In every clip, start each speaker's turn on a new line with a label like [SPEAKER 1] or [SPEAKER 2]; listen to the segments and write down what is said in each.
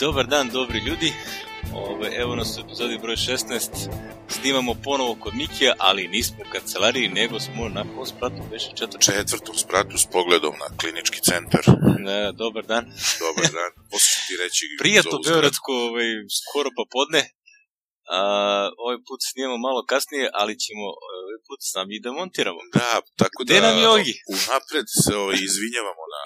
[SPEAKER 1] Dobar dan, dobri ljudi. Ove, evo nas u epizodi broj 16. Snimamo ponovo kod Mikija, ali nismo u kancelariji, nego smo na kom spratu, beše četvrtom.
[SPEAKER 2] četvrtom spratu s pogledom na klinički centar.
[SPEAKER 1] Ne, dobar dan.
[SPEAKER 2] Dobar dan. Posle ću ti reći...
[SPEAKER 1] Prijatno. Beogradsko, ovaj, skoro pa podne. A, ovaj put snimamo malo kasnije, ali ćemo put sami i da montiramo.
[SPEAKER 2] Da, tako da...
[SPEAKER 1] Gde nam je Ogi?
[SPEAKER 2] Unapred se ovaj, izvinjavamo na...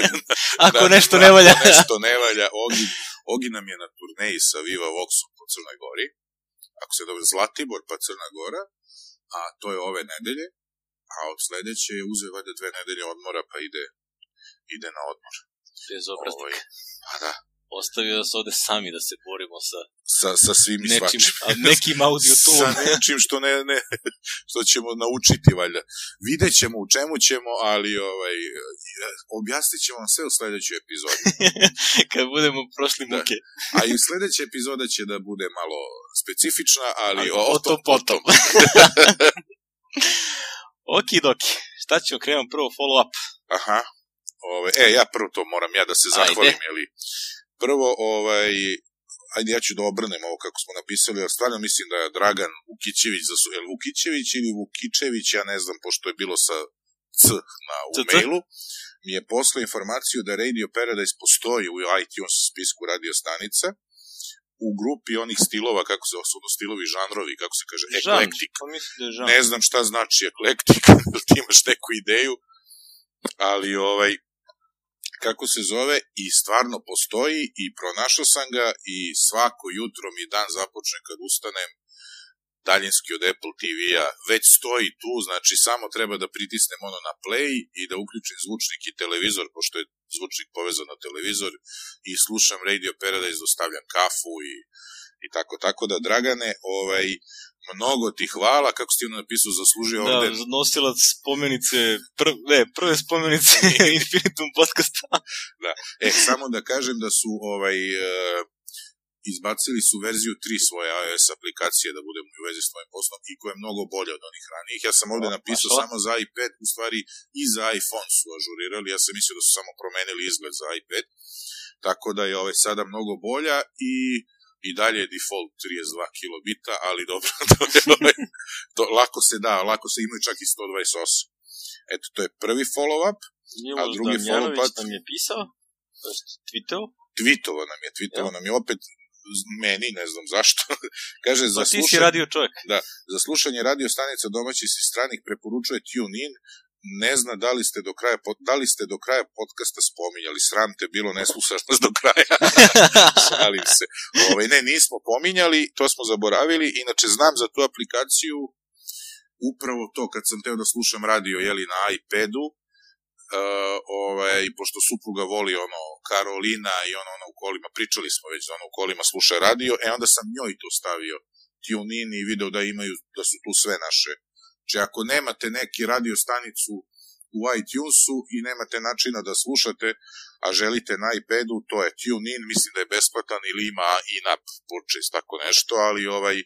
[SPEAKER 1] Ako
[SPEAKER 2] na-
[SPEAKER 1] nešto ne valja.
[SPEAKER 2] Ako nešto ne valja. Ogi, Ogi nam je na turneji sa Viva Voxom po Crnoj Gori. Ako se dobro, Zlatibor pa Crna Gora. A to je ove nedelje. A od sledeće je uzeo valjda dve nedelje odmora pa ide ide na odmor.
[SPEAKER 1] Bezobraznik.
[SPEAKER 2] Ovaj, pa da,
[SPEAKER 1] Ostavio nas ovde sami da se borimo sa
[SPEAKER 2] sa, sa svim i
[SPEAKER 1] nečim,
[SPEAKER 2] svačim.
[SPEAKER 1] nekim audio
[SPEAKER 2] sa
[SPEAKER 1] toolom.
[SPEAKER 2] nečim što ne, ne, što ćemo naučiti valjda. Vidjet ćemo u čemu ćemo, ali ovaj, objasnit ćemo vam sve u sledećoj epizodi.
[SPEAKER 1] Kad budemo prošli
[SPEAKER 2] Da.
[SPEAKER 1] muke.
[SPEAKER 2] A i sledeća epizoda će da bude malo specifična, ali
[SPEAKER 1] Ali
[SPEAKER 2] o, o tom potom.
[SPEAKER 1] Okidoki. Šta ćemo, krenemo prvo follow-up.
[SPEAKER 2] Aha. Ove, e, ja prvo to moram ja da se
[SPEAKER 1] Ajde.
[SPEAKER 2] zahvalim, jeli. Prvo, ovaj, ajde ja ću da obrnem ovo kako smo napisali, jer stvarno mislim da je Dragan Vukićević, za su, jel Vukićević ili Vukičević, ja ne znam, pošto je bilo sa C na, u
[SPEAKER 1] C, C.
[SPEAKER 2] mailu, mi je poslao informaciju da Radio Paradise postoji u iTunes spisku radio stanica, u grupi onih stilova, kako se osnovno stilovi, žanrovi, kako se kaže, eklektik.
[SPEAKER 1] Pa da je.
[SPEAKER 2] Ne znam šta znači eklektik, da ti imaš neku ideju, ali ovaj, kako se zove, i stvarno postoji i pronašao sam ga i svako jutro mi dan započne kad ustanem daljinski od Apple TV-a, već stoji tu, znači samo treba da pritisnem ono na play i da uključim zvučnik i televizor, pošto je zvučnik povezan na televizor i slušam Radio Paradise, dostavljam kafu i, i tako, tako da, Dragane, ovaj, mnogo ti hvala, kako si ti ono napisao, zaslužio
[SPEAKER 1] Da,
[SPEAKER 2] orden
[SPEAKER 1] nosilac spomenice, pr, ne, prve spomenice Infinitum podcasta.
[SPEAKER 2] E, samo da kažem da su ovaj e, izbacili su verziju 3 svoje iOS aplikacije da budemo u vezi s tvojim poslom i koja je mnogo bolja od onih ranijih. Ja sam ovde napisao samo za iPad, u stvari i za iPhone su ažurirali, ja sam mislio da su samo promenili izgled za iPad, tako da je ovaj sada mnogo bolja i i dalje je default 32 kilobita, ali dobro, to je ovaj, to, lako se da, lako se imaju čak i 128. Eto, to je prvi follow-up, A drugi follow-up?
[SPEAKER 1] nam je pisao, to jest tweetao,
[SPEAKER 2] tweetovo nam je, tweetovo
[SPEAKER 1] Ja.
[SPEAKER 2] nam je opet meni, ne znam zašto, kaže za
[SPEAKER 1] pa si
[SPEAKER 2] slušanje,
[SPEAKER 1] radio čovjek.
[SPEAKER 2] za slušanje radio stanica domaćih i stranih preporučuje TuneIn, ne zna da li ste do kraja da li ste do kraja podcasta spominjali sram te bilo ne slušaš nas do kraja šalim se ovaj, ne nismo pominjali to smo zaboravili inače znam za tu aplikaciju upravo to kad sam teo da slušam radio jeli na iPadu uh, ovaj, pošto supruga voli ono Karolina i ono, ono u kolima, pričali smo već da ono u kolima sluša radio, e onda sam njoj to stavio TuneIn i video da imaju, da su tu sve naše. Znači ako nemate neki radio stanicu u iTunesu i nemate načina da slušate, a želite na iPadu, to je TuneIn, mislim da je besplatan ili ima in-app purchase, tako nešto, ali ovaj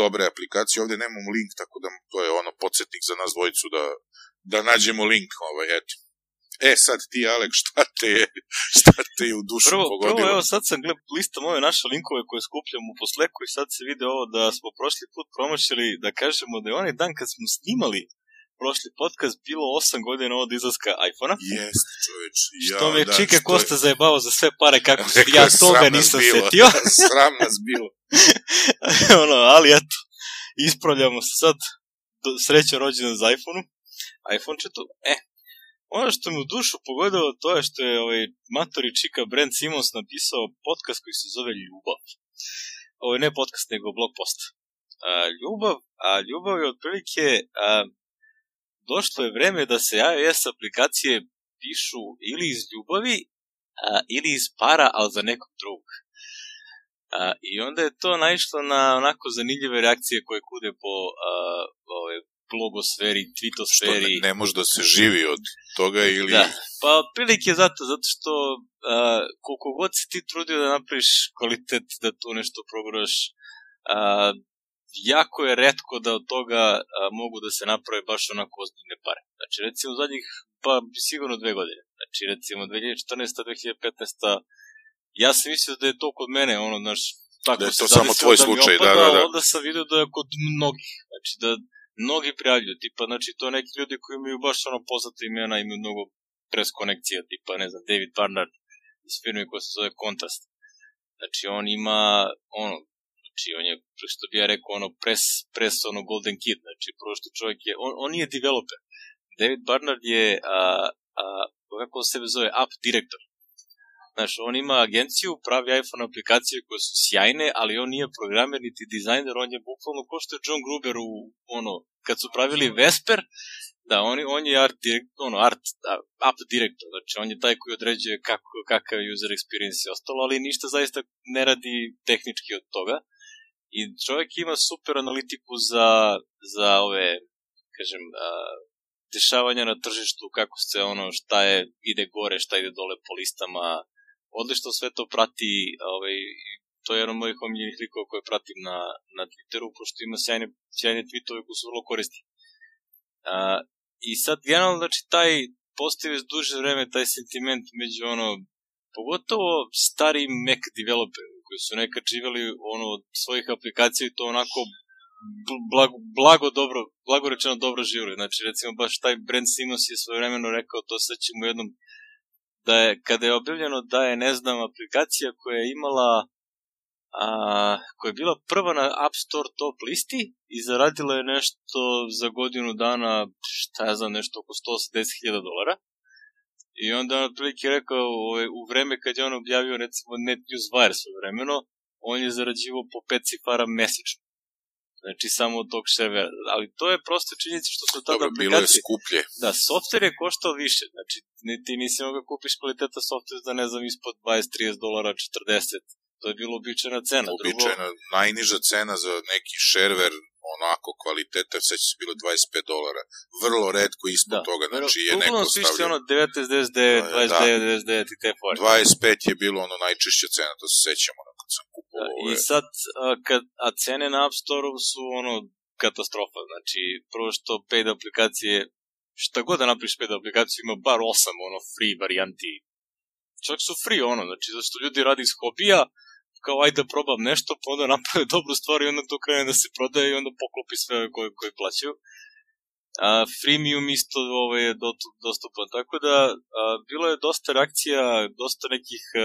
[SPEAKER 2] dobre aplikacije, ovde nemamo link, tako da to je ono podsjetnik za nas dvojicu da, da nađemo link, ovaj, eto. E, sad ti, Alek, šta te je, šta te je u dušu
[SPEAKER 1] Prvo,
[SPEAKER 2] pogodilo?
[SPEAKER 1] prvo, evo sad sam gled, listam ove naše linkove koje skupljamo po Slacku i sad se vide ovo da smo prošli put promašili da kažemo da je onaj dan kad smo snimali prošli podcast bilo 8 godina od izlaska iPhone-a.
[SPEAKER 2] Jeste, čoveč. Ja,
[SPEAKER 1] Što me
[SPEAKER 2] da,
[SPEAKER 1] Čika
[SPEAKER 2] što je-
[SPEAKER 1] Kosta zajebao za sve pare kako se, ja
[SPEAKER 2] je,
[SPEAKER 1] toga nisam
[SPEAKER 2] bilo.
[SPEAKER 1] setio.
[SPEAKER 2] Sram nas bilo.
[SPEAKER 1] ono, ali eto, ispravljamo se sad do, srećan rođendan za iPhone-u. iPhone će to, e, ono što me u dušu pogodilo to je što je ovaj matori čika Brent Simons napisao podcast koji se zove Ljubav. Ovo ne podcast, nego blog post. A, ljubav, a ljubav je otprilike a, došlo je vreme da se iOS aplikacije pišu ili iz ljubavi a, ili iz para, ali za nekog drugog. A, I onda je to naišlo na onako zanimljive reakcije koje kude po a, ove, blogosferi,
[SPEAKER 2] Što
[SPEAKER 1] tweetosferi.
[SPEAKER 2] ne, ne može da se živi od toga ili...
[SPEAKER 1] Da. Pa otprilike zato, zato što a, koliko god si ti trudio da napraviš kvalitet, da tu nešto proguraš, a, jako je redko da od toga a, mogu da se naprave baš onako ozbiljne pare. Znači, recimo, zadnjih, pa sigurno dve godine. Znači, recimo, 2014. 2015. ja sam mislio da je to kod mene, ono, znaš, tako
[SPEAKER 2] Da je to samo tvoj
[SPEAKER 1] da
[SPEAKER 2] slučaj, da,
[SPEAKER 1] opada,
[SPEAKER 2] da, da.
[SPEAKER 1] Onda sam vidio da je kod mnogih, znači da mnogi prijavljuju, tipa, znači to neki ljudi koji imaju baš ono poznate imena, imaju mnogo pres konekcija, tipa, ne znam, David Barnard iz firme koja se zove Contest. Znači, on ima, ono, znači, on je, što bi ja rekao, ono, pres, pres, ono, golden kid, znači, prvo što čovjek je, on, on nije developer. David Barnard je, a, a, kako sebe zove, app direktor. Znaš, on ima agenciju, pravi iPhone aplikacije koje su sjajne, ali on nije programer niti dizajner, on je bukvalno ko što je John Gruber u, ono, kad su pravili Vesper, da, on, on je art, direkt, ono, art, app direktor, znači on je taj koji određuje kako, kakav user experience je ostalo, ali ništa zaista ne radi tehnički od toga. I čovjek ima super analitiku za, za ove, kažem, a, dešavanja na tržištu, kako se ono, šta je, ide gore, šta ide dole po listama, odlično sve to prati, ovaj, to je jedan od mojih omiljenih likova koje pratim na, na Twitteru, pošto ima sjajne, sjajne tweetove koji su vrlo korisni. A, I sad, generalno, znači, taj postoji već duže vreme taj sentiment među ono, pogotovo stari Mac developeri koji su nekad živjeli ono, od svojih aplikacija i to onako blago, blago dobro, blago rečeno dobro živjeli. Znači, recimo, baš taj Brent Simons je svojevremeno rekao, to sad ćemo jednom da je, kada je objavljeno da je, ne znam, aplikacija koja je imala a, koja je bila prva na App Store top listi i zaradila je nešto za godinu dana, šta ja znam, nešto oko 180.000 dolara. I onda on otprilike rekao, ovaj, u vreme kad je on objavio, recimo, Net News Wire svoje vremeno, on je zarađivao po 5 cifara mesečno. Znači, samo od tog servera. Ali to je prosto činjenica što su tada
[SPEAKER 2] Dobro,
[SPEAKER 1] aplikacije...
[SPEAKER 2] bilo je skuplje.
[SPEAKER 1] Da, softver je koštao više. Znači, ti nisi mogao kupiš kvaliteta softver za, ne znam, ispod 20-30 dolara, 40. To je bilo običajna cena.
[SPEAKER 2] Uobičajena, Drugo... najniža cena za neki šerver onako kvaliteta, sve će bilo 25 dolara. Vrlo redko ispod
[SPEAKER 1] da.
[SPEAKER 2] toga, znači je neko
[SPEAKER 1] Uglavnom su ono 1999, 29, 99 i te fore.
[SPEAKER 2] 25 je bilo ono najčešća cena, to se sećamo ono, kad sam kupovao Ove.
[SPEAKER 1] I sad, a, kad, a cene na App Store su ono katastrofa. Znači, prvo što paid aplikacije, šta god da napriš paid aplikaciju, ima bar 8 ono free varijanti. Čak su free ono, znači, zato što ljudi radi iz hobija, kao ajde da probam nešto, pa onda naprave dobru stvar i onda to krene da se prodaje i onda poklopi sve koje, koje plaćaju. A, freemium isto ovaj, je dostupan, tako da a, bilo je dosta reakcija, dosta nekih a,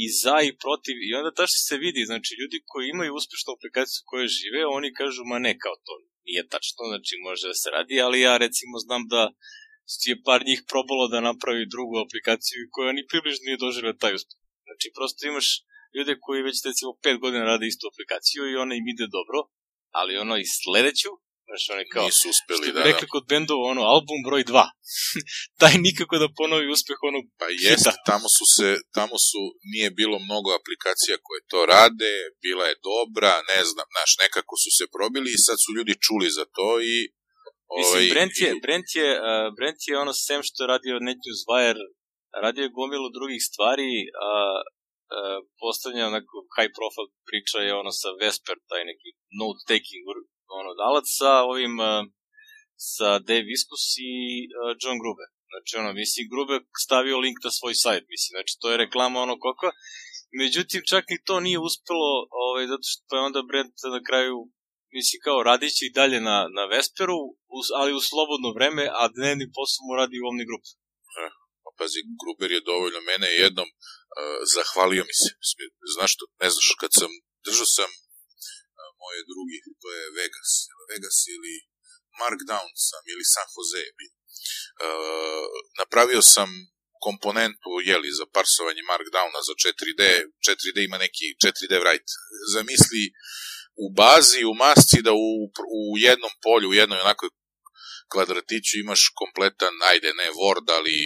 [SPEAKER 1] i za i protiv i onda tačno se vidi, znači ljudi koji imaju uspešnu aplikaciju koje žive, oni kažu ma ne kao to nije tačno, znači može da se radi, ali ja recimo znam da je par njih probalo da napravi drugu aplikaciju koja ni približno nije doživela taj uspeh. Znači prosto imaš ljude koji već recimo 5 godina rade istu aplikaciju i ona im ide dobro, ali ono i sledeću, znaš, oni kao,
[SPEAKER 2] Nisu uspeli,
[SPEAKER 1] što bi
[SPEAKER 2] da,
[SPEAKER 1] rekli kod bendova, ono, album broj 2. Taj nikako da ponovi uspeh onog
[SPEAKER 2] Pa jeste,
[SPEAKER 1] hita.
[SPEAKER 2] tamo su se, tamo su, nije bilo mnogo aplikacija koje to rade, bila je dobra, ne znam, znaš, nekako su se probili i sad su ljudi čuli za to i...
[SPEAKER 1] Mislim,
[SPEAKER 2] ovaj,
[SPEAKER 1] Brent je,
[SPEAKER 2] i-
[SPEAKER 1] Brent je, uh, Brent je ono, sem što je radio NetNewsWire, radio je gomilu drugih stvari, a uh, postavljanja onako high profile priča je ono sa Vesper, taj neki note taking ono, dalac sa ovim uh, sa Dave Viskus i uh, John Gruber. Znači, ono, mislim, Gruber stavio link na svoj sajt, mislim, znači, to je reklama ono koliko. Međutim, čak ni to nije uspelo, ovaj, zato što je onda Brent na kraju, mislim, kao radići i dalje na, na Vesperu, uz, ali u slobodno vreme, a dnevni posao mu radi u Omni Group.
[SPEAKER 2] Pa pazi, Gruber je dovoljno mene je jednom uh, zahvalio mi se. Znaš što, ne znaš, kad sam, držao sam moje drugi, to je Vegas, Vegas ili Markdown sam, ili San Jose bio. Uh, napravio sam komponentu, jeli, za parsovanje Markdowna za 4D, 4D ima neki 4D write. Zamisli u bazi, u masci da u, u jednom polju, u jednoj onakoj kvadratiću imaš kompletan, ajde, ne Word, ali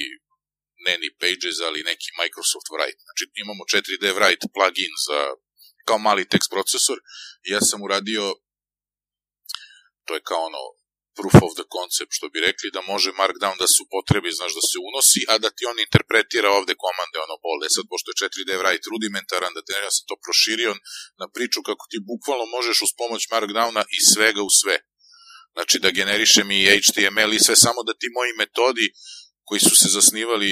[SPEAKER 2] ne ni Pages, ali neki Microsoft Write. Znači imamo 4D Write plugin za kao mali tekst procesor ja sam uradio to je kao ono proof of the concept, što bi rekli, da može Markdown da se upotrebi, znaš, da se unosi, a da ti on interpretira ovde komande, ono, bolje. Sad, pošto je 4D write rudimentaran, da te ja sam to proširio na priču kako ti bukvalno možeš uz pomoć Markdowna i svega u sve. Znači, da generiše mi HTML i sve, samo da ti moji metodi koji su se zasnivali,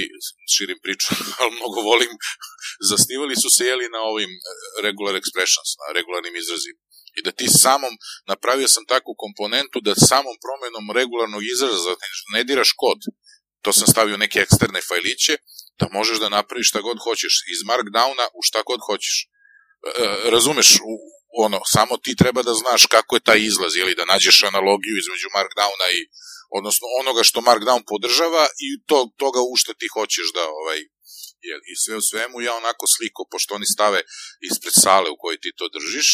[SPEAKER 2] širim priču, ali mnogo volim, zasnivali su se jeli na ovim e, regular expressions, na regularnim izrazima. I da ti samom, napravio sam takvu komponentu da samom promenom regularnog izraza ne diraš kod, to sam stavio neke eksterne fajliće, da možeš da napraviš šta god hoćeš, iz Markdowna u šta god hoćeš. E, e razumeš, u, ono, samo ti treba da znaš kako je taj izlaz, ili da nađeš analogiju između Markdowna i, odnosno onoga što Markdown podržava i to, toga u šta ti hoćeš da, ovaj, jel, i sve u svemu ja onako sliko, pošto oni stave ispred sale u kojoj ti to držiš,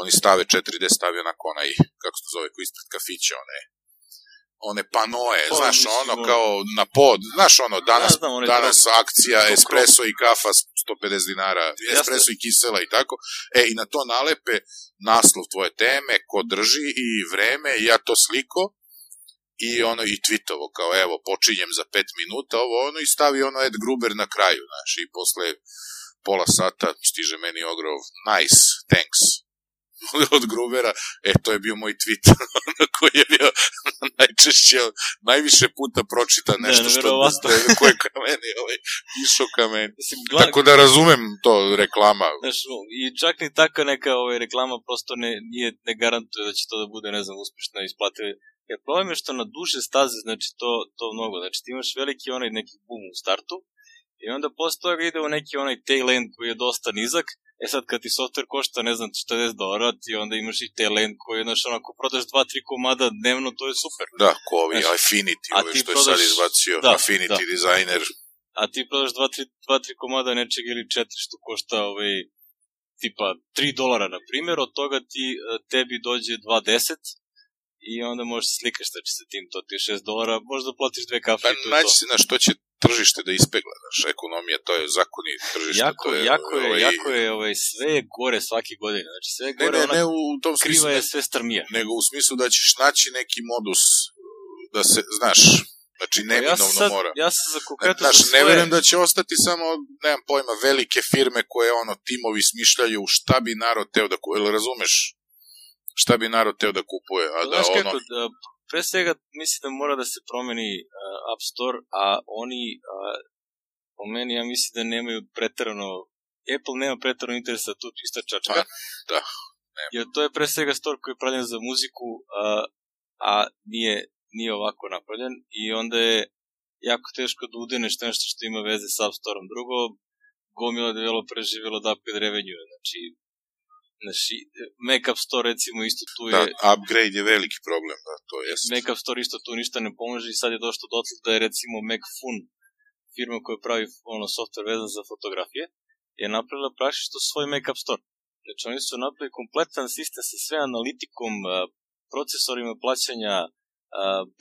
[SPEAKER 2] oni stave 4D stavio onako onaj, kako se to zove, koji ispred kafića, one one panoje, pa, znaš, mislim, ono kao na pod, znaš ono, danas, ja znam, danas to... akcija espresso i kafa 150 dinara, espresso i kisela i tako, e, i na to nalepe naslov tvoje teme, ko drži i vreme, ja to sliko, i ono i tweetovo kao evo počinjem za 5 minuta ovo ono i stavi ono Ed Gruber na kraju znaš i posle pola sata stiže meni ogrov nice thanks od Grubera, e, to je bio moj tweet, koji je bio najčešće, najviše puta pročita nešto ne, što da, koje ka meni, ovaj, išao ka meni. Mislim, gla... Tako da razumem to reklama.
[SPEAKER 1] Znaš, i čak ni taka neka ovaj, reklama prosto ne, nije, ne garantuje da će to da bude, ne znam, uspešno isplativo. Jer problem je što na duže staze, znači to, to mnogo, znači ti imaš veliki onaj neki boom u startu, I onda posle toga ide u neki onaj tail end koji je dosta nizak, E sad, kad ti software košta, ne znam, 40 dolara, ti onda imaš i tail end koji, znaš, ono, ako prodaš 2-3 komada dnevno, to je super.
[SPEAKER 2] Da, ko ovi znaš, Affinity, ove što prodaš, je sad izbacio, da, Affinity da. designer.
[SPEAKER 1] A ti prodaš 2-3 komada nečeg ili 4 što košta, ovaj, tipa 3 dolara, na primjer, od toga ti, e, tebi dođe 2.10, i onda možeš se slikaš znači, sa tim, to ti je 6 dolara, možda platiš dve kafe pa, i to je
[SPEAKER 2] to. se na što će tržište da ispegla, znaš, ekonomija, to je zakoni tržišta.
[SPEAKER 1] Jako,
[SPEAKER 2] to je,
[SPEAKER 1] jako je, ovaj, jako je, ovaj, sve je gore svake godine, znači sve je gore,
[SPEAKER 2] ne, ne, ne u tom
[SPEAKER 1] kriva smislu, je sve strmija.
[SPEAKER 2] Nego u smislu da ćeš naći neki modus da se, znaš, Znači, neminovno ja sad, mora.
[SPEAKER 1] Ja sam za konkretno svoje...
[SPEAKER 2] ne verujem da će ostati samo, nemam pojma, velike firme koje, ono, timovi smišljaju šta bi narod teo da ili razumeš? Šta bi narod teo da kupuje, a da ono...
[SPEAKER 1] Kako, da, pre svega, mislim da mora da se promeni uh, App Store, a oni uh, po meni ja mislim da nemaju pretarano Apple nema pretarano interesa tu čista čačka. Pa,
[SPEAKER 2] da.
[SPEAKER 1] Nema. Jer to je pre svega store koji je pravljen za muziku, a, a nije, nije ovako napravljen i onda je jako teško da udeneš nešto što ima veze sa App Store-om. Drugo, gomila developera živjelo da upgrade revenue, znači Znači, Mac App Store recimo isto tu
[SPEAKER 2] je... Da, upgrade je veliki problem, da, to je.
[SPEAKER 1] Mac App Store isto tu ništa ne pomože i sad je došlo do da je recimo Mac Fun firma koja pravi ono software vezan za fotografije, je napravila prašišto svoj Mac App Store. Znači oni su napravili kompletan sistem sa sve analitikom, procesorima plaćanja,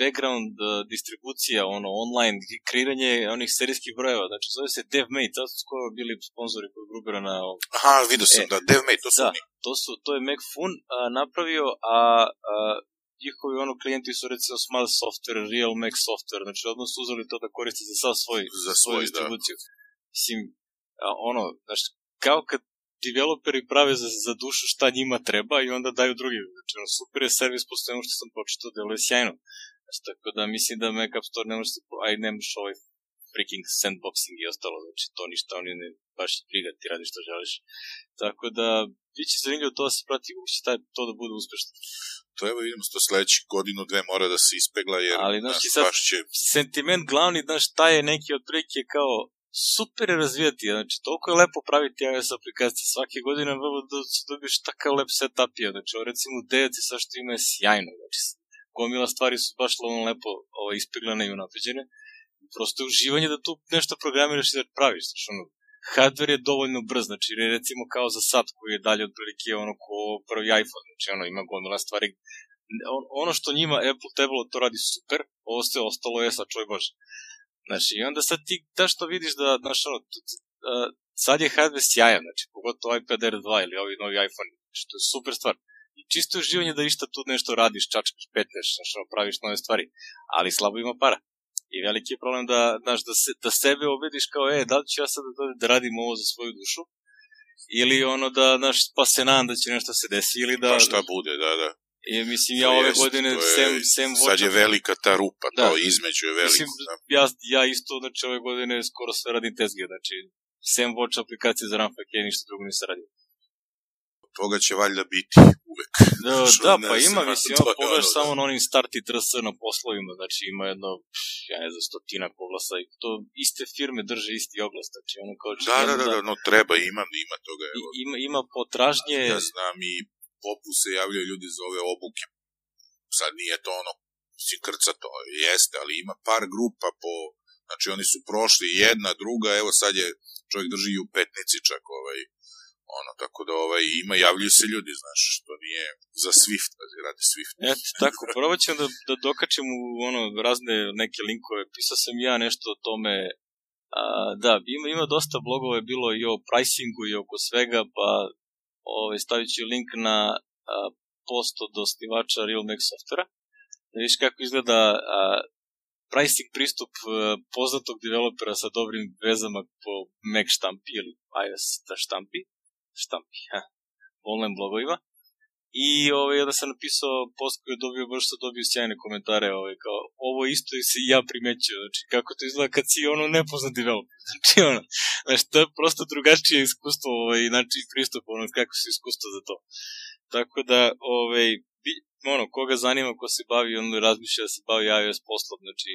[SPEAKER 1] background distribucija, ono, online, kreiranje onih serijskih brojeva, znači zove se DevMate, sad su skoro bili sponzori kod Grubera na...
[SPEAKER 2] Aha, vidio sam, e, da, DevMate, to su
[SPEAKER 1] da. To, su, to je MacFun a, napravio, a, a njihovi ono klijenti su recimo Smart Software, Real Mac Software, znači odmah su uzeli to da koriste za sav svoj,
[SPEAKER 2] za
[SPEAKER 1] svoj, svoju da. distribuciju. Da. Mislim, a, ono, znači, kao kad developeri prave za, za dušu šta njima treba i onda daju drugi. Znači, ono, super je servis po svemu što sam početao, deluje sjajno. Znači, tako da mislim da Mac App Store ne možeš, aj nemaš ovaj freaking sandboxing i ostalo, znači to ništa, oni ne baš briga, ti radi što želiš. Tako da, bit će zanimljivo to da se prati, taj, to da bude uspešno.
[SPEAKER 2] To evo vidimo to sledeći godinu, dve mora da se ispegla, jer
[SPEAKER 1] Ali, znaš, sad, baš će... sentiment glavni, znaš, taj je neki otprilike kao super je razvijati, znači toliko je lepo praviti iOS aplikacije, svake godine da dobiješ takav lep setup je, znači recimo Dejac i sve što ima je sjajno, znači gomila stvari su baš lepo ovo, ispeglane i unapređene, prosto je uživanje da tu nešto programiraš i da praviš, znači ono, hardware je dovoljno brz, znači recimo kao za sat koji je dalje otprilike ono ko prvi iPhone, znači ono ima gomila stvari ono što njima Apple trebalo to radi super, ovo sve ostalo je sa čoj bože. Znači, i onda sad ti da što vidiš da, znaš, ono, sad je hardware sjajan, znači, pogotovo iPad R2 ili ovi novi iPhone, znači, to je super stvar. I čisto uživanje da išta tu nešto radiš, čačkaš, petneš, znaš, ono, praviš nove stvari, ali slabo ima para. I veliki je problem da, znaš, da, se, da sebe obediš kao, e, da li ću ja sad da, da radim ovo za svoju dušu, ili ono da, znaš, pa se nadam da će nešto se desi, ili da...
[SPEAKER 2] Pa šta bude, da, da.
[SPEAKER 1] I mislim, ja
[SPEAKER 2] To
[SPEAKER 1] ove
[SPEAKER 2] jest,
[SPEAKER 1] godine,
[SPEAKER 2] je-
[SPEAKER 1] sem, sem
[SPEAKER 2] Sad je velika ta rupa,
[SPEAKER 1] Da.
[SPEAKER 2] to između je veliko.
[SPEAKER 1] Mislim,
[SPEAKER 2] da.
[SPEAKER 1] ja, ja isto, znači, ove godine skoro sve radim tezge, znači, sem Watch aplikacije za Ramfak, ja ništa drugo nisam radio.
[SPEAKER 2] Toga će valjda biti uvek.
[SPEAKER 1] Da, da pa ima, mislim, ono, pogledaš
[SPEAKER 2] ono,
[SPEAKER 1] samo
[SPEAKER 2] da.
[SPEAKER 1] na onim start i TRS na poslovima, znači ima jedno, ja ne znam, stotina oglasa i to iste firme drže isti oglas, znači ono kao
[SPEAKER 2] Da, da,
[SPEAKER 1] očigledno
[SPEAKER 2] da, da, no treba, ima, ima toga. Evo,
[SPEAKER 1] ima, ima potražnje,
[SPEAKER 2] ja znam i popu se javljaju ljudi za ove obuke. Sad nije to ono, si krca to, jeste, ali ima par grupa po, znači oni su prošli jedna, druga, evo sad je, čovjek drži i u petnici čak ovaj, ono, tako da ovaj, ima, javljaju se ljudi, znaš, to nije za Swift, da radi Swift.
[SPEAKER 1] Eto, tako, probat ćemo da, da dokačem u ono, razne neke linkove. Pisao sam ja nešto o tome, a, da, ima, ima dosta blogova je bilo i o pricingu i oko svega, pa ovaj, stavit ću link na a, post od osnivača Real Softvera. Da vidiš kako izgleda a, pricing pristup a, poznatog developera sa dobrim vezama po Mac štampi ili iOS štampi. Štampi, ha, online blogovima. I ovaj, onda sam napisao post koji je dobio, baš sam dobio sjajne komentare, ovaj, kao, ovo isto si i ja primećio, znači, kako to izgleda kad si ono nepoznat developer, znači, ono, znači, to je prosto drugačije iskustvo, ovaj, znači, pristup, ono, kako se iskustvo za to. Tako da, ovaj, ono, koga zanima, ko se bavi, on razmišlja da se bavi iOS poslom, znači,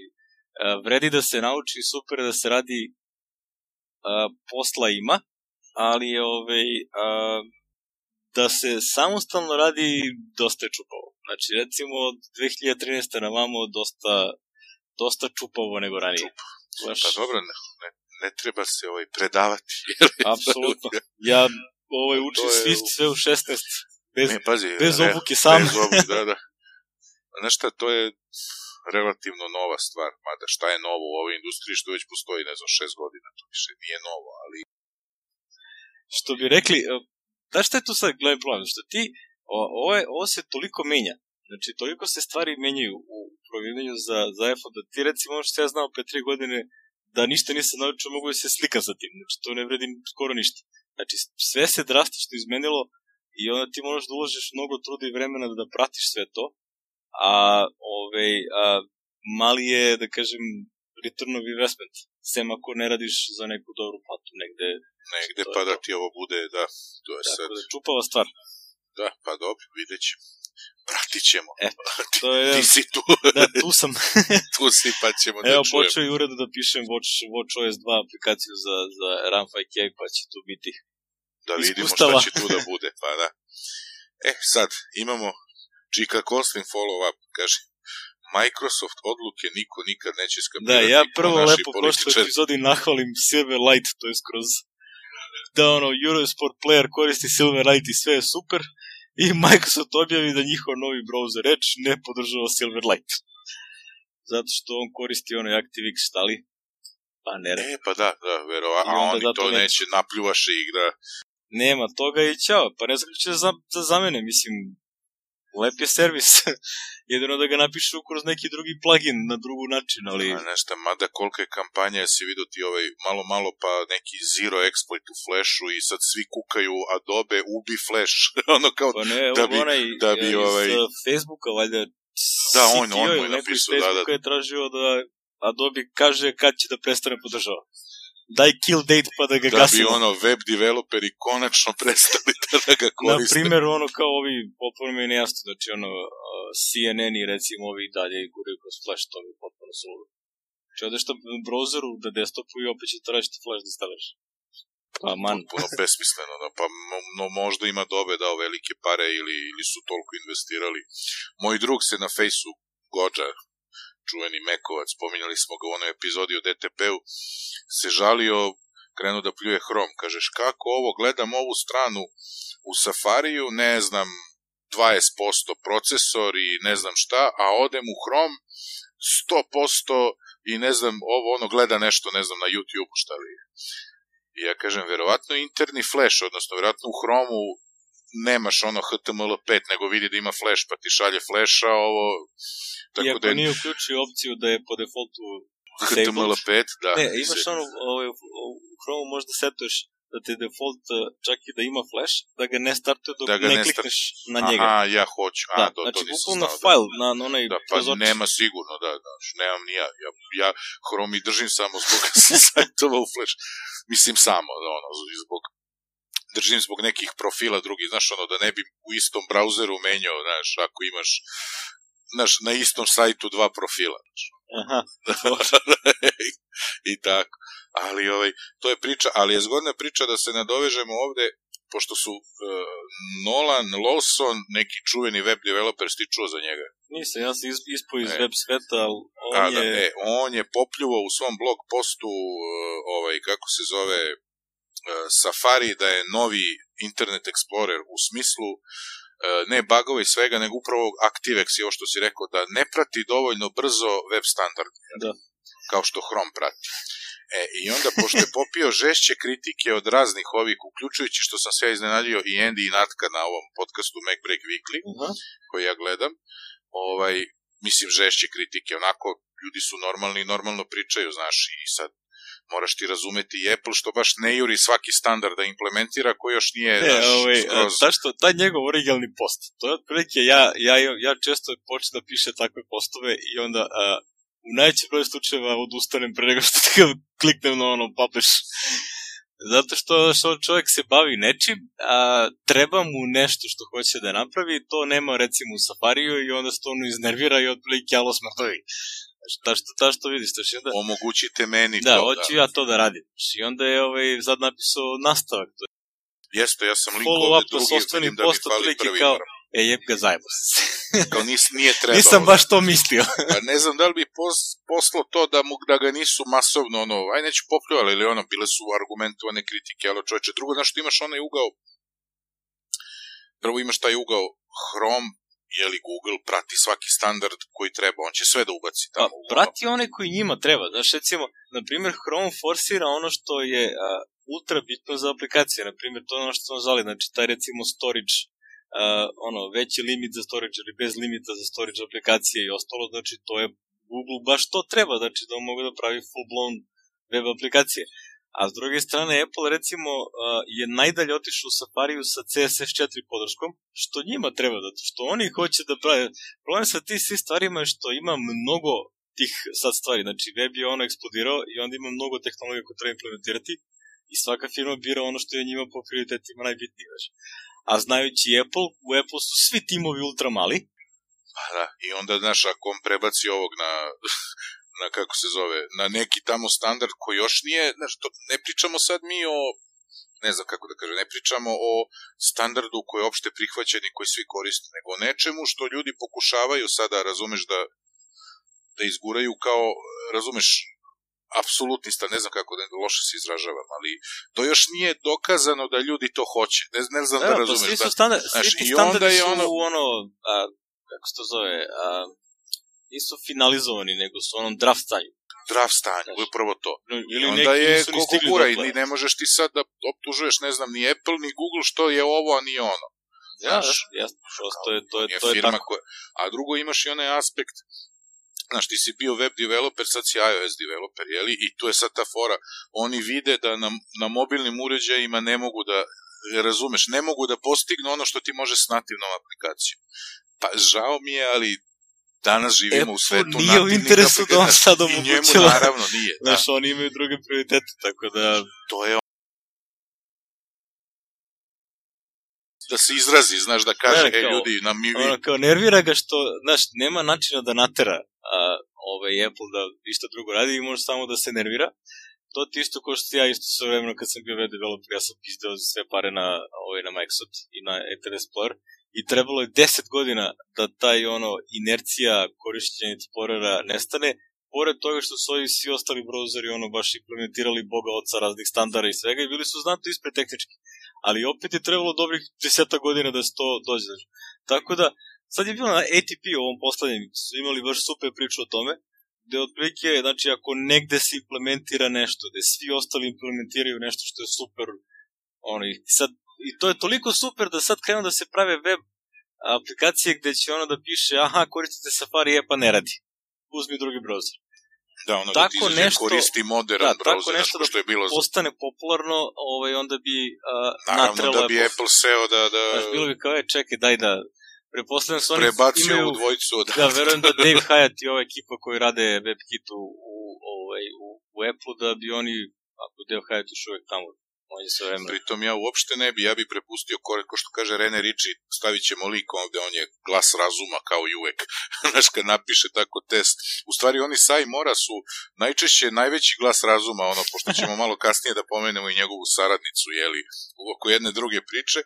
[SPEAKER 1] a, vredi da se nauči, super da se radi, a, posla ima, ali, ovaj, a, da se samostalno radi dosta je čupavo. Znači, recimo, od 2013. na vamo dosta, dosta čupavo nego ranije. Baš,
[SPEAKER 2] Pa dobro, ne, ne, ne treba se ovaj predavati.
[SPEAKER 1] apsolutno. Ja ovaj, učim
[SPEAKER 2] je-
[SPEAKER 1] Swift sve u 16, bez,
[SPEAKER 2] Ne, pazi,
[SPEAKER 1] bez
[SPEAKER 2] ne,
[SPEAKER 1] obuke sam.
[SPEAKER 2] Bez obuke, da, da. Znaš šta, to je relativno nova stvar, mada šta je novo u ovoj industriji što već postoji, ne znam, šest godina, to više nije novo, ali
[SPEAKER 1] Što bi rekli, znaš šta je tu sad glavni problem? Što ti, o, ovo, je, ovo se toliko menja. Znači, toliko se stvari menjaju u programiranju za, za iPhone, da ti recimo ono što ja znao pre tri godine, da ništa nisam naučio, mogu da se slikam sa tim. Znači, to ne vredi skoro ništa. Znači, sve se drastično izmenilo i onda ti možeš da uložiš mnogo truda i vremena da, da pratiš sve to, a, ove, a mali je, da kažem, return of investment, sem ako ne radiš za neku dobru platu negde
[SPEAKER 2] negde pa da ti ovo bude, da, to je sad,
[SPEAKER 1] Tako da čupava stvar.
[SPEAKER 2] da, pa dobro, vidjet ćemo. Pratit ćemo.
[SPEAKER 1] E, To je,
[SPEAKER 2] Ti si tu,
[SPEAKER 1] da, tu sam.
[SPEAKER 2] tu si, pa ćemo da
[SPEAKER 1] Evo,
[SPEAKER 2] čujemo.
[SPEAKER 1] počeo i uredno da pišem Watch, Watch OS 2 aplikaciju za, za RAM 5K, pa će tu biti.
[SPEAKER 2] da vidimo
[SPEAKER 1] iskustava.
[SPEAKER 2] šta će tu da bude, pa da. E, sad, imamo Čika Koslin follow-up, kaže, Microsoft odluke niko nikad neće skapirati.
[SPEAKER 1] Da, ja prvo lepo
[SPEAKER 2] političari.
[SPEAKER 1] epizodi nahvalim Silverlight, to je skroz da ono, Eurosport player koristi Silverlight i sve je super, i Microsoft objavi da njihov novi browser Edge ne podržava Silverlight. Zato što on koristi onaj ActiveX štali, pa ne
[SPEAKER 2] E, pa da, da, verova, a oni to
[SPEAKER 1] neće.
[SPEAKER 2] neće, napljuvaše ih da...
[SPEAKER 1] nema toga i ćao. Pa ne znam će da, za, da zamene, mislim, lep je servis. Jedino da ga napišu kroz neki drugi plugin na drugu način, ali...
[SPEAKER 2] A nešto, mada kolika je kampanja, si vidio ti ovaj, malo, malo pa neki zero exploit u Flashu i sad svi kukaju Adobe, ubi Flash, ono kao,
[SPEAKER 1] Pa ne,
[SPEAKER 2] da
[SPEAKER 1] da
[SPEAKER 2] bi-
[SPEAKER 1] onaj
[SPEAKER 2] da bi,
[SPEAKER 1] iz
[SPEAKER 2] ovaj-
[SPEAKER 1] uh, Facebooka, valjda,
[SPEAKER 2] Da, on- on mu je napisao, da, da.
[SPEAKER 1] Je tražio da Adobe kaže kad će da prestane podržava. Daj kill date pa da ga
[SPEAKER 2] da bi
[SPEAKER 1] gasimo.
[SPEAKER 2] ono web developeri konačno prestali da, da ga
[SPEAKER 1] Na
[SPEAKER 2] koriste.
[SPEAKER 1] primjer, ono kao ovi, potpuno mi je nejasno, znači ono, uh, CNN i recimo ovi dalje guraju kroz Flash, to mi potpuno suludo. Znači odeš na browseru da desktopu i opet će tražiti Flash da instaliraš. Pa man,
[SPEAKER 2] Puno besmisleno, da, pa no, možda ima dobe dao velike pare ili, ili su toliko investirali. Moj drug se na fejsu Gođa, čuveni Mekovac, spominjali smo ga u onoj epizodi o DTP-u, se žalio, krenuo da pljuje Hrom, kažeš kako ovo, gledam ovu stranu u Safariju, ne znam, 20% procesor i ne znam šta, a odem u Chrome 100% i ne znam, ovo ono gleda nešto, ne znam, na YouTube šta li je. I ja kažem, verovatno interni flash, odnosno verovatno u Chromu nemaš ono HTML5, nego vidi da ima flash, pa ti šalje flasha, ovo... Tako
[SPEAKER 1] iako
[SPEAKER 2] da je
[SPEAKER 1] nije uključio opciju da je po defaultu disabled.
[SPEAKER 2] HTML5, da.
[SPEAKER 1] Ne, imaš ono, ovaj, u Chrome možda setuješ da ti default uh, čak i da ima flash, da ga ne startuje dok
[SPEAKER 2] Da
[SPEAKER 1] ne,
[SPEAKER 2] ne
[SPEAKER 1] klikneš na njega.
[SPEAKER 2] Aha, ja hoću. A,
[SPEAKER 1] da,
[SPEAKER 2] to,
[SPEAKER 1] znači,
[SPEAKER 2] to
[SPEAKER 1] bukvalno
[SPEAKER 2] znao.
[SPEAKER 1] file na, na onaj
[SPEAKER 2] Da, pa
[SPEAKER 1] prozorčić.
[SPEAKER 2] nema sigurno, da, da, nemam ni ja. Ja, ja Chrome i držim samo zbog sajtova u Flash. Mislim samo, da, ono, zbog držim zbog nekih profila drugih, znaš, ono, da ne bi u istom brauzeru menjao, znaš, ako imaš znaš, na istom sajtu dva profila. Znaš.
[SPEAKER 1] Aha,
[SPEAKER 2] I tako. Ali ovaj, to je priča, ali je zgodna priča da se nadovežemo ovde, pošto su uh, Nolan Lawson, neki čuveni web developer, ti čuo za njega?
[SPEAKER 1] nisam, ja sam is- ispao iz
[SPEAKER 2] E.
[SPEAKER 1] web sveta, ali on
[SPEAKER 2] A,
[SPEAKER 1] je...
[SPEAKER 2] da, e, on je popljuvao u svom blog postu, uh, ovaj, kako se zove, Safari, da je novi Internet Explorer u smislu uh, ne bagova i svega, nego upravo ActiveX i ovo što si rekao, da ne prati dovoljno brzo web standard.
[SPEAKER 1] Da.
[SPEAKER 2] Kao što Chrome prati. E, i onda, pošto je popio žešće kritike od raznih ovih, uključujući što sam sve iznenadio i Andy i Natka na ovom podcastu Mac Break Weekly,
[SPEAKER 1] Aha.
[SPEAKER 2] koji ja gledam, ovaj, mislim, žešće kritike, onako, ljudi su normalni i normalno pričaju, znaš, i sad moraš ti razumeti i Apple što baš ne juri svaki standard da implementira koji još nije,
[SPEAKER 1] Ne,
[SPEAKER 2] znaš,
[SPEAKER 1] ovaj,
[SPEAKER 2] skroz...
[SPEAKER 1] ta što, taj njegov originalni post, to je otprilike, ja, ja, ja često počnem da piše takve postove i onda a, u najvećem broju slučajeva odustanem pre nego što kliknem na ono publish. Zato što, što čovjek se bavi nečim, a treba mu nešto što hoće da napravi, to nema recimo u Safariju i onda se to ono iznervira i otprilike alo smrtovi. Ta što, ta što vidiš, to onda
[SPEAKER 2] Omogućite meni
[SPEAKER 1] Da,
[SPEAKER 2] to,
[SPEAKER 1] hoću ja to da radim. I onda je ovaj, sad napisao nastavak.
[SPEAKER 2] Jeste, ja sam link ovde drugi, vidim da mi fali prvi.
[SPEAKER 1] kao, e jeb ga zajebo se.
[SPEAKER 2] Kao nis, nije trebalo.
[SPEAKER 1] Nisam baš to mislio.
[SPEAKER 2] Pa ne znam da li bi pos, poslao to da, mu, da ga nisu masovno, ono, aj neću popljuvali, ili ono, bile su argumentovane kritike, ali čoveče, drugo, znaš, ti imaš onaj ugao, prvo imaš taj ugao Chrome, jeli Google prati svaki standard koji treba, on će sve da ubaci
[SPEAKER 1] Pa,
[SPEAKER 2] tamo. ono.
[SPEAKER 1] prati one koji njima treba. Znaš, recimo, na primjer, Chrome forsira ono što je a, ultra bitno za aplikacije. Na primjer, to je ono što smo zvali, znači, taj recimo storage, a, ono, veći limit za storage ili bez limita za storage aplikacije i ostalo, znači, to je Google baš to treba, znači, da on mogu da pravi full blown web aplikacije. A s druge strane, Apple recimo je najdalje otišao u Safariju sa CSS4 podrškom, što njima treba, zato što oni hoće da prave. Problem sa ti svi stvarima je što ima mnogo tih sad stvari, znači web je ono eksplodirao i onda ima mnogo tehnologije koje treba implementirati i svaka firma bira ono što je njima po prioritetima najbitnije. Znači. A znajući Apple, u Apple su svi timovi ultra mali,
[SPEAKER 2] Pa da, i onda, znaš, ako on prebaci ovog na, na kako se zove, na neki tamo standard koji još nije, znaš, to, ne pričamo sad mi o, ne znam kako da kažem, ne pričamo o standardu koji je opšte prihvaćen i koji svi koriste, nego o nečemu što ljudi pokušavaju sada, razumeš, da, da izguraju kao, razumeš, apsolutni stan, ne znam kako da loše se izražavam, ali to još nije dokazano da ljudi to hoće. Ne, ne znam da,
[SPEAKER 1] Da, pa
[SPEAKER 2] razumeš.
[SPEAKER 1] svi
[SPEAKER 2] da,
[SPEAKER 1] su standard,
[SPEAKER 2] znaš,
[SPEAKER 1] svi ti standardi
[SPEAKER 2] je
[SPEAKER 1] su
[SPEAKER 2] ono-
[SPEAKER 1] ono, a, kako se to zove, a, nisu finalizovani, nego su onom draft stanju.
[SPEAKER 2] draft stanje,
[SPEAKER 1] Znaš.
[SPEAKER 2] upravo to.
[SPEAKER 1] No,
[SPEAKER 2] I
[SPEAKER 1] Ili
[SPEAKER 2] onda
[SPEAKER 1] neki
[SPEAKER 2] je
[SPEAKER 1] ni
[SPEAKER 2] koliko gura i ni ne možeš ti sad da optužuješ, ne znam, ni Apple, ni Google što je ovo, a nije ono.
[SPEAKER 1] Ja,
[SPEAKER 2] znaš,
[SPEAKER 1] jasno, prosto je, to je, to je
[SPEAKER 2] firma
[SPEAKER 1] tako.
[SPEAKER 2] koja... A drugo imaš i onaj aspekt, znaš, ti si bio web developer, sad si iOS developer, jeli? I tu je sad ta fora. Oni vide da na, na mobilnim uređajima ne mogu da, razumeš, ne mogu da postignu ono što ti može s nativnom aplikacijom. Pa žao mi je, ali danas živimo u
[SPEAKER 1] Apple
[SPEAKER 2] svetu
[SPEAKER 1] nije u
[SPEAKER 2] nativnih
[SPEAKER 1] interesu da on
[SPEAKER 2] aplikacija.
[SPEAKER 1] sad
[SPEAKER 2] I njemu
[SPEAKER 1] omogućava.
[SPEAKER 2] naravno nije. Da,
[SPEAKER 1] Znaš, oni imaju druge prioritete, tako da...
[SPEAKER 2] to je da se izrazi, znaš, da kaže,
[SPEAKER 1] Ne,
[SPEAKER 2] e,
[SPEAKER 1] kao-
[SPEAKER 2] ljudi, na mi vi...
[SPEAKER 1] Ono, kao nervira ga što, znaš, nema načina da natera a, ovaj Apple da isto drugo radi i može samo da se nervira. To ti isto kao što ja isto sve vremeno kad sam bio web developer, ja sam pizdeo za sve pare na, ovaj, na Microsoft i na Ether Explorer i trebalo je 10 godina da taj ono inercija korišćenja Explorera nestane, pored toga što su ovi svi ostali brauzeri ono baš implementirali boga oca raznih standarda i svega i bili su znatno ispred tehnički. Ali opet je trebalo dobrih 10 godina da se to dođe. Tako da, sad je bilo na ATP u ovom poslednjem, su imali baš super priču o tome, gde otprilike, znači ako negde se implementira nešto, gde svi ostali implementiraju nešto što je super, ono, i sad, i to je toliko super da sad krenu da se prave web aplikacije gde će ono da piše, aha, koristite Safari, e pa ne radi. Uzmi drugi browser.
[SPEAKER 2] Da, ono
[SPEAKER 1] Tako
[SPEAKER 2] da ti izađe
[SPEAKER 1] nešto-
[SPEAKER 2] koristi modern
[SPEAKER 1] da, tako
[SPEAKER 2] browser,
[SPEAKER 1] nešto
[SPEAKER 2] znaš,
[SPEAKER 1] da
[SPEAKER 2] što je bilo za...
[SPEAKER 1] postane popularno, ovaj, onda bi uh,
[SPEAKER 2] Naravno da bi
[SPEAKER 1] Apple.
[SPEAKER 2] Apple seo da, da
[SPEAKER 1] Znaš, bilo bi kao, e, čekaj, daj da... Prepostavljam se oni
[SPEAKER 2] prebacio
[SPEAKER 1] imaju...
[SPEAKER 2] u dvojicu od...
[SPEAKER 1] Da, verujem da Dave Hyatt i ova ekipa koji rade WebKit u, u, ovaj, u, u Apple, da bi oni, ako Dave Hyatt još uvek tamo, je sve vreme.
[SPEAKER 2] Pritom ja uopšte ne bi, ja bi prepustio kore, ko što kaže Rene Riči, stavit ćemo lik ovde, on je glas razuma kao i uvek. Znaš, kad napiše tako test. U stvari, oni Sai Mora su najčešće najveći glas razuma, ono, pošto ćemo malo kasnije da pomenemo i njegovu saradnicu, jeli, oko jedne druge priče.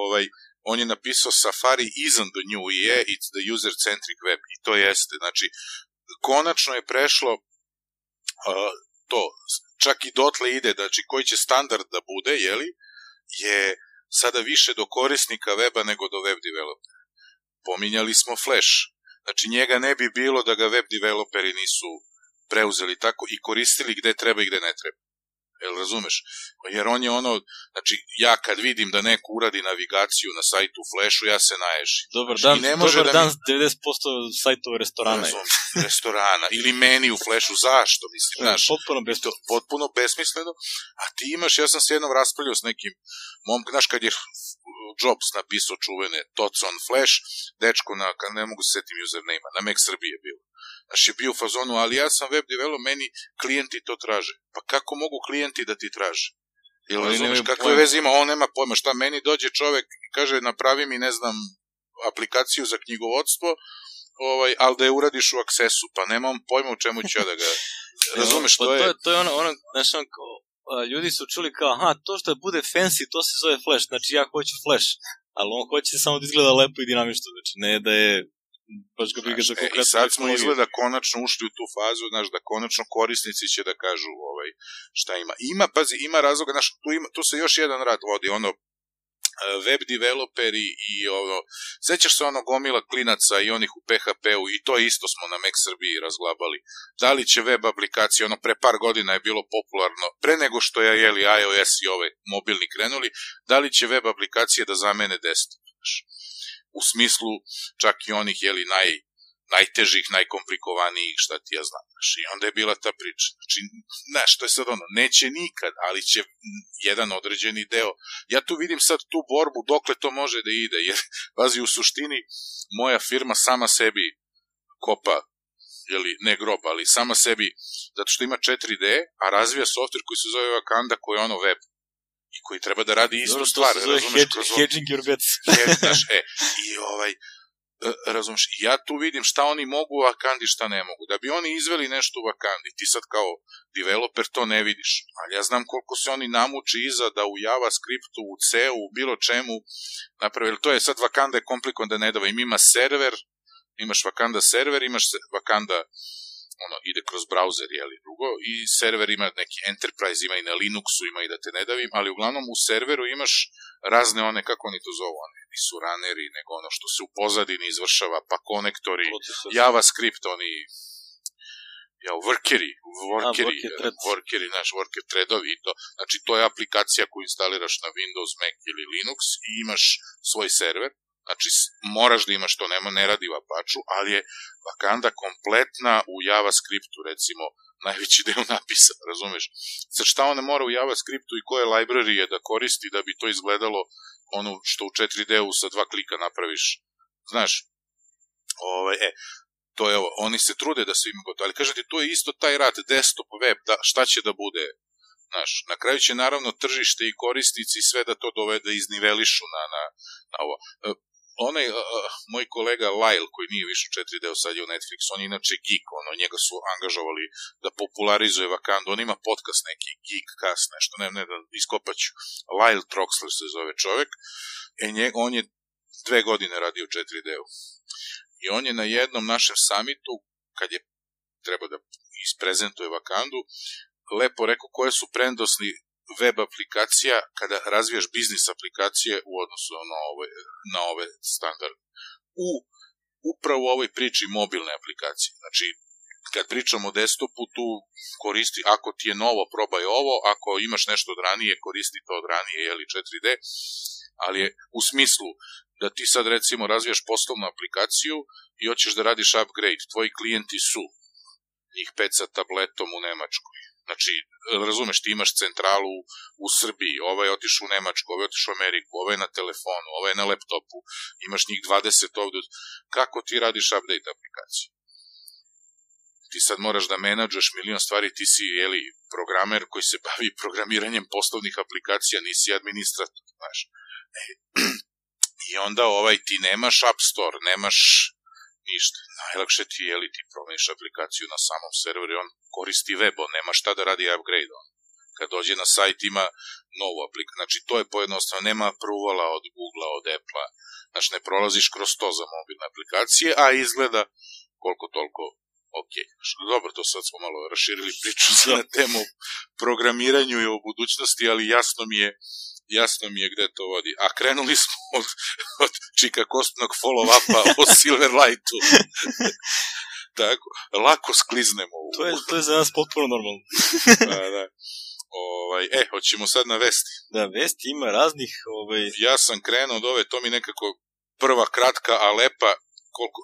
[SPEAKER 2] Ovaj, on je napisao Safari isn't the new EA, it's the user-centric web. I to jeste. Znači, konačno je prešlo uh, to, čak i dotle ide, znači koji će standard da bude, jeli, je sada više do korisnika weba nego do web developera. Pominjali smo Flash. Znači njega ne bi bilo da ga web developeri nisu preuzeli tako i koristili gde treba i gde ne treba. Jel razumeš? Jer on je ono, znači ja kad vidim da neko uradi navigaciju na sajtu u Flashu, ja se naješim.
[SPEAKER 1] Dobar
[SPEAKER 2] Znači,
[SPEAKER 1] dan,
[SPEAKER 2] ne može
[SPEAKER 1] dobar
[SPEAKER 2] da
[SPEAKER 1] dan,
[SPEAKER 2] mi-
[SPEAKER 1] 90% sajtova restorana je.
[SPEAKER 2] Restorana ili meni u Flashu, zašto mislim, znaš?
[SPEAKER 1] Potpuno
[SPEAKER 2] to potpuno besmisleno, a ti imaš, ja sam se jednom raspravljao s nekim mom, znaš kad je Jobs napisao čuvene Tots on Flash, dečko na, ne mogu se setim username na Mac Srbije je bilo. Znaš, je bio u fazonu, ali ja sam web develop, meni klijenti to traže. Pa kako mogu klijenti da ti traže?
[SPEAKER 1] Oni
[SPEAKER 2] razumeš, kakve
[SPEAKER 1] pojma.
[SPEAKER 2] veze ima, on nema pojma, šta meni dođe čovek i kaže, napravi mi, ne znam, aplikaciju za knjigovodstvo, ovaj, ali da je uradiš u Accessu, pa nemam pojma u čemu ću ja da ga... Razumeš,
[SPEAKER 1] pa
[SPEAKER 2] to je...
[SPEAKER 1] To je, to je ono, ono, znaš, ono, kao, a, ljudi su čuli kao, aha, to što bude fancy, to se zove Flash, znači ja hoću Flash, ali on hoće samo da izgleda lepo i dinamično, znači ne da je baš ga briga za
[SPEAKER 2] e,
[SPEAKER 1] konkretnu
[SPEAKER 2] I sad smo
[SPEAKER 1] tehnologiju.
[SPEAKER 2] izgleda konačno ušli u tu fazu, znaš, da konačno korisnici će da kažu ovaj, šta ima. Ima, pazi, ima razloga, znaš, tu, ima, tu se još jedan rad vodi, ono, e, web developeri i ono, sećaš se ono gomila klinaca i onih u PHP-u i to isto smo na Mac Srbiji razglabali. Da li će web aplikacije, ono pre par godina je bilo popularno, pre nego što je jeli iOS i ove mobilni krenuli, da li će web aplikacije da zamene desktop? U smislu čak i onih jeli naj, najtežih, najkomplikovanijih, šta ti ja znam. Znaš, I onda je bila ta priča. Znači, znaš, to je sad ono, neće nikad, ali će jedan određeni deo. Ja tu vidim sad tu borbu dokle to može da ide, jer, pazi, u suštini, moja firma sama sebi kopa jeli, ne grob, ali sama sebi, zato što ima 4D, a razvija softver koji se zove Wakanda, koji je ono web i koji treba da radi istu
[SPEAKER 1] Dobro, to
[SPEAKER 2] stvar,
[SPEAKER 1] se zove
[SPEAKER 2] razumeš,
[SPEAKER 1] hedge- hedging your bets.
[SPEAKER 2] je, znaš, e, i ovaj, e, razumeš, ja tu vidim šta oni mogu u Wakandi, šta ne mogu. Da bi oni izveli nešto u Wakandi, ti sad kao developer to ne vidiš, ali ja znam koliko se oni namuči iza da u JavaScriptu, u C-u, u bilo čemu napravili. To je sad Wakanda je komplikovan da ne dava. Im ima server, imaš Wakanda server, imaš Wakanda ono, ide kroz browser, jeli, drugo, i server ima neki enterprise, ima i na Linuxu, ima i da te ne davim, ali uglavnom u serveru imaš razne one, kako oni to zovu, one, nisu runneri, nego ono što se u pozadini izvršava, pa konektori, JavaScript, oni, ja, workeri, workeri,
[SPEAKER 1] worker threads.
[SPEAKER 2] workeri, naš worker threadovi i to. Znači, to je aplikacija koju instaliraš na Windows, Mac ili Linux i imaš svoj server. Znači, moraš da imaš to, nema, ne radi u Apache, ali je Wakanda kompletna u JavaScriptu, recimo, najveći deo napisa, razumeš? Sad šta ona mora u JavaScriptu i koje librarije da koristi da bi to izgledalo ono što u 4D-u sa dva klika napraviš, znaš, ovaj, e, to je ovo, oni se trude da se ima gotovo, ali kažete, to je isto taj rad, desktop, web, da, šta će da bude, znaš, na kraju će naravno tržište i korisnici sve da to dovede, iznivelišu na, na, na ovo. Onaj, a, moj kolega Lyle, koji nije više u 4D, sad je u Netflix, on je inače geek, ono, njega su angažovali da popularizuje Wakandu, on ima podcast neki, geek cast, nešto, ne, ne, da iskopaću. Lyle Troxler se zove čovek, e, nje, on je dve godine radio u 4D-u. I on je na jednom našem samitu, kad je treba da isprezentuje Wakandu, lepo rekao koje su prednosti web aplikacija kada razvijaš biznis aplikacije u odnosu na ove, na ove standarde. U upravo ovoj priči mobilne aplikacije. Znači, kad pričamo o desktopu, tu koristi, ako ti je novo, probaj ovo, ako imaš nešto od ranije, koristi to od ranije, jeli 4D, ali je u smislu da ti sad recimo razvijaš poslovnu aplikaciju i hoćeš da radiš upgrade, tvoji klijenti su njih pet sa tabletom u Nemačkoj. Znači, razumeš, ti imaš centralu u Srbiji, ovaj je otišao u Nemačku, ovaj je otišao u Ameriku, ovaj na telefonu, ovaj na laptopu, imaš njih 20 ovde. Kako ti radiš update aplikaciju? Ti sad moraš da menadžuješ milion stvari, ti si, jeli, programer koji se bavi programiranjem poslovnih aplikacija, nisi administrator, znaš. E, I onda ovaj, ti nemaš App Store, nemaš ništa. Najlakše ti je li ti promeniš aplikaciju na samom serveru on koristi web, on nema šta da radi upgrade. On. Kad dođe na sajt ima novu aplikaciju. Znači to je pojednostavno, nema approvala od Google-a, od Apple-a. Znači ne prolaziš kroz to za mobilne aplikacije, a izgleda koliko toliko ok. Dobro, to sad smo malo raširili priču na temu programiranju i o budućnosti, ali jasno mi je jasno mi je gde to vodi. A krenuli smo od, od čika kostnog follow-upa o Silverlightu. Tako, lako skliznemo. U...
[SPEAKER 1] To je, to je za nas potpuno normalno.
[SPEAKER 2] da, da. Ovaj, e, hoćemo sad na vesti.
[SPEAKER 1] Da, vesti ima raznih... Ovaj...
[SPEAKER 2] Ja sam krenuo od ove, to mi nekako prva kratka, a lepa, koliko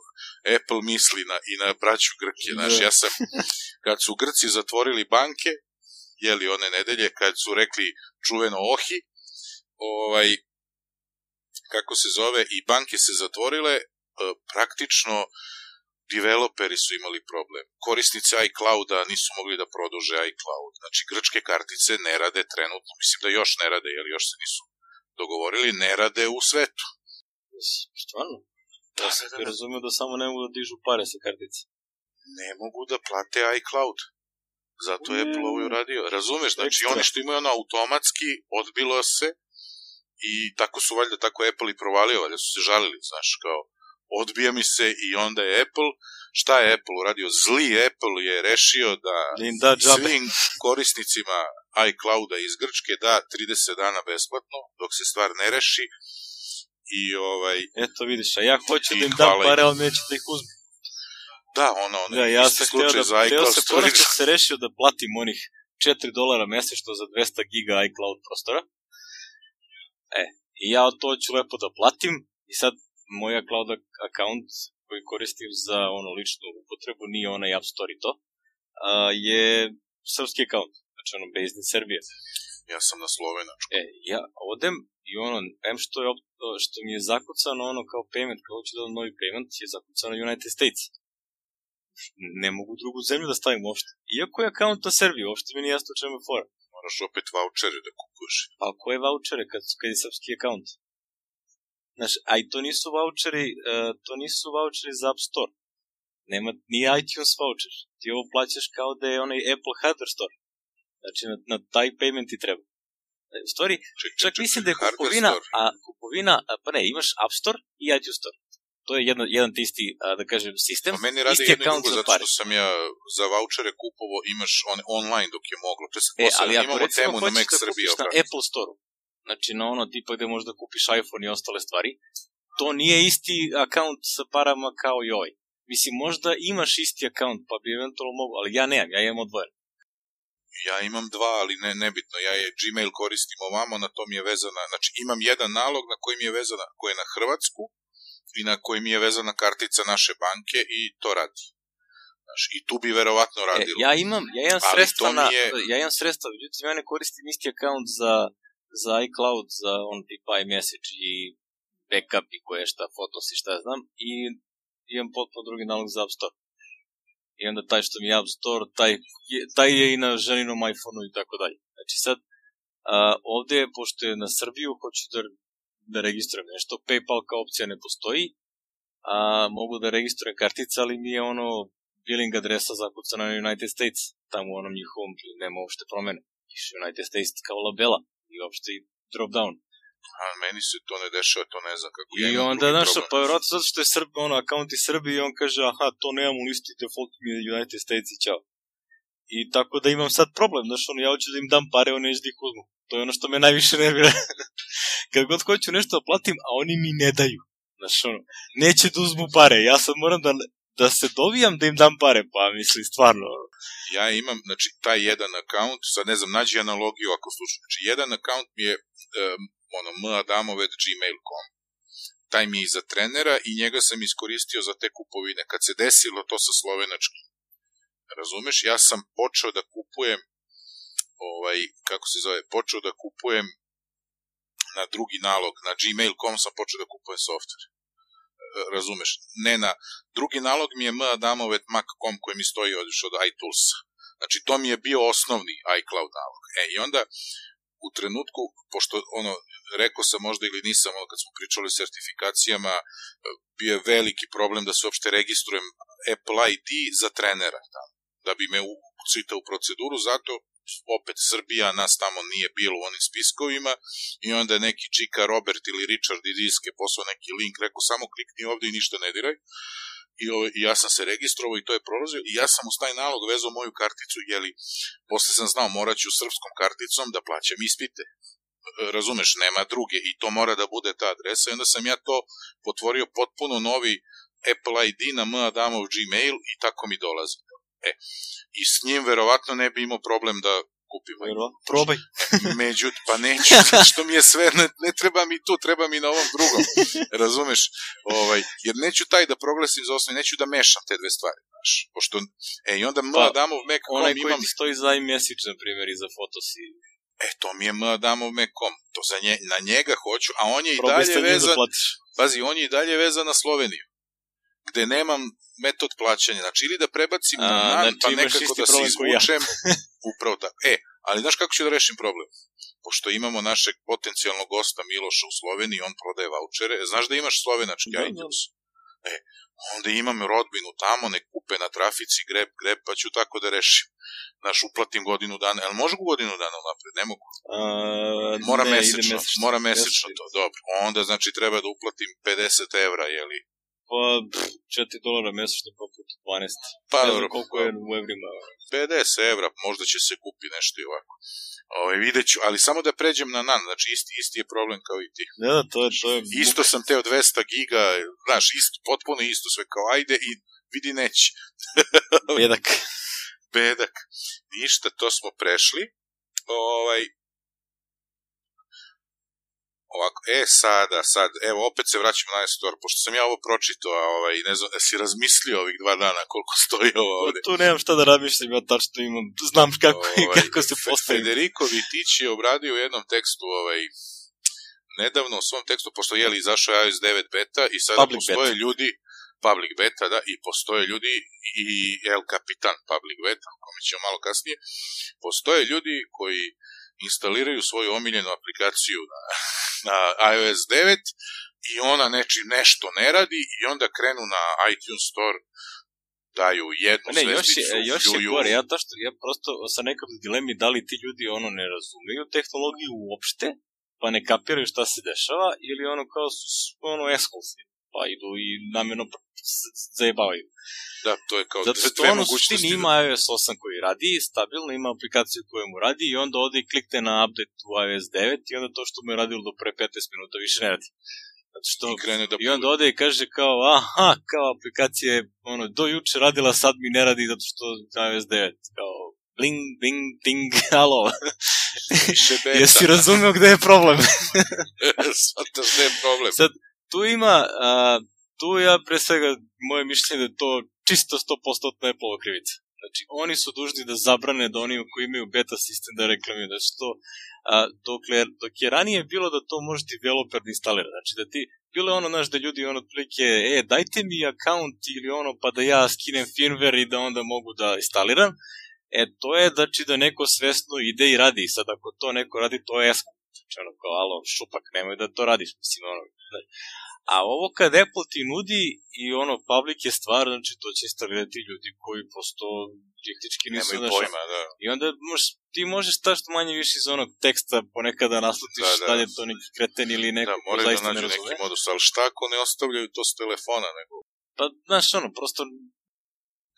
[SPEAKER 2] Apple misli na, i na braću Grke. Znaš, da. ja sam, kad su Grci zatvorili banke, jeli one nedelje, kad su rekli čuveno ohi, ovaj, kako se zove, i banke se zatvorile, e, praktično developeri su imali problem. Korisnici iClouda nisu mogli da produže iCloud. Znači, grčke kartice ne rade trenutno, mislim da još ne rade, jer još se nisu dogovorili, ne rade u svetu.
[SPEAKER 1] Stvarno? Da, ja sam da, da. razumio da samo ne mogu da dižu pare sa kartice.
[SPEAKER 2] Ne mogu da plate iCloud. Zato je Apple ovo uradio. Razumeš, znači Ekstra. oni što imaju ono automatski, odbilo se, i tako su valjda tako Apple i provalio, valjda su se žalili, znaš, kao odbija mi se i onda je Apple, šta je Apple uradio? Zli Apple je rešio da,
[SPEAKER 1] da
[SPEAKER 2] svim korisnicima iClouda iz Grčke da 30 dana besplatno, dok se stvar ne reši. I ovaj...
[SPEAKER 1] Eto vidiš, a ja hoću da im dam pare, ali neću da ih uzmem.
[SPEAKER 2] Da, ono, ono,
[SPEAKER 1] da, ja sam htio da, za iCloud se konačno se rešio da platim onih 4 dolara mesečno za 200 giga iCloud prostora E, i ja to ću lepo da platim i sad moja cloud account koji koristim za ono ličnu upotrebu, nije onaj App Store i to, a, je srpski account, znači ono based in Serbia.
[SPEAKER 2] Ja sam na slovenačku.
[SPEAKER 1] E, ja odem i ono, em što, je, što mi je zakucano ono kao payment, kao ću da novi payment, je zakucano United States. Ne mogu drugu zemlju da stavim uopšte. Iako je account na Serbiji, uopšte mi nije jasno čemu je fora
[SPEAKER 2] moraš opet vouchere da kupuješ.
[SPEAKER 1] A koje vouchere kad, kad je srpski account? Znaš, a i to nisu voucheri, uh, to nisu voucheri za App Store. Nema, nije iTunes voucher. Ti ovo plaćaš kao da je onaj Apple Hardware Store. Znači, na, na taj payment ti treba. E, u stvari, ček, čak ček, mislim da je kupovina, a kupovina, a, pa ne, imaš App Store i iTunes Store to je jedan, jedan isti, da kažem, sistem.
[SPEAKER 2] A meni radi jedno drugo, zato što sam ja za vouchere kupovo, imaš on, online dok je moglo. To je sad e, ali ako recimo temu na Mac
[SPEAKER 1] da Srbija, na Apple Store, znači na ono tipa gde možda kupiš iPhone i ostale stvari, to nije isti akaunt sa parama kao i ovaj. Mislim, možda imaš isti akaunt, pa bi eventualno mogu, ali ja nemam, ja imam odvojen.
[SPEAKER 2] Ja imam dva, ali ne, nebitno. Ja je Gmail koristim ovamo, na to mi je vezana, znači imam jedan nalog na koji mi je vezana, koji je na Hrvatsku, i na koji mi je vezana kartica naše banke i to radi. Znaš, I tu bi verovatno radilo.
[SPEAKER 1] E, ja imam, ja imam sredstva na, je... ja imam sredstva, međutim ja ne koristim isti account za, za iCloud, za on tipa iMessage i backup i koje šta, fotos i šta znam, i imam potpuno drugi nalog za App Store. I onda taj što mi je App Store, taj, taj je i na ženinom iPhoneu i tako dalje. Znači sad, a, ovde, pošto je na Srbiju, hoću da da registrujem nešto. PayPal kao opcija ne postoji, a mogu da registrujem kartica, ali mi je ono billing adresa zakucana na United States, tamo u onom njihovom nema uopšte promene. Piše United States kao labela i uopšte i drop down.
[SPEAKER 2] A meni se to ne dešava, to ne znam kako.
[SPEAKER 1] I ja onda, znaš, pa vjerojatno zato što je Srb, ono, account iz Srbije i on kaže, aha, to nemam u listi, default mi je United States i čao. I tako da imam sad problem, znaš, ono, ja hoću da im dam pare, oni neće da ih uzmu. To je ono što me najviše nervira. Kad god hoću nešto da platim, a oni mi ne daju. Znaš, ono, neće da uzmu pare. Ja sad moram da, da se dovijam da im dam pare, pa misli, stvarno.
[SPEAKER 2] Ja imam, znači, taj jedan account, sad ne znam, nađi analogiju ako slušam. Znači, jedan account mi je, um, ono, madamove.gmail.com taj mi je za trenera i njega sam iskoristio za te kupovine. Kad se desilo to sa slovenačkim Razumeš? Ja sam počeo da kupujem ovaj, kako se zove, počeo da kupujem na drugi nalog, na gmail.com sam počeo da kupujem software. E, razumeš? Ne na drugi nalog mi je M. Adamovet Mac.com koji mi stoji od, od iTools. Znači, to mi je bio osnovni iCloud nalog. E, i onda u trenutku, pošto ono, rekao sam možda ili nisam, ono, kad smo pričali o sertifikacijama, bio je veliki problem da se uopšte registrujem Apple ID za trenera, da, da bi me ucita u proceduru, zato opet Srbija, nas tamo nije bilo u onim spiskovima i onda je neki čika Robert ili Richard iz Iske poslao neki link, rekao samo klikni ovde i ništa ne diraj. I, ove, I ja sam se registrovao i to je prolazio i ja sam uz taj nalog vezao moju karticu, jeli, posle sam znao morat ću srpskom karticom da plaćam ispite razumeš, nema druge i to mora da bude ta adresa i onda sam ja to potvorio potpuno novi Apple ID na M. Adamov Gmail i tako mi dolazi. E, i s njim verovatno ne bi imao problem da kupim.
[SPEAKER 1] Probaj.
[SPEAKER 2] Međutim, pa neću, što mi je sve, ne, ne treba mi tu, treba mi na ovom drugom. Razumeš? Ovaj, jer neću taj da proglasim za osnovi, neću da mešam te dve stvari. Znaš, pošto, e, i onda pa, Adamov Mac
[SPEAKER 1] onaj koji imam... ti stoji za iMessage, na primjer, i za fotosi.
[SPEAKER 2] E, to mi je M. Adamov Mac.com. To za nje, na njega hoću, a on je i dalje da vezan... Da pazi, on je i dalje vezan na Sloveniju gde nemam metod plaćanja. Znači, ili da prebacim A, na NAN, znači, pa nekako da se izvučem. Ja. upravo tako. E, ali znaš kako ću da rešim problem? Pošto imamo našeg potencijalnog gosta Miloša u Sloveniji, on prodaje vouchere. Znaš da imaš slovenački da, iTunes? Da. E, onda imam rodbinu tamo, ne kupe na trafici, greb, greb, pa ću tako da rešim. Znaš, uplatim godinu dana. Jel može godinu dana napred? Ne mogu.
[SPEAKER 1] A,
[SPEAKER 2] mora
[SPEAKER 1] ne,
[SPEAKER 2] mesečno. mesečno. Mora mesečno to, dobro. Onda, znači, treba da uplatim 50 evra, jeli,
[SPEAKER 1] Pa, 4 dolara mesečno, pa put 12.
[SPEAKER 2] Pa,
[SPEAKER 1] ne znam koliko je u evrima.
[SPEAKER 2] 50 evra, možda će se kupi nešto i ovako. Ove, ovaj, vidjet ću, ali samo da pređem na NAN, znači isti, isti je problem kao i ti.
[SPEAKER 1] Ne, da, to je, to je...
[SPEAKER 2] Isto sam teo 200 giga, znaš, isto, potpuno isto sve kao ajde i vidi neće.
[SPEAKER 1] Bedak.
[SPEAKER 2] Bedak. Ništa, to smo prešli. Ovaj, Ovako, e sada, sad, evo, opet se vraćamo na Nestor, pošto sam ja ovo pročitao, a ovaj, ne znam, si razmislio ovih dva dana koliko stoji ovo ovde.
[SPEAKER 1] Tu nemam šta da razmišljam, ja tačno imam, znam kako, ovaj, kako se postavi.
[SPEAKER 2] Federico Vitić je obradio u jednom tekstu, ovaj, nedavno u svom tekstu, pošto je li izašao iOS 9 beta i sada public postoje beta. ljudi, public beta, da, i postoje ljudi i El Capitan public beta, kome ćemo malo kasnije, postoje ljudi koji instaliraju svoju omiljenu aplikaciju na, na iOS 9 i ona neči nešto ne radi i onda krenu na iTunes Store daju jednu
[SPEAKER 1] ne, još je, još je gore, ja, to što, ja prosto sa nekog dilemi da li ti ljudi ono ne razumeju tehnologiju uopšte, pa ne kapiraju šta se dešava, ili ono kao su ono eksklusiv, pa idu i namjerno zajebavaju.
[SPEAKER 2] Da, to je kao
[SPEAKER 1] Zato što ono suštini ima iOS 8 koji radi, stabilno ima aplikaciju koja mu radi i onda ode i klikte na update u iOS 9 i onda to što mu je radilo do pre 15 minuta više ne radi. Zato što,
[SPEAKER 2] I, krene da...
[SPEAKER 1] I onda ode i kaže kao, aha, kao aplikacija je ono, do juče radila, sad mi ne radi zato što iOS 9. Kao, bling, bling, ding, alo. Jesi razumeo gde je problem?
[SPEAKER 2] Svataš gde je problem.
[SPEAKER 1] Sad, tu ima, a, tu ja pre svega, moje mišljenje da je to čisto 100% Apple krivica. Znači, oni su dužni da zabrane da oni koji imaju beta sistem da reklamuju, da što, a, dok, je, dok je ranije bilo da to može developer da instalira, znači da ti, bilo je ono, znaš, da ljudi ono otprilike, e, dajte mi account ili ono, pa da ja skinem firmware i da onda mogu da instaliram, e, to je, znači, da neko svesno ide i radi, sad ako to neko radi, to je esko, ono, kao, alo, šupak, nemoj da to radiš, mislim, ono, A ovo kad Apple ti nudi i ono public je stvar, znači to će instalirati ljudi koji posto praktički nisu
[SPEAKER 2] Nemaju pojma, da.
[SPEAKER 1] I onda možeš, ti možeš što manje više iz onog teksta ponekada naslutiš da, da. da li je to neki kreten ili neko da,
[SPEAKER 2] ko zaista da ne razume. neki modus, ali šta ako ne ostavljaju to s telefona, nego...
[SPEAKER 1] Pa, znaš, ono, prosto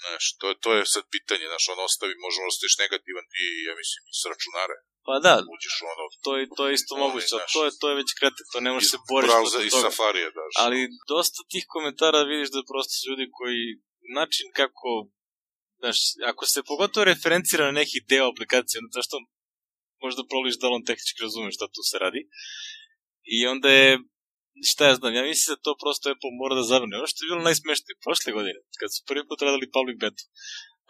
[SPEAKER 2] Znaš, to, to je sad pitanje, znaš, on ostavi, možemo da ostaviš negativan i, ja mislim, s računare.
[SPEAKER 1] Pa da,
[SPEAKER 2] uđeš ono...
[SPEAKER 1] To je, to je isto moguće, to je, to je već krete, to ne može se boriti
[SPEAKER 2] toga. I Safarija, da.
[SPEAKER 1] Ali dosta tih komentara vidiš da prosto su ljudi koji, način kako, znaš, ako se pogotovo referencira na neki deo aplikacije, onda što možda proliš da on tehnički razume šta tu se radi. I onda je, šta ja znam, ja mislim da to prosto Apple mora da zabrane. Ono što je bilo najsmešnije prošle godine, kad su prvi put radili public beta,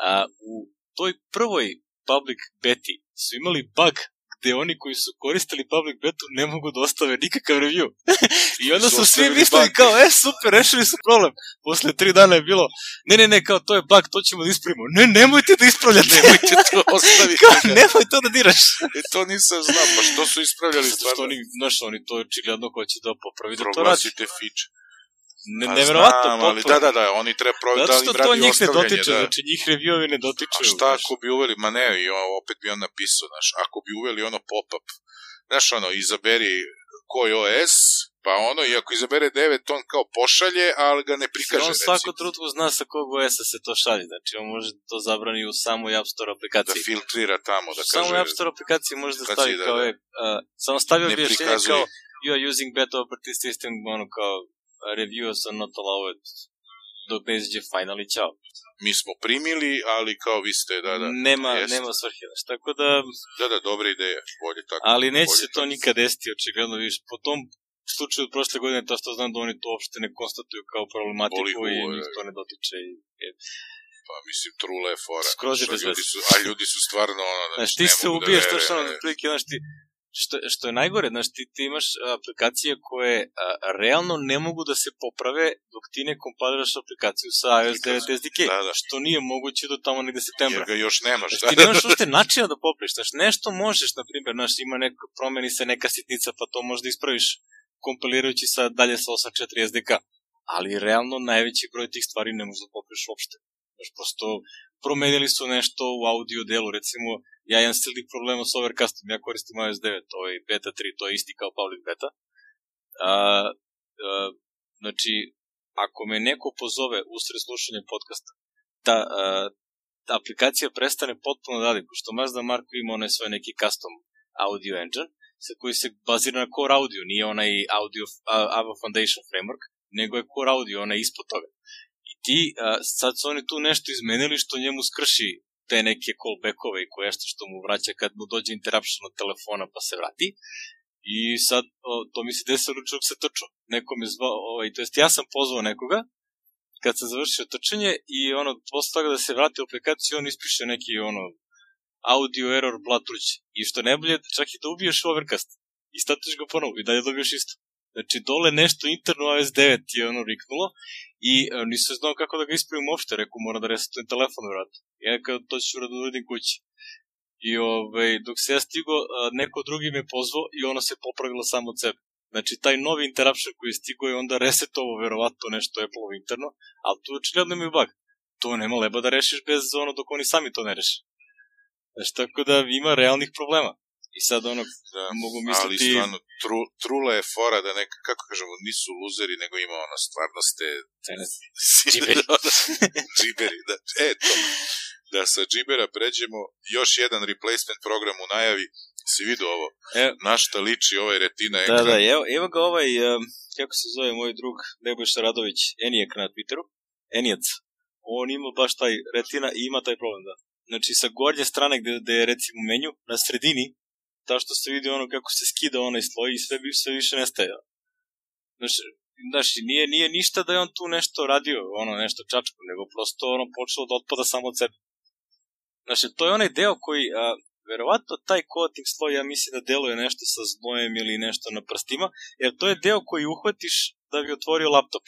[SPEAKER 1] A, u toj prvoj public beti su imali bug gde oni koji su koristili public betu ne mogu da ostave nikakav review. I onda su svi mislili kao, e, super, rešili su problem. Posle tri dana je bilo, ne, ne, ne, kao, to je bug, to ćemo da ispravimo. Ne, nemojte da ispravljate.
[SPEAKER 2] Nemojte to ostaviti.
[SPEAKER 1] kao, nemoj to da diraš.
[SPEAKER 2] E, to nisam znao, pa što su ispravljali
[SPEAKER 1] Zato što
[SPEAKER 2] stvarno?
[SPEAKER 1] oni, znaš, oni to očigledno hoće da popravi da to.
[SPEAKER 2] Proglasite fiče.
[SPEAKER 1] Ne,
[SPEAKER 2] Pa
[SPEAKER 1] neverovatno
[SPEAKER 2] znam, ali da, da, da, oni treba provjeriti da li im
[SPEAKER 1] to
[SPEAKER 2] radi
[SPEAKER 1] njih ne
[SPEAKER 2] ostavljanje,
[SPEAKER 1] dotiče,
[SPEAKER 2] da.
[SPEAKER 1] znači njih reviewovi ne dotiču.
[SPEAKER 2] A šta ako bi uveli, ma ne, i opet bi on napisao, znaš, ako bi uveli ono pop-up, znaš, ono, izaberi koji OS, pa ono, i ako izabere 9, on kao pošalje, ali ga ne prikaže,
[SPEAKER 1] on svako trutku zna sa kog OS-a se to šalje, znači on može to zabrani u samoj App Store
[SPEAKER 2] da
[SPEAKER 1] aplikaciji.
[SPEAKER 2] filtrira tamo, da kaže...
[SPEAKER 1] samoj App Store aplikaciji može da stavi
[SPEAKER 2] da,
[SPEAKER 1] kao
[SPEAKER 2] da.
[SPEAKER 1] je, uh, samo stavi
[SPEAKER 2] Ne
[SPEAKER 1] objašnjenje
[SPEAKER 2] prikazuje.
[SPEAKER 1] kao you are using beta operating system, ono kao reviews are not allowed dok ne izađe final i čao.
[SPEAKER 2] Mi smo primili, ali kao vi ste, da, da.
[SPEAKER 1] nema,
[SPEAKER 2] jest.
[SPEAKER 1] nema svrhe, znači, tako da,
[SPEAKER 2] Da, da, dobra ideja, bolje tako.
[SPEAKER 1] ali neće se to nikad desiti, očigledno, viš, po tom slučaju od prošle godine, to što znam da oni to uopšte ne konstatuju kao problematiku
[SPEAKER 2] Boli
[SPEAKER 1] i njih
[SPEAKER 2] da.
[SPEAKER 1] to ne dotiče. I, i,
[SPEAKER 2] Pa mislim, trule je fora.
[SPEAKER 1] Skroz je bez
[SPEAKER 2] ljudi su, a ljudi su stvarno, ono,
[SPEAKER 1] Znaš,
[SPEAKER 2] znači,
[SPEAKER 1] ti se
[SPEAKER 2] da
[SPEAKER 1] ubiješ, to
[SPEAKER 2] veruje,
[SPEAKER 1] što ono, znaš, ti, što, što je najgore, znaš, ti, ti imaš aplikacije koje a, realno ne mogu da se poprave dok ti ne kompiliraš aplikaciju sa iOS 9 SDK,
[SPEAKER 2] Da, da.
[SPEAKER 1] što nije moguće do tamo negde septembra.
[SPEAKER 2] Jer ga još nemaš,
[SPEAKER 1] Znaš, ti nemaš uopšte načina da popraviš, znaš, nešto možeš, na primjer, znaš, ima neka, promeni se neka sitnica, pa to možda ispraviš kompilirajući sa, dalje sa 8.4 SDK, ali realno najveći broj tih stvari ne možeš da popraviš uopšte. Znaš, prosto promenili su nešto u audio delu, recimo, ja imam silnih problema s overcastom, ja koristim iOS 9, ovaj beta 3, to je isti kao public beta. A, a, znači, ako me neko pozove usred slušanja podcasta, ta, a, ta aplikacija prestane potpuno da radi, pošto Mazda Marko ima onaj svoj neki custom audio engine, sa koji se bazira na Core Audio, nije onaj audio, Ava Foundation framework, nego je Core Audio, onaj ispod toga. I ti, a, sad su oni tu nešto izmenili što njemu skrši te neke callbackove i koje što mu vraća kad mu dođe interruption od telefona pa se vrati. I sad, o, to mi se desilo dok se trčao. Neko me zvao, ovaj, to jest ja sam pozvao nekoga, kad sam završio trčanje i ono, posle toga da se vrati u aplikaciju, on ispiše neki ono, audio error blatruć. I što najbolje, čak i da ubiješ overcast. I statiš ga ponovo i dalje dobiješ isto. Znači, dole nešto interno iOS 9 je ono riknulo i e, nisam znao kako da ga ispravim uopšte, rekao moram da resetujem telefon, vrat. Ja kad to ću da uradim kući. I ovaj, dok se ja stigo, a, neko drugi me pozvao i ono se popravilo samo od sebe. Znači, taj novi interruption koji je stigo je onda resetovo verovatno nešto Apple interno, ali tu očigledno mi je bug. To nema leba da rešiš bez ono dok oni sami to ne reše. Znači, tako da ima realnih problema. I sad ono,
[SPEAKER 2] Da,
[SPEAKER 1] mogu
[SPEAKER 2] ali
[SPEAKER 1] misliti...
[SPEAKER 2] stvarno, tru, trula je fora da neka, kako kažemo, nisu luzeri, nego ima ono, stvarno ste...
[SPEAKER 1] Džiberi.
[SPEAKER 2] džiberi, da. E, to. Da sa džibera pređemo, još jedan replacement program u najavi, si vidio ovo,
[SPEAKER 1] E.
[SPEAKER 2] na šta liči ovaj retina
[SPEAKER 1] Da,
[SPEAKER 2] ekran.
[SPEAKER 1] da, evo, evo ga ovaj, um, kako se zove moj drug Nebojša Radović, Enijak na Twitteru, Enijac. On ima baš taj retina i ima taj problem, da. Znači, sa gornje strane gde, gde je recimo menju, na sredini, ta što se vidi ono kako se skida onaj sloj i sve, sve više nestaje. Znači, znači nije, nije ništa da je on tu nešto radio, ono nešto čačko, nego prosto ono počelo da otpada samo od sebe. Znači, to je onaj deo koji, a, verovatno taj coating sloj, ja mislim da deluje nešto sa znojem ili nešto na prstima, jer to je deo koji uhvatiš da bi otvorio laptop.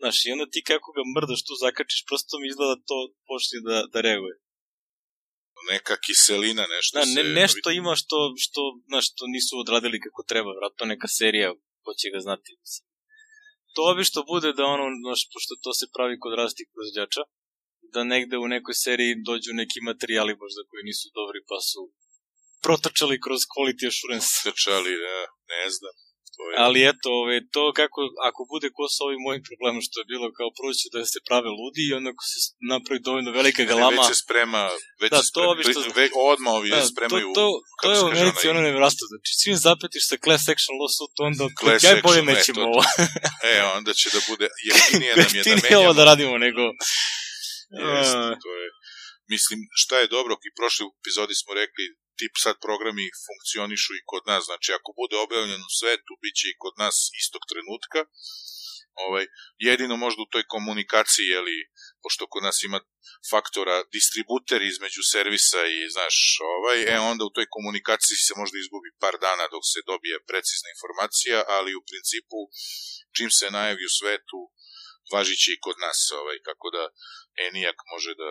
[SPEAKER 1] Znaš, i onda ti kako ga mrdaš tu zakačiš, prosto mi izgleda da to počne da, da reaguje.
[SPEAKER 2] Neka kiselina, nešto
[SPEAKER 1] Da,
[SPEAKER 2] se...
[SPEAKER 1] ne, nešto ima što, što, znaš, što nisu odradili kako treba, vratno neka serija, ko će ga znati. Mislim. To obično bude da ono, znaš, pošto to se pravi kod različitih proizvođača, da negde u nekoj seriji dođu neki materijali možda koji nisu dobri pa su protrčali kroz quality assurance.
[SPEAKER 2] Trčali, da, ne znam.
[SPEAKER 1] Ali eto, ove, to kako, ako bude ko sa ovim mojim problemom što je bilo, kao prvo će da se prave ludi i onda ako se napravi dovoljno velika
[SPEAKER 2] Ne,
[SPEAKER 1] galama,
[SPEAKER 2] Već se sprema, već
[SPEAKER 1] Da,
[SPEAKER 2] se sprema,
[SPEAKER 1] obično-
[SPEAKER 2] već, odmah ovi
[SPEAKER 1] Da,
[SPEAKER 2] spremaju...
[SPEAKER 1] to, to, to je u Americi ono nevjerojatno. Znači, svim zapetiš sa class action lawsuit, onda
[SPEAKER 2] Class
[SPEAKER 1] ja bolje
[SPEAKER 2] e,
[SPEAKER 1] nećemo ovo.
[SPEAKER 2] E, onda će da bude, jeftinije nam je da menjamo.
[SPEAKER 1] ovo da radimo nego...
[SPEAKER 2] Jeste, to je. Mislim, šta je dobro, i prošle epizodi smo rekli, tip sad programi funkcionišu i kod nas, znači ako bude objavljen u svetu, bit će i kod nas istog trenutka, Ovaj, jedino možda u toj komunikaciji, jeli, pošto kod nas ima faktora distributer između servisa i, znaš, ovaj, e, onda u toj komunikaciji se možda izgubi par dana dok se dobije precizna informacija, ali u principu, čim se najavi u svetu, važići i kod nas, ovaj, kako da Enijak može da...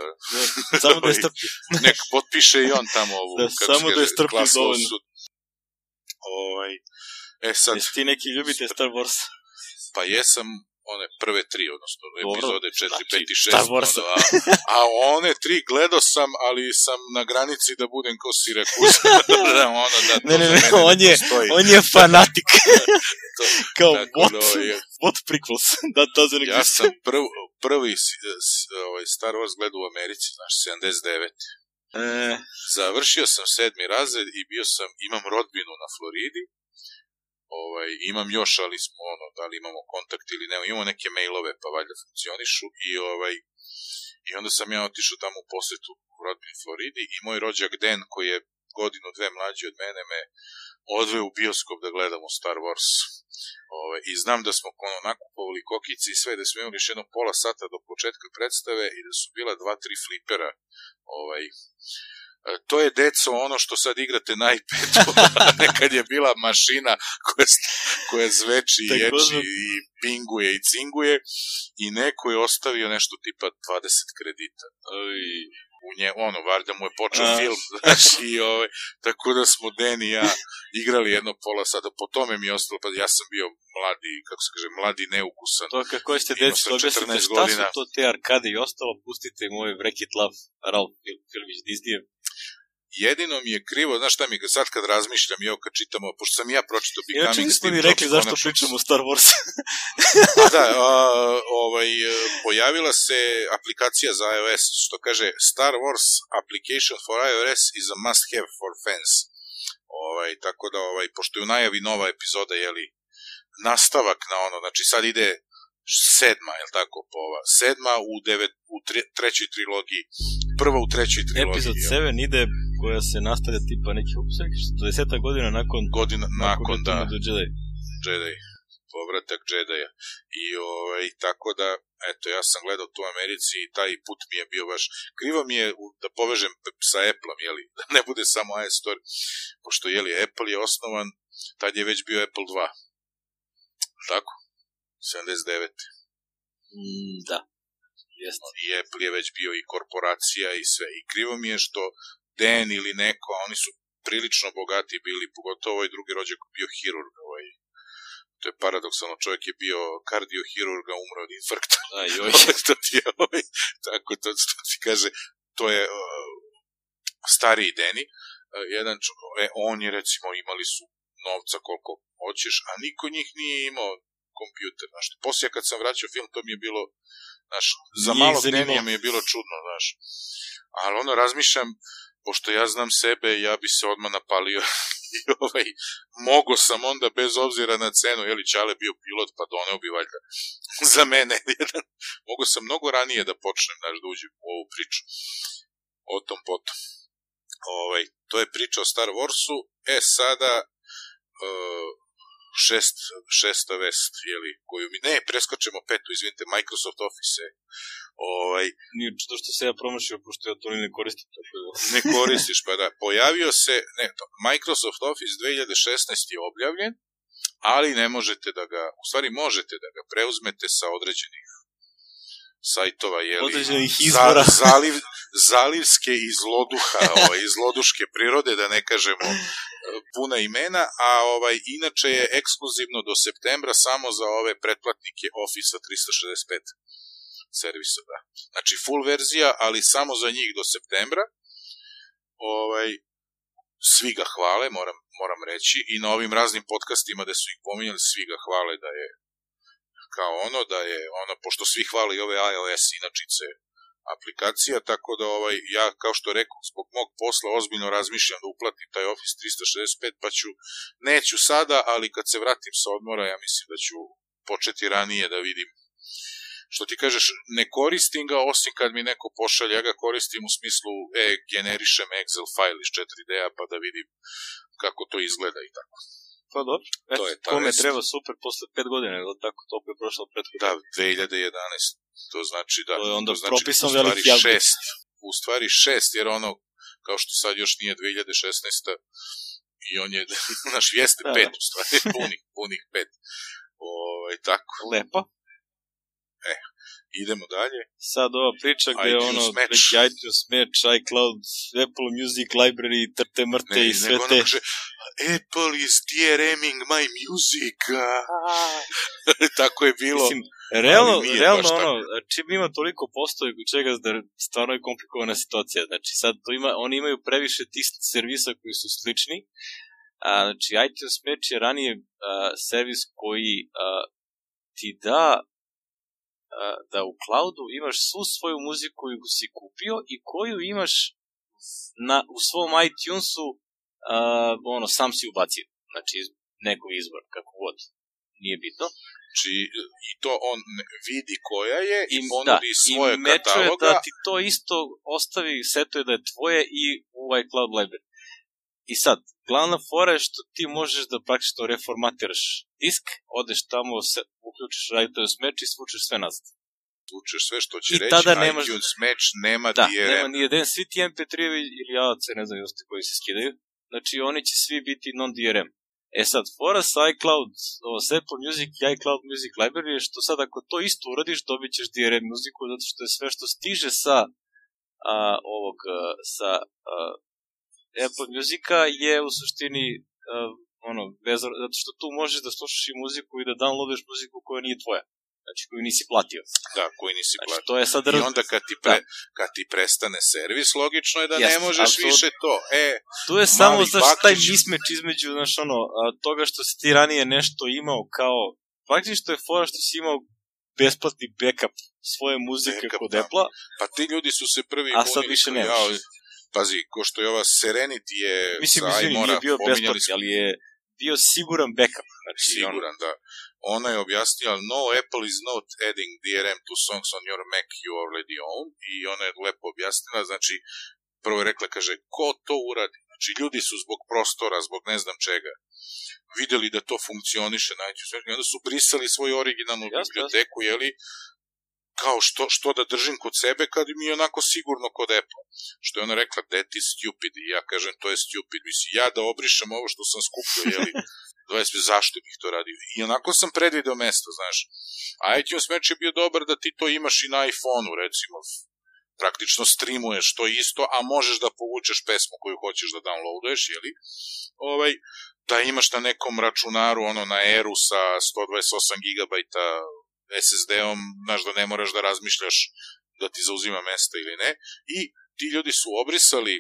[SPEAKER 1] samo da je
[SPEAKER 2] ovaj,
[SPEAKER 1] strpi.
[SPEAKER 2] nek potpiše i on tamo ovu,
[SPEAKER 1] Da, samo da je
[SPEAKER 2] klasu
[SPEAKER 1] dovoljno.
[SPEAKER 2] Ovaj, e sad,
[SPEAKER 1] Jesi ti neki ljubitelj Star Wars?
[SPEAKER 2] pa jesam one prve tri, odnosno
[SPEAKER 1] Dobro,
[SPEAKER 2] epizode 4,
[SPEAKER 1] znači,
[SPEAKER 2] 5 i 6.
[SPEAKER 1] Star Wars.
[SPEAKER 2] ono, a, a one tri gledao sam, ali sam na granici da budem kao Sirakus. da, ono, da,
[SPEAKER 1] Ne, ne, ne, on je-
[SPEAKER 2] postoji.
[SPEAKER 1] On je fanatik.
[SPEAKER 2] To-
[SPEAKER 1] Kao,
[SPEAKER 2] tako
[SPEAKER 1] what?
[SPEAKER 2] da, ovaj,
[SPEAKER 1] What prequels? That doesn't
[SPEAKER 2] ja sam prv, prvi s- s- ovaj, Star Wars gledao u Americi, znaš, 79.
[SPEAKER 1] E,
[SPEAKER 2] Završio sam sedmi razred i bio sam, imam rodbinu na Floridi, ovaj, imam još, ali smo ono, da li imamo kontakt ili ne, imamo neke mailove, pa valjda funkcionišu i ovaj, i onda sam ja otišao tamo u posetu u rodbini Floridi i moj rođak Den, koji je godinu, dve mlađi od mene, me odveo u bioskop da gledamo Star Wars. Ovaj, I znam da smo ono, nakupovali kokice i sve, da smo imali još jedno pola sata do početka predstave i da su bila dva, tri flipera ovaj, to je deco ono što sad igrate na iPadu, nekad je bila mašina koja, koja zveči i ječi
[SPEAKER 1] da-
[SPEAKER 2] i pinguje i cinguje i neko je ostavio nešto tipa 20 kredita. I u nje, ono, valjda mu je počeo
[SPEAKER 1] A.
[SPEAKER 2] film, znaš, i ovaj, tako da smo Den i ja igrali jedno pola sata, po tome mi je ostalo, pa ja sam bio mladi, kako se kaže, mladi neukusan.
[SPEAKER 1] to kako
[SPEAKER 2] Imao
[SPEAKER 1] deci
[SPEAKER 2] sam
[SPEAKER 1] objasnite
[SPEAKER 2] 14
[SPEAKER 1] šta su to te arkade i ostalo, pustite moj Wreck-It Love, Ralph Fil- Filmić Disney.
[SPEAKER 2] Jedino mi je krivo, znaš šta mi, sad kad razmišljam, evo kad čitamo, pošto sam ja pročitao
[SPEAKER 1] Inače
[SPEAKER 2] Becoming
[SPEAKER 1] nismo
[SPEAKER 2] Steve
[SPEAKER 1] ni
[SPEAKER 2] Jobs,
[SPEAKER 1] rekli zašto
[SPEAKER 2] konačno-
[SPEAKER 1] pričamo o Star Wars.
[SPEAKER 2] A da, a, ovaj, pojavila se aplikacija za iOS, što kaže Star Wars application for iOS is a must have for fans. Ovaj, tako da, ovaj, pošto je u najavi nova epizoda, jeli, nastavak na ono, znači sad ide sedma, je tako, po ova, sedma u, devet, u tre, trećoj trilogiji, prva u trećoj trilogiji.
[SPEAKER 1] Epizod
[SPEAKER 2] jel?
[SPEAKER 1] 7 ide koja se nastavlja tipa neki, kako se rekli, 20 godina nakon,
[SPEAKER 2] Godina, nakon, da,
[SPEAKER 1] Return of the Jedi.
[SPEAKER 2] Jedi, povratak Jedija. I ovaj, tako da, eto, ja sam gledao tu u Americi i taj put mi je bio baš, krivo mi je da povežem sa Apple-om, jeli, da ne bude samo iOS Store, pošto, jeli, Apple je osnovan, tad je već bio Apple 2. Tako? 79.
[SPEAKER 1] Mm, da. Jeste.
[SPEAKER 2] I Apple je već bio i korporacija i sve. I krivo mi je što Dan ili neko, a oni su prilično bogati bili, pogotovo ovaj drugi rođak bio hirurg, ovaj, to je paradoksalno, čovjek je bio kardiohirurg, a umro od infarkta.
[SPEAKER 1] Aj, joj.
[SPEAKER 2] to ti je, ovaj, tako to, to ti kaže, to je uh, stariji Deni, uh, jedan čo, e, on je recimo imali su novca koliko hoćeš, a niko njih nije imao kompjuter, znaš, poslije kad sam vraćao film, to mi je bilo, znaš, za
[SPEAKER 1] zanimalo.
[SPEAKER 2] Denija mi je bilo čudno, znaš, ali ono, razmišljam, pošto ja znam sebe, ja bi se odmah napalio. I ovaj, mogo sam onda bez obzira na cenu, je li Čale bio pilot, pa doneo bi valjda za mene jedan, mogo sam mnogo ranije da počnem, znaš, da uđem u ovu priču, o tom potom. Ovaj, to je priča o Star Warsu, e sada, uh, šest, šesta vest, jeli, koju mi, ne, preskočemo petu, izvinite, Microsoft Office, ovaj,
[SPEAKER 1] Nije to što se ja promašio, pošto ja to ni ne koristim. Tako da.
[SPEAKER 2] ne koristiš, pa da, pojavio se, ne, to, Microsoft Office 2016 je objavljen, ali ne možete da ga, u stvari možete da ga preuzmete sa određenih sajtova, jeli,
[SPEAKER 1] Određenih izvora.
[SPEAKER 2] Za, zaliv, zalivske i zloduha, ovaj, i zloduške prirode, da ne kažemo puna imena, a ovaj inače je ekskluzivno do septembra samo za ove pretplatnike Office 365 servisa, da. Znači full verzija, ali samo za njih do septembra. Ovaj svi ga hvale, moram, moram reći, i na ovim raznim podcastima da su ih pominjali, svi ga hvale da je kao ono, da je ono, pošto svi hvale i ove iOS inačice aplikacija, tako da ovaj, ja, kao što rekao, zbog mog posla ozbiljno razmišljam da uplatim taj Office 365, pa ću, neću sada, ali kad se vratim sa odmora, ja mislim da ću početi ranije da vidim što ti kažeš, ne koristim ga osim kad mi neko pošalje, ja ga koristim u smislu, e, generišem Excel file iz 4D-a pa da vidim kako to izgleda i tako.
[SPEAKER 1] Pa dobro,
[SPEAKER 2] To je ta
[SPEAKER 1] kome
[SPEAKER 2] vest.
[SPEAKER 1] treba super posle pet godina, ili tako, to je prošlo prethodno.
[SPEAKER 2] Da, 2011. To znači da...
[SPEAKER 1] To je onda
[SPEAKER 2] to znači,
[SPEAKER 1] propisan
[SPEAKER 2] u stvari šest. U stvari šest, jer ono, kao što sad još nije 2016. I on je, naš, jeste
[SPEAKER 1] Da,
[SPEAKER 2] pet,
[SPEAKER 1] da.
[SPEAKER 2] u stvari, punih, punih pet. Ovaj, tako,
[SPEAKER 1] Lepo.
[SPEAKER 2] Idemo dalje.
[SPEAKER 1] Sad ova priča gde je
[SPEAKER 2] iTunes
[SPEAKER 1] ono,
[SPEAKER 2] match.
[SPEAKER 1] iTunes Match, iCloud, Apple Music Library, trte mrte
[SPEAKER 2] Ne,
[SPEAKER 1] i sve te.
[SPEAKER 2] kaže, Apple is DRMing my music. tako je bilo.
[SPEAKER 1] Mislim, realno, realno ono, čim ima toliko postoji čega da stvarno je komplikovana situacija. Znači, sad to ima, oni imaju previše tih servisa koji su slični. A, znači, iTunes Match je ranije a, servis koji a, ti da da u cloudu imaš svu svoju muziku koju si kupio i koju imaš na, u svom iTunesu a, ono, sam si ubacio. Znači, iz nekog izvora, kako god. Nije bitno.
[SPEAKER 2] Znači, i to on vidi koja je i,
[SPEAKER 1] I,
[SPEAKER 2] ponudi
[SPEAKER 1] da,
[SPEAKER 2] svoje
[SPEAKER 1] i
[SPEAKER 2] kataloga.
[SPEAKER 1] da ti to isto ostavi, setuje da je tvoje i u iCloud library. I sad, glavna fora je što ti možeš da praktično reformatiraš disk, odeš tamo, se, uključiš iTunes Match i svučeš sve nazad.
[SPEAKER 2] Učeš sve što će
[SPEAKER 1] I
[SPEAKER 2] reći,
[SPEAKER 1] tada nemaš-
[SPEAKER 2] iTunes Match nema
[SPEAKER 1] Da,
[SPEAKER 2] DRM.
[SPEAKER 1] nema ni jedan, svi ti MP3-evi ili AAC, ne znam još koji se skidaju, znači oni će svi biti non-DRM. E sad, fora sa iCloud, ovo, s Apple Music i iCloud Music Library je što sad ako to isto uradiš, dobit ćeš DRM muziku, zato što je sve što stiže sa a, ovog, sa a, Apple Musica je u suštini a, ono, vezano, zato što tu možeš da slušaš i muziku i da downloaduješ muziku koja nije tvoja. Znači, koju nisi platio.
[SPEAKER 2] Da, koji nisi
[SPEAKER 1] Znači,
[SPEAKER 2] platio.
[SPEAKER 1] to je sad...
[SPEAKER 2] I onda kad ti, pre, kad ti prestane servis, logično je da ne
[SPEAKER 1] Jeste,
[SPEAKER 2] možeš
[SPEAKER 1] apsolutno.
[SPEAKER 2] više to. E,
[SPEAKER 1] Tu je samo znaš, taj
[SPEAKER 2] bakšiš.
[SPEAKER 1] mismeč između, znaš, ono, a, toga što si ti ranije nešto imao kao, praktično je fora što si imao besplatni backup svoje muzike
[SPEAKER 2] Backup,
[SPEAKER 1] kod
[SPEAKER 2] da.
[SPEAKER 1] Apple-a,
[SPEAKER 2] pa ti ljudi su se prvi
[SPEAKER 1] A sad više nemaš.
[SPEAKER 2] jao, Pazi, ko što je ova Serenity je
[SPEAKER 1] mislim, izvini, nije bio besplatni, ali je bio siguran backup. Znači, ono,
[SPEAKER 2] siguran da. Ona je objasnila no Apple is not adding DRM to songs on your Mac you already own. I ona je lepo objasnila znači prvo je rekla kaže ko to uradi? Znači ljudi su zbog prostora zbog ne znam čega videli da to funkcioniše na iTunes i onda su brisali svoju originalnu
[SPEAKER 1] Jasno,
[SPEAKER 2] biblioteku jeli kao što, što da držim kod sebe kad mi je onako sigurno kod Apple. Što je ona rekla, is stupid. I ja kažem, to je stupid. Mislim, ja da obrišem ovo što sam skupio, jeli, 20, zašto bih to radio? I onako sam predvideo mesto, znaš. A iTunes Match je bio dobar da ti to imaš i na iPhone-u, recimo. Praktično streamuješ to isto, a možeš da povučeš pesmu koju hoćeš da downloaduješ, jeli? Ovaj, da imaš na nekom računaru, ono, na Eru sa 128 GB SSD-om, znaš da ne moraš da razmišljaš da ti zauzima mesta ili ne. I ti ljudi su obrisali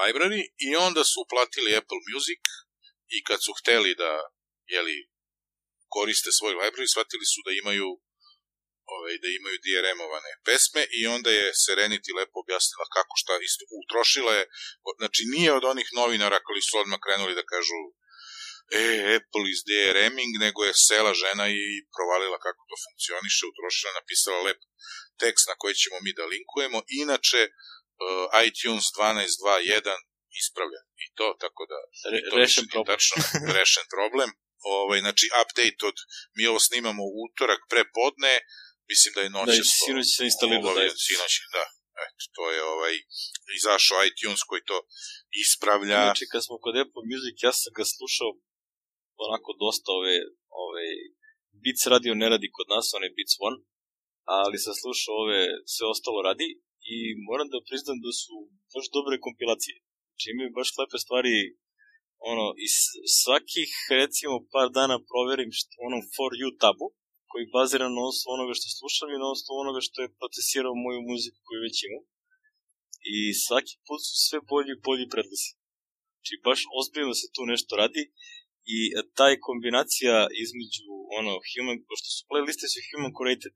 [SPEAKER 2] library i onda su uplatili Apple Music i kad su hteli da jeli, koriste svoj library, shvatili su da imaju ovaj, da imaju DRM-ovane pesme i onda je Serenity lepo objasnila kako šta isto utrošila je, znači nije od onih novinara koji su odmah krenuli da kažu e, Apple is DRMing, nego je sela žena i provalila kako to funkcioniše, utrošila, napisala lep tekst na koji ćemo mi da linkujemo. Inače, uh, iTunes 12.2.1 ispravlja i to, tako da
[SPEAKER 1] re,
[SPEAKER 2] to
[SPEAKER 1] rešen problem.
[SPEAKER 2] Tačno, rešen problem. Ovaj, znači, update od, mi ovo snimamo u utorak pre podne, mislim da je
[SPEAKER 1] Da,
[SPEAKER 2] noćas.
[SPEAKER 1] je sinoć se instalirao,
[SPEAKER 2] Ovaj,
[SPEAKER 1] da je.
[SPEAKER 2] Sinoć, da. Eto, to je ovaj, izašao iTunes koji to ispravlja.
[SPEAKER 1] Znači, kad smo kod Apple Music, ja sam ga slušao onako dosta ove, ove Beats radio ne radi kod nas, onaj Beats One, ali sam slušao ove, sve ostalo radi i moram da priznam da su baš dobre kompilacije. Znači imaju baš lepe stvari, ono, iz svakih, recimo, par dana proverim što, onom For You tabu, koji bazira na osnovu onoga što slušam i na osnovu onoga što je procesirao moju muziku koju već imam. I svaki put su sve bolji i bolji predlozi. Znači, baš ozbiljno se tu nešto radi i e, taj kombinacija između ono, human, pošto su playliste su human curated,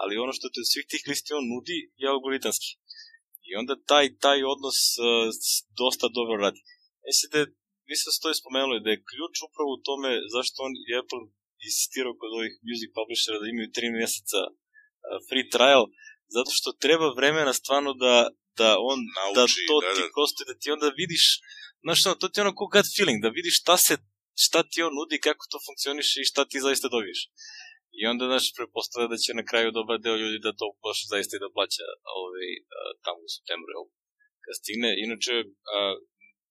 [SPEAKER 1] ali ono što te od svih tih listi on nudi je algoritanski. I onda taj, taj odnos uh, dosta dobro radi. Mislim da je, mislim da to je spomenuli, da je ključ upravo u tome zašto on je Apple insistirao kod ovih music publishera da imaju tri mjeseca uh, free trial, zato što treba vremena stvarno da, da on, da
[SPEAKER 2] Nauči,
[SPEAKER 1] to
[SPEAKER 2] da,
[SPEAKER 1] ti
[SPEAKER 2] da.
[SPEAKER 1] prosto, da ti onda vidiš, znaš, to ti je ono ko gut feeling, da vidiš šta se šta ti on nudi, kako to funkcioniše i šta ti zaista dobiješ. I onda, znaš, prepostavlja da će na kraju dobar deo ljudi da to pošle zaista i da plaća ovaj, tamo u septembru, jel? Kad stigne, inače, a,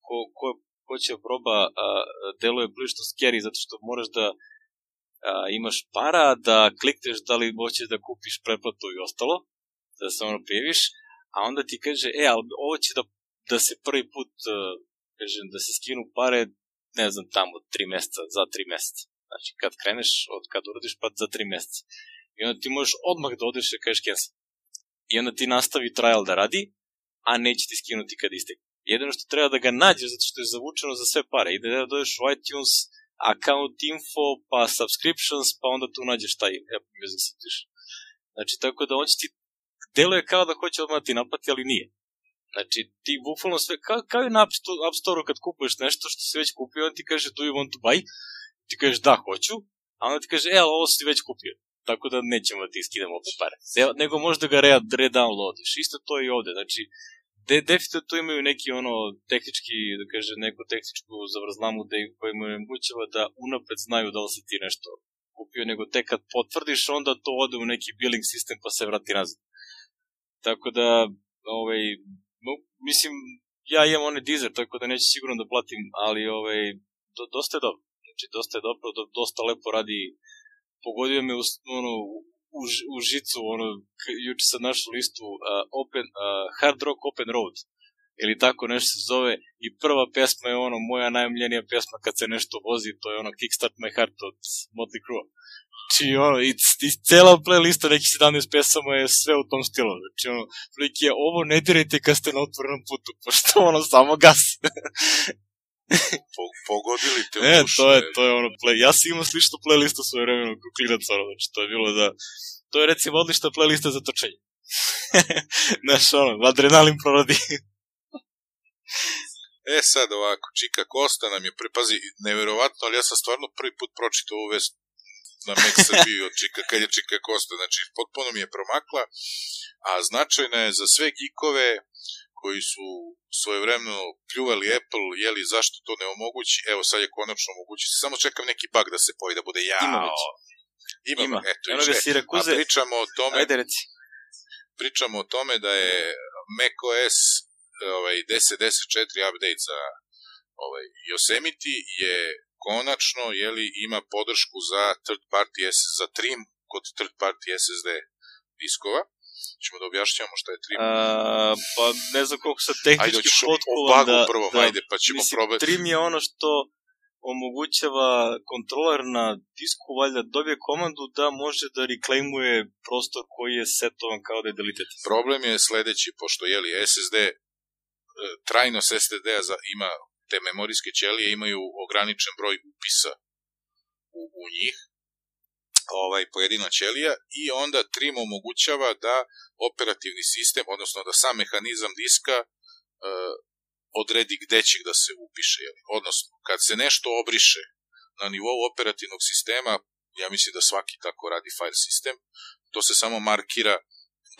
[SPEAKER 1] ko, ko, ko će proba, a, deluje blišto scary, zato što moraš da a, imaš para, da klikneš da li hoćeš da kupiš pretplatu i ostalo, da se ono prijeviš, a onda ti kaže, e, ali ovo će da, da se prvi put, uh, kažem, da se skinu pare, ne znam, tamo, tri meseca, za tri meseca. Znači, kad kreneš, od kad uradiš, pa za tri meseca. I onda ti možeš odmah da odeš i kažeš cancel. I onda ti nastavi trial da radi, a neće ti skinuti kad istekne. Jedino što treba da ga nađeš, zato što je zavučeno za sve pare. Ide da dođeš u iTunes, account info, pa subscriptions, pa onda tu nađeš taj Apple Music subscription. Znači, tako da on će ti deluje kao da hoće odmah da ti naplati, ali nije. Znači, ti bukvalno sve, kao, kao i na App Store-u kad kupuješ nešto što si već kupio, on ti kaže, do you want to buy? Ti kažeš, da, hoću, a onda ti kaže, e, ali ovo si već kupio. Tako da nećemo da ti skidamo opet pare. Nego možda ga re-downloadiš. Isto to i ovde. Znači, de, definitivno tu imaju neki ono tehnički, da kaže, neku tehničku zavrzlamu da koja im omogućava da unapred znaju da li si ti nešto kupio, nego tek kad potvrdiš, onda to ode u neki billing sistem pa se vrati nazad. Tako da, ovaj, mislim, ja imam onaj Deezer, tako da neću sigurno da platim, ali ovaj, do, dosta je dobro. Znači, dosta je dobro, do, dosta lepo radi. Pogodio me u, ono, u, u žicu, ono, juče sam našao listu uh, open, uh, Hard Rock Open Road ili tako nešto se zove i prva pesma je ono moja najomljenija pesma kad se nešto vozi, to je ono Kickstart My Heart od Motley Crue. Znači, ono, i, i cela playlista nekih 17 pesama je sve u tom stilu. Znači, ono, prilike ovo ne dirajte kad ste na otvorenom putu, pošto ono, samo gas.
[SPEAKER 2] po, pogodili te u
[SPEAKER 1] e, to je, to je ono, play. Ja sam imao sličnu playlistu svoje vremena kao klinac, ono, znači, to je bilo da, to je recimo odlična playlista za točenje. Znaš, ono, adrenalin proradi.
[SPEAKER 2] E sad ovako, Čika Kosta nam je, prepazi, neverovatno, ali ja sam stvarno prvi put pročitao ovu vest na Mac Srbiju od Čika, kad je Čika Kosta, znači potpuno mi je promakla, a značajna je za sve gikove koji su svojevremeno pljuvali Apple, jeli zašto to ne omogući, evo sad je konačno omogući, samo čekam neki bug da se pojavi, da bude jao.
[SPEAKER 1] Ima već.
[SPEAKER 2] Ima,
[SPEAKER 1] Ima.
[SPEAKER 2] eto,
[SPEAKER 1] Eno ga Sirakuze.
[SPEAKER 2] a pričamo o tome,
[SPEAKER 1] Ajde reci.
[SPEAKER 2] pričamo o tome da je macOS ovaj 10.10.4 update za ovaj Yosemite je konačno jeli, ima podršku za third party SS, za trim kod third party SSD diskova. Ćemo da objašnjavamo šta je trim.
[SPEAKER 1] A, pa ne znam koliko
[SPEAKER 2] Ajde,
[SPEAKER 1] tehnički potkovan da,
[SPEAKER 2] prvo,
[SPEAKER 1] da,
[SPEAKER 2] ajde, pa ćemo
[SPEAKER 1] mislim,
[SPEAKER 2] probati.
[SPEAKER 1] Trim je ono što omogućava kontroler na disku valjda dobije komandu da može da reclaimuje prostor koji je setovan kao da je deleted.
[SPEAKER 2] Problem je sledeći, pošto jeli SSD e, trajnost SSD-a ima te memorijske ćelije imaju ograničen broj upisa u, u njih, ovaj pojedina ćelija i onda trim omogućava da operativni sistem, odnosno da sam mehanizam diska e, odredi gde će da se upiše. Jeli? Odnosno, kad se nešto obriše na nivou operativnog sistema, ja mislim da svaki tako radi file sistem, to se samo markira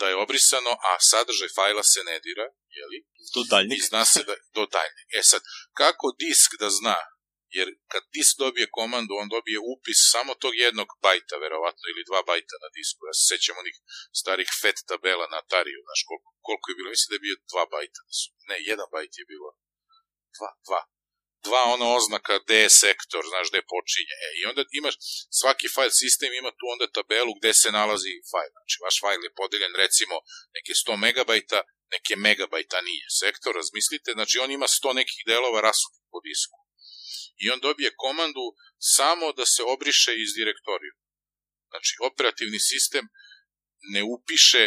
[SPEAKER 2] da je obrisano, a sadržaj fajla se ne dira, jeli?
[SPEAKER 1] Do daljnjeg.
[SPEAKER 2] I zna se da, do daljnjeg. E sad, kako disk da zna jer kad disk dobije komandu, on dobije upis samo tog jednog bajta, verovatno, ili dva bajta na disku. Ja se sećam onih starih FET tabela na Atariju, znaš koliko, koliko je bilo, mislim da je bio dva bajta. Da ne, jedan bajt je bilo. Dva, dva. Dva ono oznaka D sektor, znaš gde počinje. E, I onda imaš, svaki file sistem ima tu onda tabelu gde se nalazi fajl. Znači, vaš fajl je podeljen recimo neke 100 megabajta, neke megabajta nije sektor, razmislite, znači on ima 100 nekih delova rasutih po disku i on dobije komandu samo da se obriše iz direktoriju. Znači, operativni sistem ne upiše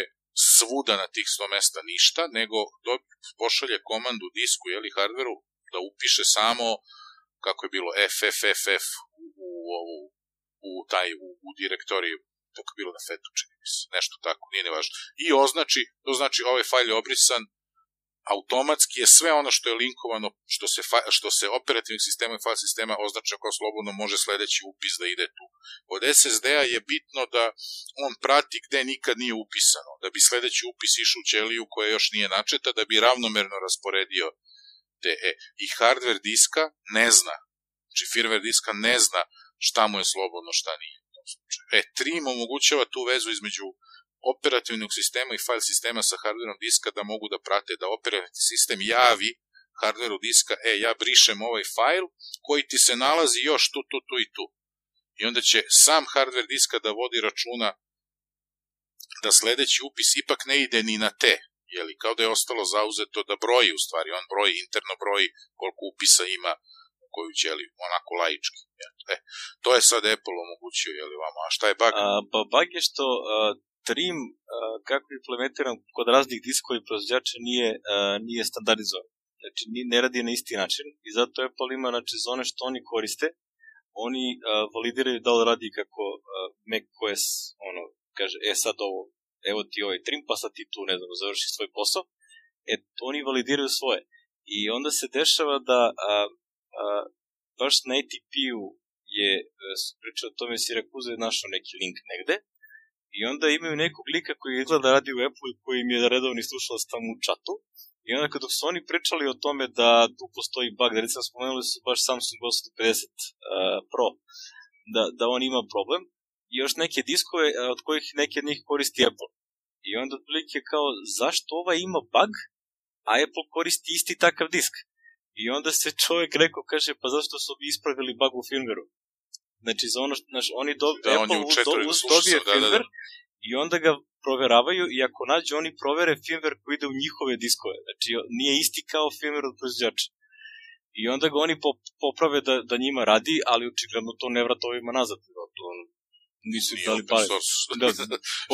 [SPEAKER 2] svuda na tih 100 mesta ništa, nego pošalje komandu disku, jeli, hardveru, da upiše samo, kako je bilo, FFFF u, u, u, u taj, u, u direktoriju, tako je bilo na fetu, čini mi se, nešto tako, nije nevažno. I označi, to znači ovaj fajl je obrisan, automatski je sve ono što je linkovano, što se, fa, što se operativnih sistema i sistema označa kao slobodno može sledeći upis da ide tu. Od SSD-a je bitno da on prati gde nikad nije upisano, da bi sledeći upis išao u ćeliju koja još nije načeta, da bi ravnomerno rasporedio E. I hardware diska ne zna Znači, firmware diska ne zna šta mu je slobodno, šta nije. E, Trim omogućava tu vezu između operativnog sistema i file sistema sa hardverom diska da mogu da prate da operativni sistem javi hardveru diska, e, ja brišem ovaj fail koji ti se nalazi još tu, tu, tu i tu. I onda će sam hardware diska da vodi računa da sledeći upis ipak ne ide ni na te, jeli, kao da je ostalo zauzeto da broji u stvari, on broji, interno broji koliko upisa ima u koju ćeli, onako laički. E, to je sad Apple omogućio, jeli vama, a šta je bug?
[SPEAKER 1] A, pa bug je što a, trim, a, kako je implementiran kod raznih diskova i proizvođača nije, a, nije standardizovan. Znači, ne radi na isti način i zato Apple ima znači, zone što oni koriste, oni a, validiraju da li radi kako a, macOS ono, kaže, e sad ovo, evo ti ovaj trim, pa sad ti tu, ne znam, završi svoj posao, e, oni validiraju svoje. I onda se dešava da a, a, baš na ATP-u je e, pričao o tome Sirakuza je našao neki link negde. I onda imaju nekog lika koji izgleda radi u Apple i koji mi je redovni slušalac tamo u čatu i onda kada su oni pričali o tome da tu postoji bug, da recimo spomenuli su baš Samsung 850 uh, Pro, da, da on ima problem, i još neke diskove od kojih neke od njih koristi Apple. I onda otprilike kao, zašto ovaj ima bug, a Apple koristi isti takav disk? I onda se čovjek rekao, kaže, pa zašto su bi ispravili bug u firmwareu? Znači, za ono, znaš, oni do,
[SPEAKER 2] da,
[SPEAKER 1] Apple
[SPEAKER 2] on uz, do,
[SPEAKER 1] uz dobije
[SPEAKER 2] da, da, da.
[SPEAKER 1] i onda ga proveravaju i ako nađu, oni provere firmware koji ide u njihove diskove. Znači, nije isti kao firmware od proizvođača. I onda ga oni poprave da, da njima radi, ali očigledno to ne vrata ovima nazad. To, nisu
[SPEAKER 2] Nije
[SPEAKER 1] dali pare. Da,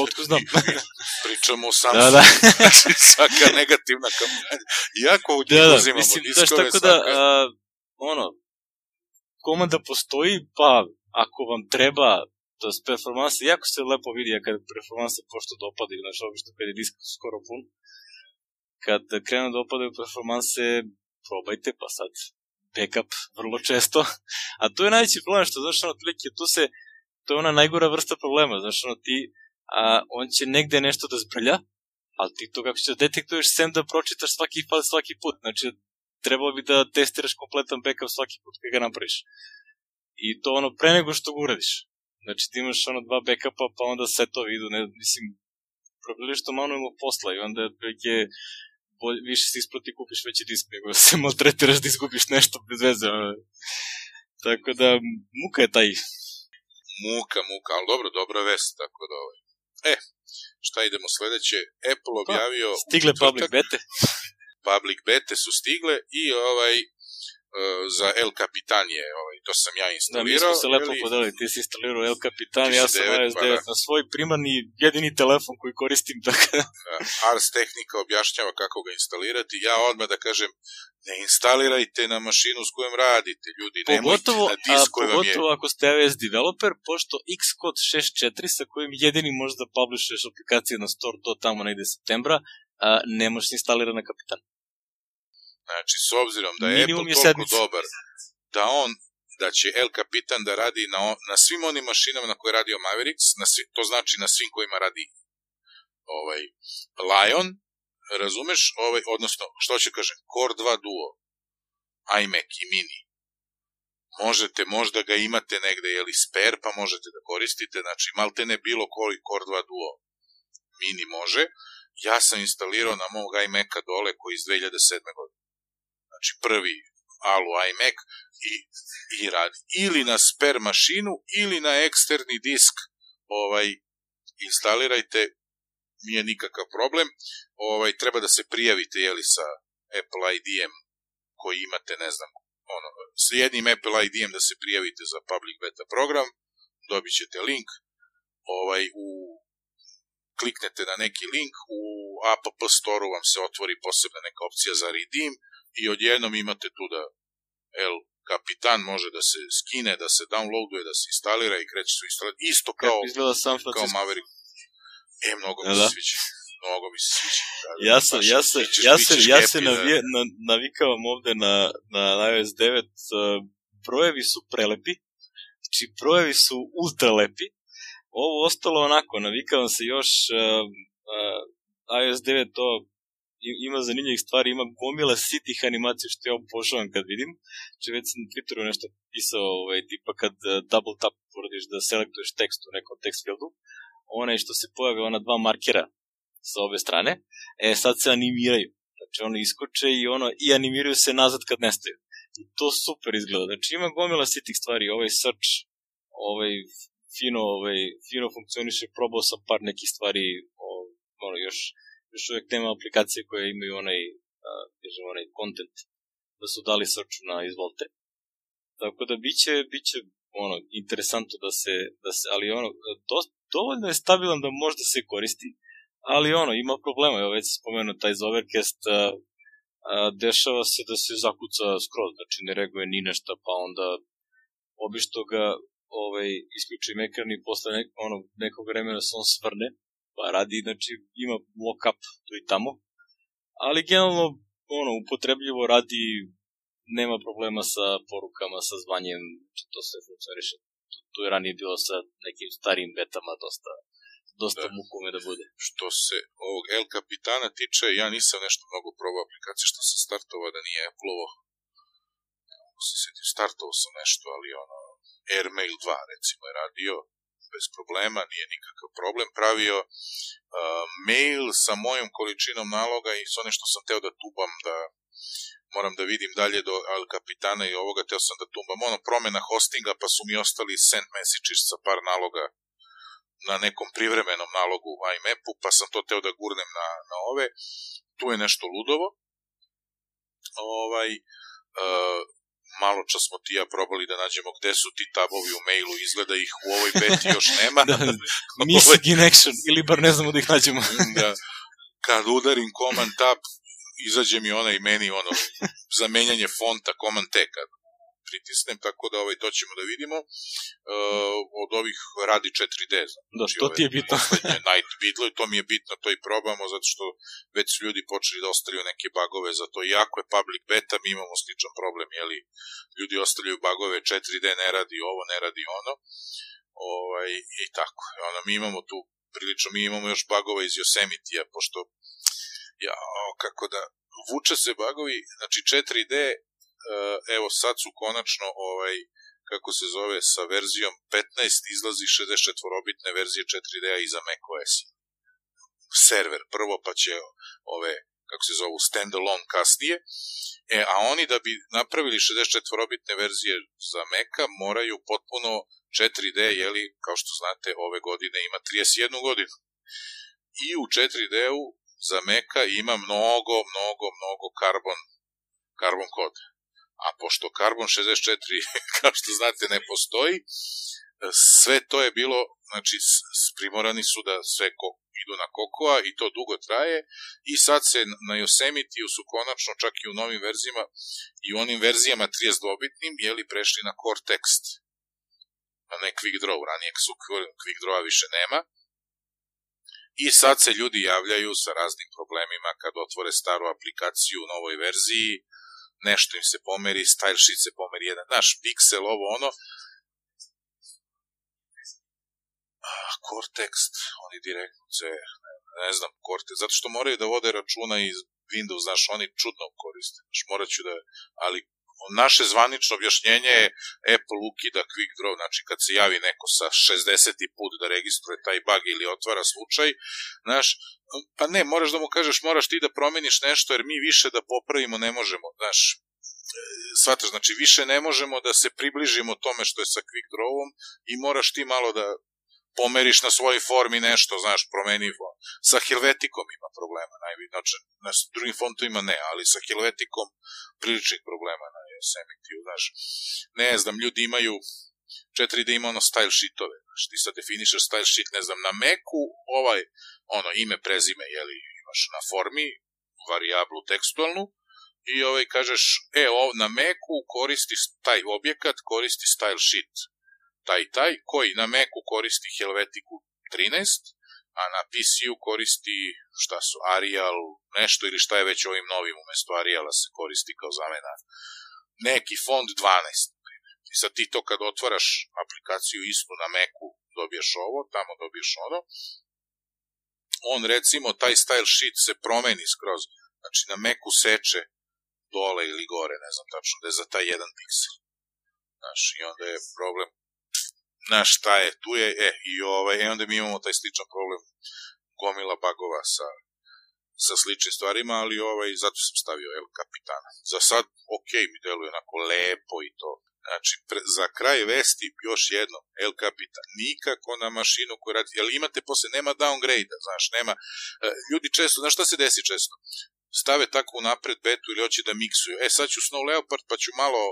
[SPEAKER 1] otko znam.
[SPEAKER 2] Pričamo o
[SPEAKER 1] da,
[SPEAKER 2] Samsungu.
[SPEAKER 1] da.
[SPEAKER 2] Znači, svaka negativna kampanja. Iako u njih
[SPEAKER 1] da, da,
[SPEAKER 2] uzimamo
[SPEAKER 1] mislim,
[SPEAKER 2] diskove,
[SPEAKER 1] tako da, a, ono, komanda postoji, pa ako vam treba to je performansa, jako se lepo vidi kad performansa pošto dopadaju, znaš, obično kad je disk skoro pun, kad krenu da opadaju performanse, probajte, pa sad backup vrlo često, a to je najveći problem, što znaš, ono, tu se, тоа е на најгора врста проблема, зашто ти а, он ќе негде нешто да збрля, а ти тоа како ќе детектуваш сем да прочиташ сваки пат, сваки пат, значи треба би да тестираш комплетен бекап сваки пат кога направиш. И тоа оно пре него што го уредиш. Значи ти имаш оно два бекапа, па онда се тоа виду, не, мислим, проблеми што мало има посла и онда веќе више се испрати купиш веќе диск, него се малтретираш да изгубиш нешто без везе. Така да, мука е тај muka.
[SPEAKER 2] Muka, muka, ali dobro, dobra vest, tako da ovaj. E, šta idemo sledeće? Apple objavio...
[SPEAKER 1] Pa, stigle public bete.
[SPEAKER 2] Public bete su stigle i ovaj za El Capitan je, ovaj, to sam ja instalirao.
[SPEAKER 1] Da, mi smo se lepo ili... podali, ti si instalirao El Capitan, ja sam iOS 9 pa, da. na svoj primarni jedini telefon koji koristim. Tako. Da,
[SPEAKER 2] Ars Tehnika objašnjava kako ga instalirati, ja odmah da kažem, ne instalirajte na mašinu s kojom radite, ljudi,
[SPEAKER 1] pogotovo,
[SPEAKER 2] nemojte na disk koji vam je.
[SPEAKER 1] Pogotovo ako ste iOS developer, pošto Xcode 6.4 sa kojim jedini možeš da publishuješ aplikacije na store do tamo negde septembra, a, ne možeš instalirati na Kapitan.
[SPEAKER 2] Znači, s obzirom da je
[SPEAKER 1] Minimum
[SPEAKER 2] Apple je toliko dobar, da on da će El Capitan da radi na, na svim onim mašinama na koje radio Mavericks, na svi, to znači na svim kojima radi ovaj, Lion, razumeš, ovaj, odnosno, što će kažem, Core 2 Duo, iMac i Mini, možete, možda ga imate negde, jeli spare, pa možete da koristite, znači, malte ne bilo koji Core 2 Duo Mini može, ja sam instalirao na mog iMac-a dole koji iz 2007. godine znači prvi Alu iMac i, i radi. Ili na spare mašinu, ili na eksterni disk ovaj, instalirajte, nije nikakav problem. Ovaj, treba da se prijavite jeli, sa Apple ID-em koji imate, ne znam, ono, s jednim Apple ID-em da se prijavite za public beta program, dobit ćete link, ovaj, u kliknete na neki link, u app store vam se otvori posebna neka opcija za redeem, i odjednom imate tu da El Kapitan može da se skine, da se downloaduje, da se instalira i kreće se instalira. Isto kao,
[SPEAKER 1] San
[SPEAKER 2] kao Maverick. E, mnogo mi
[SPEAKER 1] da?
[SPEAKER 2] se sviđa. Mnogo mi se sviđa. Da,
[SPEAKER 1] ja sam, ja se,
[SPEAKER 2] bićeš,
[SPEAKER 1] ja se,
[SPEAKER 2] bićeš
[SPEAKER 1] ja se
[SPEAKER 2] da-
[SPEAKER 1] navije, na, navikavam ovde na, na iOS 9, uh, brojevi su prelepi, znači brojevi su ultra lepi, ovo ostalo onako, navikavam se još, uh, uh, iOS 9 to ima zanimljivih stvari, ima gomila sitih animacija što ja obožavam kad vidim. Če već sam na Twitteru nešto pisao, ovaj, tipa kad uh, double tap uradiš da selektuješ tekst u nekom text fieldu, onaj što se pojave ona dva markera sa obe strane, e sad se animiraju. Znači ono iskoče i ono i animiraju se nazad kad nestaju. I to super izgleda. Znači ima gomila sitih stvari, ovaj search, ovaj fino, ovaj, fino funkcioniše, probao sam par nekih stvari, o, ono, još, još uvek nema aplikacije koje imaju onaj, kažem, onaj content, da su dali searchu na izvolte. Tako da biće, biće ono, interesantno da se, da se ali ono, dost, dovoljno je stabilan da možda se koristi, ali ono, ima problema, evo već spomenuo taj za Overcast, a, a, dešava se da se zakuca skroz, znači ne reaguje ni nešto, pa onda obišto ga ovaj, isključim ekran i posle nek, ono, nekog vremena se on svrne, pa radi, znači ima lock-up tu i tamo, ali generalno ono, upotrebljivo radi, nema problema sa porukama, sa zvanjem, znači to sve funkcioniše. To je ranije bilo sa nekim starim betama dosta dosta da. mukome da bude.
[SPEAKER 2] Što se ovog El Kapitana tiče, ja nisam nešto mnogo probao aplikacije što sam startovao da nije Apple-ovo. Se setim, startovao sam nešto, ali ono, Airmail 2 recimo je radio bez problema, nije nikakav problem, pravio uh, mail sa mojom količinom naloga i s onim što sam teo da tubam da moram da vidim dalje do Al Kapitana i ovoga, teo sam da tumbam ono promena hostinga, pa su mi ostali send messages sa par naloga na nekom privremenom nalogu u IMAP-u, pa sam to teo da gurnem na, na ove. Tu je nešto ludovo. Ovaj, uh, malo čas smo ti ja probali da nađemo gde su ti tabovi u mailu, izgleda ih u ovoj beti još nema. da,
[SPEAKER 1] missing in action, ili bar ne znamo da ih nađemo.
[SPEAKER 2] da, kad udarim command tab, izađe mi onaj meni ono, za menjanje fonta, command T, kad pritisnem, tako da ovaj, to ćemo da vidimo. Uh, od ovih radi 4D.
[SPEAKER 1] Znači, da, što ti je bitno?
[SPEAKER 2] Night Vidlo, to mi je bitno, to i probamo, zato što već su ljudi počeli da ostavljaju neke bagove za to. Iako je public beta, mi imamo sličan problem, jeli, ljudi ostavljaju bagove, 4D ne radi ovo, ne radi ono. Ovaj, I tako. Ono, mi imamo tu prilično, mi imamo još bagova iz Yosemite-a, pošto ja, kako da, vuče se bagovi, znači 4D Eh, evo sad su konačno ovaj kako se zove sa verzijom 15 izlazi 64-bitne verzije 4D-a i za macOS. Server prvo pa će ove kako se zovu standalone kasnije. E, a oni da bi napravili 64-bitne verzije za Maca moraju potpuno 4D, jeli, kao što znate, ove godine ima 31 godinu. I u 4D-u za Maca ima mnogo, mnogo, mnogo karbon, karbon koda a pošto Carbon 64, kao što znate, ne postoji, sve to je bilo, znači, primorani su da sve ko, idu na Kokoa i to dugo traje. I sad se na Yosemite su konačno čak i u novim verzijama i u onim verzijama 32-bitnim jeli prešli na Core Text a ne Quick Draw, ranije su Quick Draw više nema. I sad se ljudi javljaju sa raznim problemima kad otvore staru aplikaciju u novoj verziji nešto im se pomeri, style sheet se pomeri jedan, naš pixel, ovo ono. Ah, Cortex, oni direktno se, ne, ne znam, Cortex, zato što moraju da vode računa iz Windows, znaš, oni čudno koriste, znaš, morat ću da, ali naše zvanično objašnjenje je Apple ukida Quick Draw, znači kad se javi neko sa 60. put da registruje taj bug ili otvara slučaj, znaš, pa ne, moraš da mu kažeš, moraš ti da promeniš nešto, jer mi više da popravimo ne možemo, znaš, shvataš, znači više ne možemo da se približimo tome što je sa Quick Drawom i moraš ti malo da pomeriš na svojoj formi nešto, znaš, promeni font. Sa Helvetikom ima problema, najvi, znači, na drugim fontovima ne, ali sa Helvetikom priličnih problema na Yosemite, znaš. Ne znam, ljudi imaju 4D ima ono style sheetove, znaš, ti sad definišeš style sheet, ne znam, na Macu, ovaj, ono, ime, prezime, jeli, imaš na formi, varijablu tekstualnu, i ovaj kažeš, e, o, na Macu koristi taj objekat, koristi style sheet taj taj, koji na Macu koristi Helvetiku 13, a na PC-u koristi šta su, Arial, nešto ili šta je već ovim novim umesto Ariala se koristi kao zamena. Neki fond 12. I sad ti to kad otvaraš aplikaciju istu na Macu, dobiješ ovo, tamo dobiješ ono. On recimo, taj style sheet se promeni skroz. Znači, na Macu seče dole ili gore, ne znam tačno, da je za taj jedan piksel. Znaš, i onda je problem znaš šta je, tu je, e, i ovaj, e, onda mi imamo taj sličan problem gomila bagova sa, sa sličnim stvarima, ali ovaj, zato sam stavio El Kapitana. Za sad, ok, mi deluje onako lepo i to. Znači, pre, za kraj vesti još jedno, El Capitan, nikako na mašinu koju radi, jer imate posle, nema downgrade znaš, nema, e, ljudi često, znaš šta se desi često? Stave tako napred betu ili hoće da miksuju. E, sad ću Snow Leopard, pa ću malo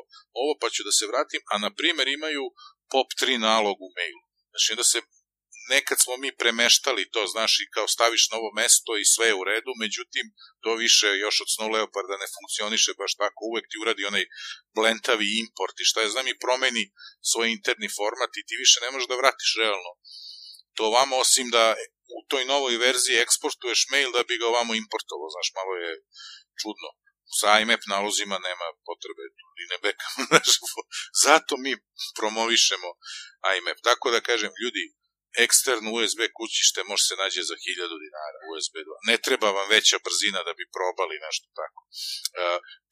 [SPEAKER 2] ovo, pa ću da se vratim, a na primer imaju pop 3 nalog u mailu. Znači, onda se nekad smo mi premeštali to, znaš, i kao staviš novo mesto i sve je u redu, međutim, to više još od Snow Leoparda ne funkcioniše baš tako, uvek ti uradi onaj blentavi import i šta je znam i promeni svoj interni format i ti više ne možeš da vratiš realno. To vama, osim da u toj novoj verziji eksportuješ mail da bi ga ovamo importovao, znaš, malo je čudno. Sa IMAP nalozima nema potrebe i ne bekamo, znaš, zato mi promovišemo IMAP. Tako da kažem, ljudi, eksterno USB kućište može se nađe za 1000 dinara USB 2. Ne treba vam veća brzina da bi probali nešto tako. E,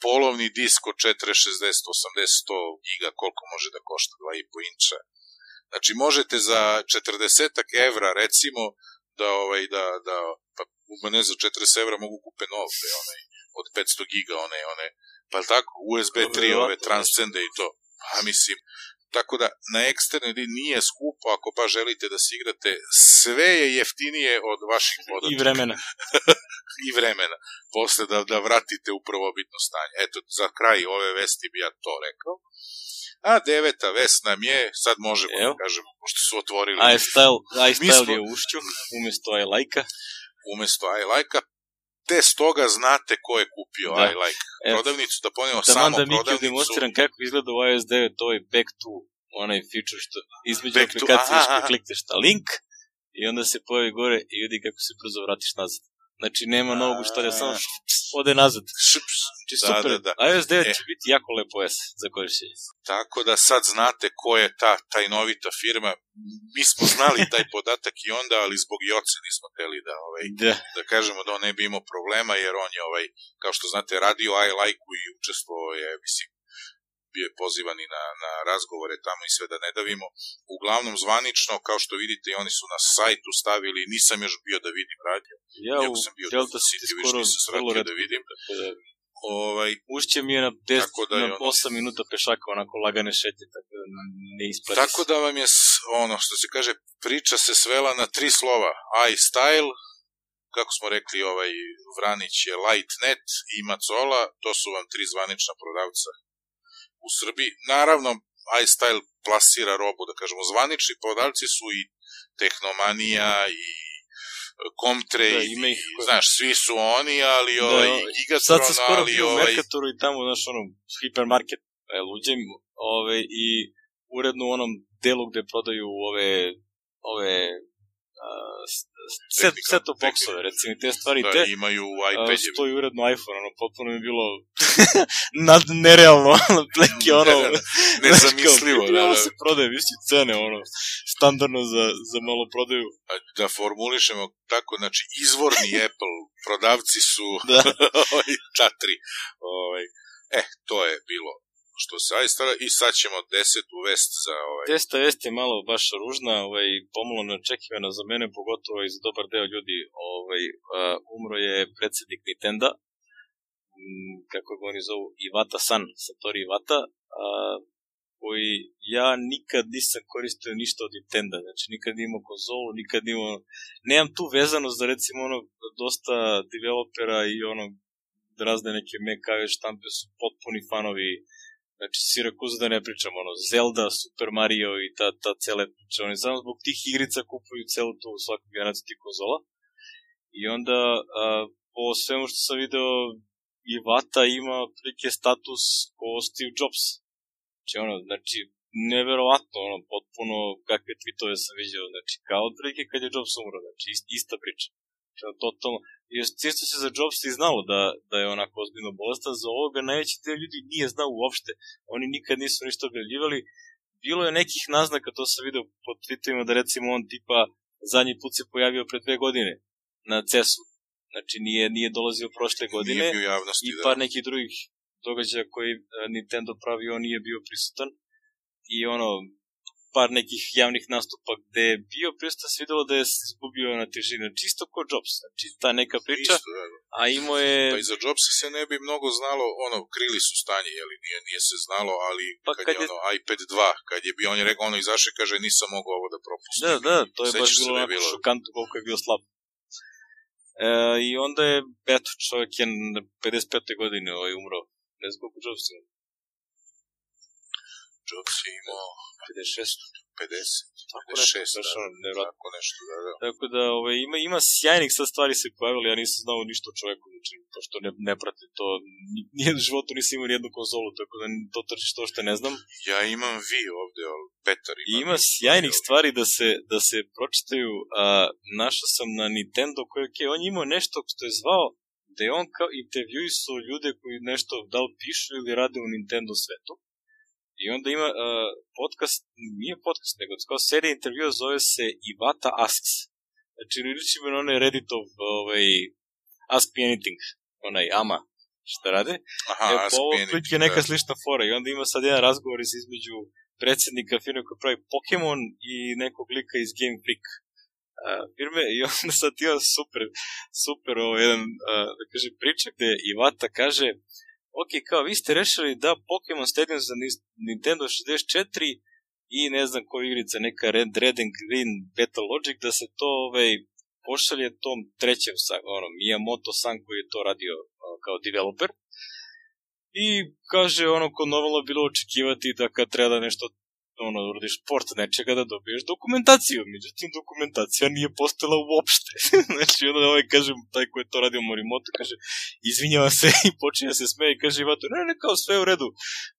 [SPEAKER 2] polovni disk od 460, 80, 100 giga, koliko može da košta 2,5 inča. Znači možete za 40 evra recimo da ovaj da da pa ne za 40 evra mogu kupe nov, da onaj od 500 giga, one one pa tako USB 3 ove transcende i to. Pa mislim, Tako da na eksternoj nije skupo ako baš želite da se igrate, sve je jeftinije od vaših podataka.
[SPEAKER 1] I vremena.
[SPEAKER 2] I vremena. Posle da, da vratite u prvobitno stanje. Eto, za kraj ove vesti bi ja to rekao. A deveta vest nam je, sad možemo Evo. da kažemo, pošto su otvorili.
[SPEAKER 1] iStyle, iStyle smo... je ušću, umesto iLike-a.
[SPEAKER 2] Umesto iLike-a, te stoga znate ko je kupio da. iLike prodavnicu, da ponemo da samo
[SPEAKER 1] da prodavnicu. Da demonstriram kako izgleda u iOS 9 ovaj back to onaj feature što između back aplikacije što klikneš na link i onda se pojavi gore i vidi kako se brzo vratiš nazad. Znači, nema novog uštalja, samo ode nazad. Znači, da, super. Da, da. iOS 9 e. će biti jako lepo OS za korišćenje.
[SPEAKER 2] Tako da sad znate ko je ta tajnovita firma. Mi smo znali taj podatak i onda, ali zbog i oce nismo teli da, ovaj, da. da kažemo da on ne bi imao problema, jer on je, ovaj, kao što znate, radio I like-u i učestvovao je, mislim, bio je pozivan i na, na razgovore tamo i sve da ne davimo. Uglavnom zvanično, kao što vidite, oni su na sajtu stavili, nisam još bio da vidim radio.
[SPEAKER 1] Ja u sam bio Delta City skoro nisam
[SPEAKER 2] vrlo da vidim. Da,
[SPEAKER 1] ovaj, Ušće mi je na, 10, da je na 8 minuta pešaka, onako lagane šetje, tako da ne isplati.
[SPEAKER 2] Tako da vam je, ono, što se kaže, priča se svela na tri slova. I style, kako smo rekli, ovaj Vranić je Lightnet i Macola, to su vam tri zvanična prodavca u Srbiji. Naravno, iStyle plasira robu, da kažemo, zvanični prodavci su i Tehnomanija i Comtre da, i, ih, znaš, svi su oni, ali da, ovaj, Gigatron,
[SPEAKER 1] Sad se skoro bio ovaj... Mercatoru i tamo, znaš, ono, hipermarket, e, luđem, ovaj, i uredno u onom delu gde prodaju ove, ove set of boxove, recimo, te stvari,
[SPEAKER 2] da,
[SPEAKER 1] te,
[SPEAKER 2] imaju iPad.
[SPEAKER 1] Stoji uredno iPhone, ono, potpuno mi je bilo nad, nerealno, ono, pleki, ono,
[SPEAKER 2] nezamislivo,
[SPEAKER 1] da, da. se prodaje, viši cene, ono, standardno za, za malo prodaju.
[SPEAKER 2] A da formulišemo tako, znači, izvorni Apple prodavci su da. ovaj, ta tri. Ovaj, eh, to je bilo što se Aistara i sad ćemo desetu vest za ovaj...
[SPEAKER 1] Deseta vest je malo baš ružna, ovaj, pomalo neočekivana za mene, pogotovo i za dobar deo ljudi. Ovaj, uh, umro je predsednik Nintendo, m, kako ga oni zovu, Iwata San, Satori Iwata, uh, koji ja nikad nisam koristio ništa od Nintendo, znači nikad nimao konzolu, nikad nimao, nemam tu vezanost da recimo ono, dosta developera i ono, razne neke mekave štampe su potpuni fanovi Znači, Sirakuza da ne pričam, ono, Zelda, Super Mario i ta, ta cele priče, oni samo zbog tih igrica kupuju celu tu svaku generaciju tih konzola. I onda, a, po svemu što sam video, Iwata ima otprilike status ko Steve Jobs. Znači, ono, znači, neverovatno, ono, potpuno kakve tweetove sam vidio, znači, kao otprilike kad je Jobs umro, znači, ista priča. Totalno, jer čisto se za Jobs i znalo da, da je onako ozbiljno bolestan, za ovoga najveći deo ljudi nije znao uopšte, oni nikad nisu ništa objavljivali, bilo je nekih naznaka, to sam video po tweetovima, da recimo on tipa zadnji put se pojavio pre dve godine na CES-u, Znači nije, nije dolazio prošle godine
[SPEAKER 2] Nije javnosti,
[SPEAKER 1] i
[SPEAKER 2] da.
[SPEAKER 1] par nekih drugih događaja koji e, Nintendo pravi, on nije bio prisutan. I ono, par nekih javnih nastupa gde je bio prisutan, se videlo da je izgubio na težini. Čisto ko Jobs. Znači, ta neka priča,
[SPEAKER 2] Isto, da, da.
[SPEAKER 1] a imao je...
[SPEAKER 2] Pa i za Jobsa se ne bi mnogo znalo, ono, krili su stanje, jeli, nije, nije se znalo, ali
[SPEAKER 1] Pa
[SPEAKER 2] kad,
[SPEAKER 1] kad
[SPEAKER 2] je,
[SPEAKER 1] je-
[SPEAKER 2] ono iPad 2, kad je bio, on je rekao, ono izašao i kaže, nisam mogao ovo da propustim.
[SPEAKER 1] Da, da, to je baš bilo
[SPEAKER 2] da bilo-
[SPEAKER 1] šokantno koliko je bio slab. E, I onda je, eto, čovjek je na 55. godine ovaj, umro. Ne znam koliko Jobs ima.
[SPEAKER 2] Jobs je imao
[SPEAKER 1] 56.
[SPEAKER 2] 50,
[SPEAKER 1] Tako nešto,
[SPEAKER 2] 56,
[SPEAKER 1] baš
[SPEAKER 2] da,
[SPEAKER 1] nevjerojatno.
[SPEAKER 2] tako nešto, da, da.
[SPEAKER 1] Tako da, ovaj, ima, ima sjajnih sad stvari se pojavili, ja nisam znao ništa o čoveku, znači, pošto ne, ne pratim to, ni- nije u životu nisam imao nijednu konzolu, tako da to trči to što ne znam.
[SPEAKER 2] Ja imam vi ovde, ali Petar
[SPEAKER 1] I
[SPEAKER 2] ima.
[SPEAKER 1] ima sjajnih
[SPEAKER 2] ovde.
[SPEAKER 1] stvari da se, da se pročitaju, a, našao sam na Nintendo koji, ok, on je imao nešto što je zvao, da je on kao intervjuisao ljude koji nešto, da li pišu ili rade u Nintendo svetu. I onda ima uh, podcast, nije podcast, nego kao serija intervjua zove se Iwata Asks. Znači, liči me na onaj Redditov ovaj, Ask Me Anything, onaj Ama, šta rade.
[SPEAKER 2] Aha,
[SPEAKER 1] e,
[SPEAKER 2] Ask
[SPEAKER 1] ovo
[SPEAKER 2] Anything,
[SPEAKER 1] otprilike neka slična fora i onda ima sad jedan razgovor iz- između predsednika firme koja pravi Pokemon i nekog lika iz Game Freak uh, firme i onda sad ima super, super ovo jedan, uh, da kažem, priča gde Iwata kaže ok, kao vi ste rešili da Pokemon Stadium za Nintendo 64 i ne znam koja igrica, neka Red, Red and Green Battle Logic, da se to ovaj, pošalje tom trećem, ono, Miyamoto-san koji je to radio uh, kao developer. I kaže, ono, ko normalno bilo očekivati da kad treba da nešto ono, uradiš port nečega da dobiješ dokumentaciju. Međutim, dokumentacija nije postala uopšte. znači, onda ovaj, kaže, taj ko je to radio Morimoto, kaže, izvinjava se i počinje se smeje i kaže Ivato, ne, ne, kao sve u redu.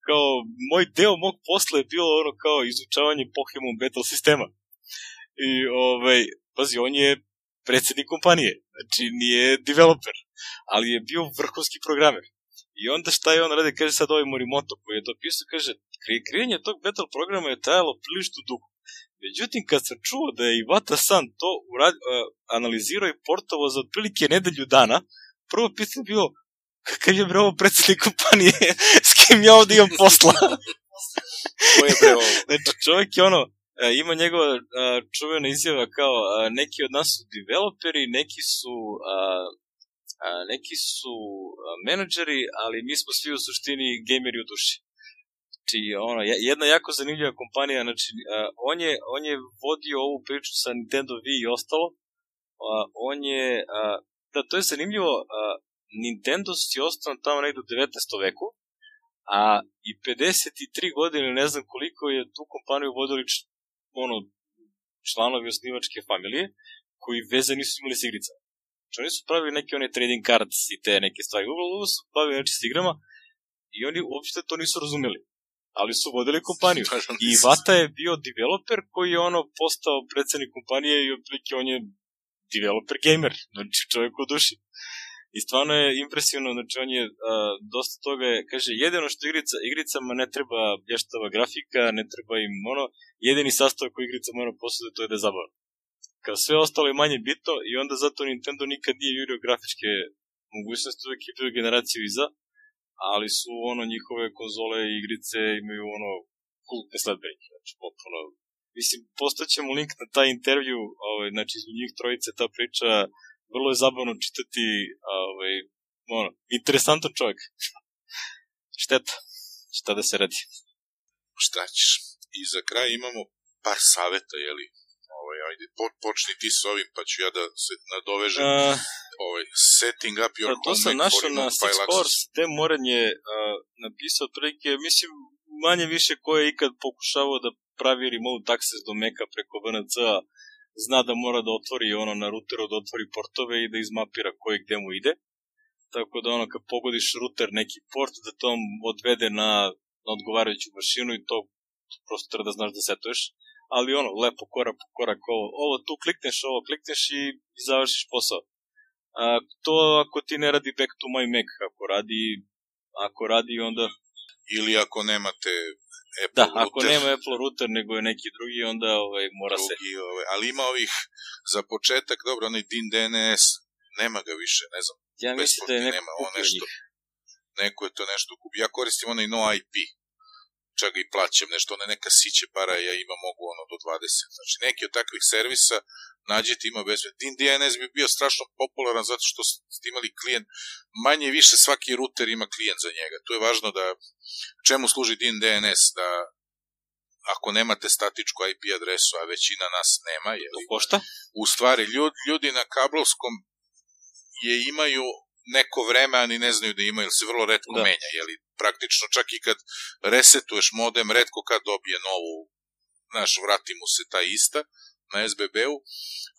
[SPEAKER 1] Kao, moj deo mog posla je bilo ono kao izučavanje Pokemon Battle sistema. I, ovaj, pazi, on je predsednik kompanije, znači nije developer, ali je bio vrhunski programer. I onda šta je on radi, kaže sad ovaj Morimoto koji je to pisao, kaže, kreiranje tog battle programa je trajalo prilično dugo. Međutim, kad sam čuo da je Iwata San to urad, uh, analizirao i portovo za otprilike nedelju dana, prvo pitanje je bilo, kakav je bre ovo predsednik kompanije, s kim ja ovde imam posla?
[SPEAKER 2] Ko je bre ovo?
[SPEAKER 1] Znači, čovjek je ono, e, ima njegova a, čuvena izjava kao neki od nas su developeri, neki su a, a, neki su menadžeri, ali mi smo svi u suštini gejmeri u duši. Znači, ono, je- jedna jako zanimljiva kompanija, znači, on, je, on je vodio ovu priču sa Nintendo Wii i ostalo, on je, da, to je zanimljivo, Nintendo si ostao tamo negde u 19. veku, a i 53 godine, ne znam koliko je tu kompaniju vodili ono, članovi osnivačke familije, koji veze nisu imali s igricama. Znači, oni su pravili neke one trading cards i te neke stvari. Uglavnom su bavili znači, s igrama i oni uopšte to nisu razumeli. Ali su vodili kompaniju. I Vata je bio developer koji je ono postao predsednik kompanije i otprilike on je developer gamer, znači čovjek u duši. I stvarno je impresivno, znači on je a, dosta toga, je, kaže, jedino što igrica, igricama ne treba blještava grafika, ne treba im ono, jedini sastav koji igrica mora posuditi to je da je zabavno. Kao sve ostalo je manje bitno i onda zato Nintendo nikad nije jurio grafičke mogućnosti, uvek je bio generaciju iza, ali su ono njihove konzole i igrice imaju ono kultne sledbenike, znači potpuno Mislim, postaćemo link na taj intervju, ovaj, znači između njih trojice ta priča, vrlo je zabavno čitati, ovaj, ono, interesantan čovjek. Šteta, šta da se radi.
[SPEAKER 2] Šta ćeš? I za kraj imamo par saveta, jeli? Ovaj, ajde, po, počni ti s ovim, pa ću ja da se nadovežem.
[SPEAKER 1] A,
[SPEAKER 2] ovaj, setting up your
[SPEAKER 1] Pa to sam našao na Six te Moren je uh, napisao otprilike, mislim, manje više ko je ikad pokušavao da pravi remote access do Maca preko VNC-a, zna da mora da otvori ono na routeru, da otvori portove i da izmapira koji gde mu ide. Tako da ono, kad pogodiš router neki port, da to odvede na, na odgovarajuću mašinu i to prosto treba da znaš da setuješ. Ali ono, lepo korak po korak, ovo, ovo tu klikneš, ovo klikneš i, i završiš posao. A, to ako ti ne radi back to my Mac, ako radi, ako radi onda,
[SPEAKER 2] Ili ako nemate Apple
[SPEAKER 1] da,
[SPEAKER 2] router,
[SPEAKER 1] ako nema Apple router nego je neki drugi, onda ovaj, mora se.
[SPEAKER 2] drugi, ovaj, ali ima ovih, za početak, dobro, onaj DIN DNS, nema ga više, ne znam.
[SPEAKER 1] Ja mislim da je neko
[SPEAKER 2] nema, on nešto, neko je to nešto kupio. Ja koristim onaj no IP, čak i plaćam nešto, one neka siće para, ja ima mogu ono do 20. Znači, neki od takvih servisa nađete ima bez... Din DNS bi bio strašno popularan zato što ste imali klijent, manje više svaki router ima klijent za njega. Tu je važno da, čemu služi DIN DNS, da ako nemate statičku IP adresu, a većina nas nema, je
[SPEAKER 1] To košta?
[SPEAKER 2] u stvari ljudi, ljudi na kablovskom je imaju neko vreme, a ni ne znaju da imaju, jer se vrlo redko
[SPEAKER 1] Da.
[SPEAKER 2] menja, jeli praktično čak i kad resetuješ modem, redko kad dobije novu, znaš, vrati mu se ta ista na SBB-u,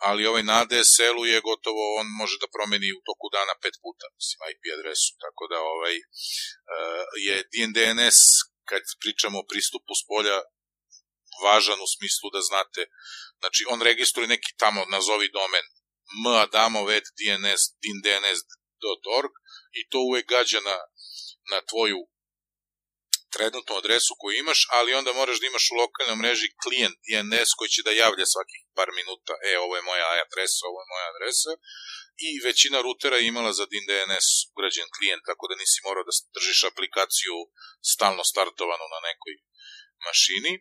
[SPEAKER 2] ali ovaj na ADSL-u je gotovo, on može da promeni u toku dana pet puta, mislim, IP adresu, tako da ovaj, uh, je DNS, kad pričamo o pristupu s polja, važan u smislu da znate, znači on registruje neki tamo, nazovi domen madamov.dns, dns.org i to uvek gađa na, na tvoju trenutnu adresu koju imaš, ali onda moraš da imaš u lokalnoj mreži klijent DNS koji će da javlja svakih par minuta, e, ovo je moja adresa, ovo je moja adresa, i većina rutera je imala za DIN DNS ugrađen klijent, tako da nisi morao da držiš aplikaciju stalno startovanu na nekoj mašini.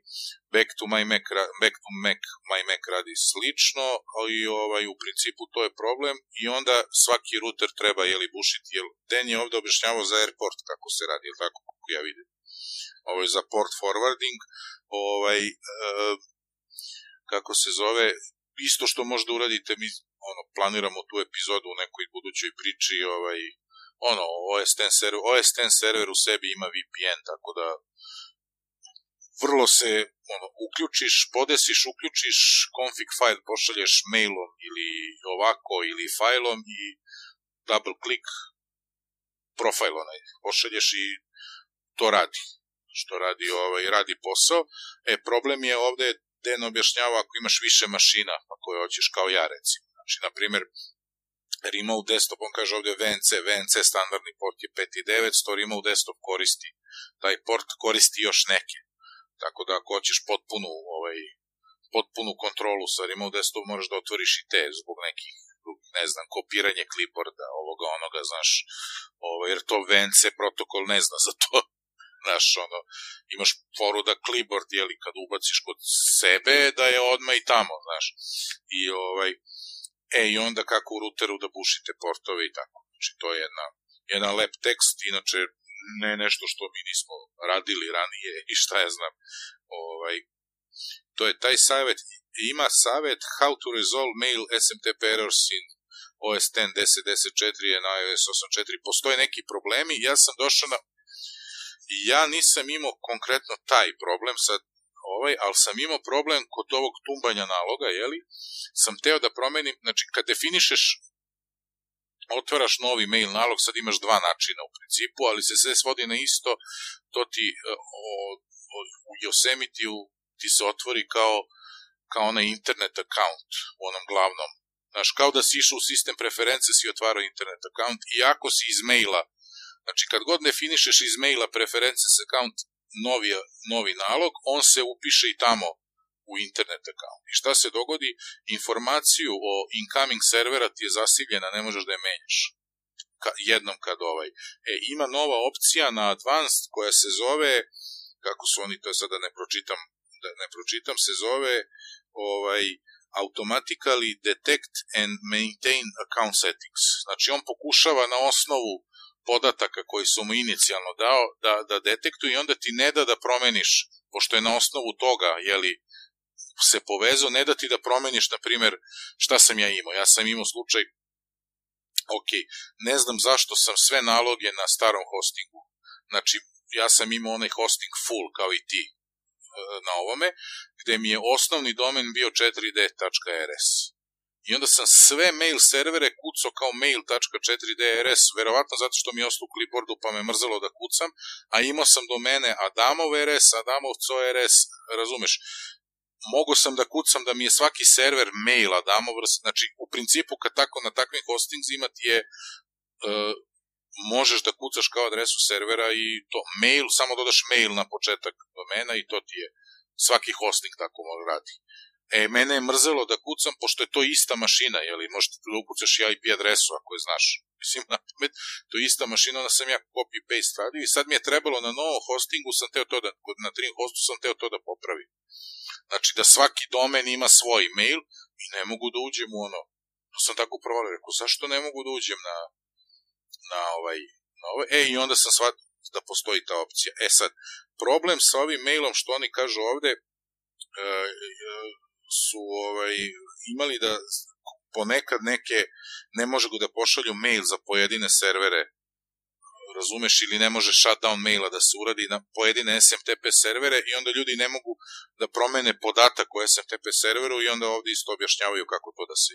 [SPEAKER 2] Back to my Mac, back to Mac, my Mac radi slično, ali ovaj, u principu to je problem i onda svaki router treba jeli bušiti, jer Den je ovde objašnjavao za airport kako se radi, jel tako kako ja vidim. Ovo je za port forwarding, ovaj, e, kako se zove, isto što možda uradite, mi ono, planiramo tu epizodu u nekoj budućoj priči, ovaj, ono, OS X server, OS X server u sebi ima VPN, tako da vrlo se ono, uključiš, podesiš, uključiš config file, pošalješ mailom ili ovako ili failom i double click profile onaj, pošalješ i to radi. Što radi, ovaj, radi posao. E, problem je ovde, Den objašnjava ako imaš više mašina, pa koje hoćeš kao ja recimo. Znači, na primjer, remote desktop, on kaže ovde VNC, VNC standardni port je 5900, remote desktop koristi, taj port koristi još neke. Tako da ako hoćeš potpunu, ovaj, potpunu kontrolu sa remote desktop moraš da otvoriš i te zbog nekih ne znam, kopiranje clipboarda, ovoga, onoga, znaš, ovaj, jer to VNC protokol ne zna za to, znaš, ono, imaš foru da clipboard, jeli, kad ubaciš kod sebe, da je odmah i tamo, znaš, i ovaj, e, i onda kako u routeru da bušite portove i tako, znači, to je jedna, jedan lep tekst, inače, ne nešto što mi nismo radili ranije i šta ja znam, ovaj, to je taj savjet, ima savjet how to resolve mail SMTP errors in OS X 10.10.4 je na iOS 8.4, postoje neki problemi, ja sam došao na ja nisam imao konkretno taj problem sad ovaj, ali sam imao problem kod ovog tumbanja naloga, jeli, sam teo da promenim, znači kad definišeš otvaraš novi mail nalog, sad imaš dva načina u principu, ali se sve svodi na isto, to ti e, o, o, u Yosemite-u ti se otvori kao, kao onaj internet account u onom glavnom. Znaš, kao da si išao u sistem preference, si otvarao internet account i ako si iz maila, znači kad god definišeš iz maila preferences account novi, novi nalog, on se upiše i tamo u internet account. I šta se dogodi? Informaciju o incoming servera ti je zasiljena, ne možeš da je menjaš. Ka, jednom kad ovaj. E, ima nova opcija na advanced koja se zove, kako su oni to sada ne pročitam, da ne pročitam, se zove ovaj, automatically detect and maintain account settings. Znači on pokušava na osnovu podataka koji su mu inicijalno dao da, da detektuje i onda ti ne da da promeniš, pošto je na osnovu toga, jeli, se povezao, ne da ti da promeniš, na primjer, šta sam ja imao. Ja sam imao slučaj, ok, ne znam zašto sam sve naloge na starom hostingu. Znači, ja sam imao onaj hosting full, kao i ti, na ovome, gde mi je osnovni domen bio 4d.rs. I onda sam sve mail servere kucao kao mail.4drs, verovatno zato što mi je ostao u clipboardu pa me mrzelo da kucam, a imao sam domene Adamov RS, Adamov CORS, razumeš, mogu sam da kucam da mi je svaki server mail Adamov, znači u principu kad tako na takvim hostingzima ti je uh, možeš da kucaš kao adresu servera i to mail, samo dodaš mail na početak domena i to ti je svaki hosting tako radi. E, mene je mrzelo da kucam, pošto je to ista mašina, jeli, možete da ukucaš i IP adresu ako je znaš. Mislim, na pamet, to je ista mašina, onda sam ja copy-paste radio i sad mi je trebalo na novom hostingu, sam teo to da, na Dream hostu sam teo to da popravim. Znači, da svaki domen ima svoj mail i ne mogu da uđem u ono. To sam tako provalio, rekao, zašto ne mogu da uđem na, na ovaj, na ovaj, e, i onda sam shvatio da postoji ta opcija. E sad, problem sa ovim mailom, što oni kažu ovde, e, e, su ovaj, imali da ponekad neke ne može da pošalju mail za pojedine servere razumeš, ili ne može shutdown maila da se uradi na pojedine SMTP servere i onda ljudi ne mogu da promene podatak o SMTP serveru i onda ovde isto objašnjavaju kako to da se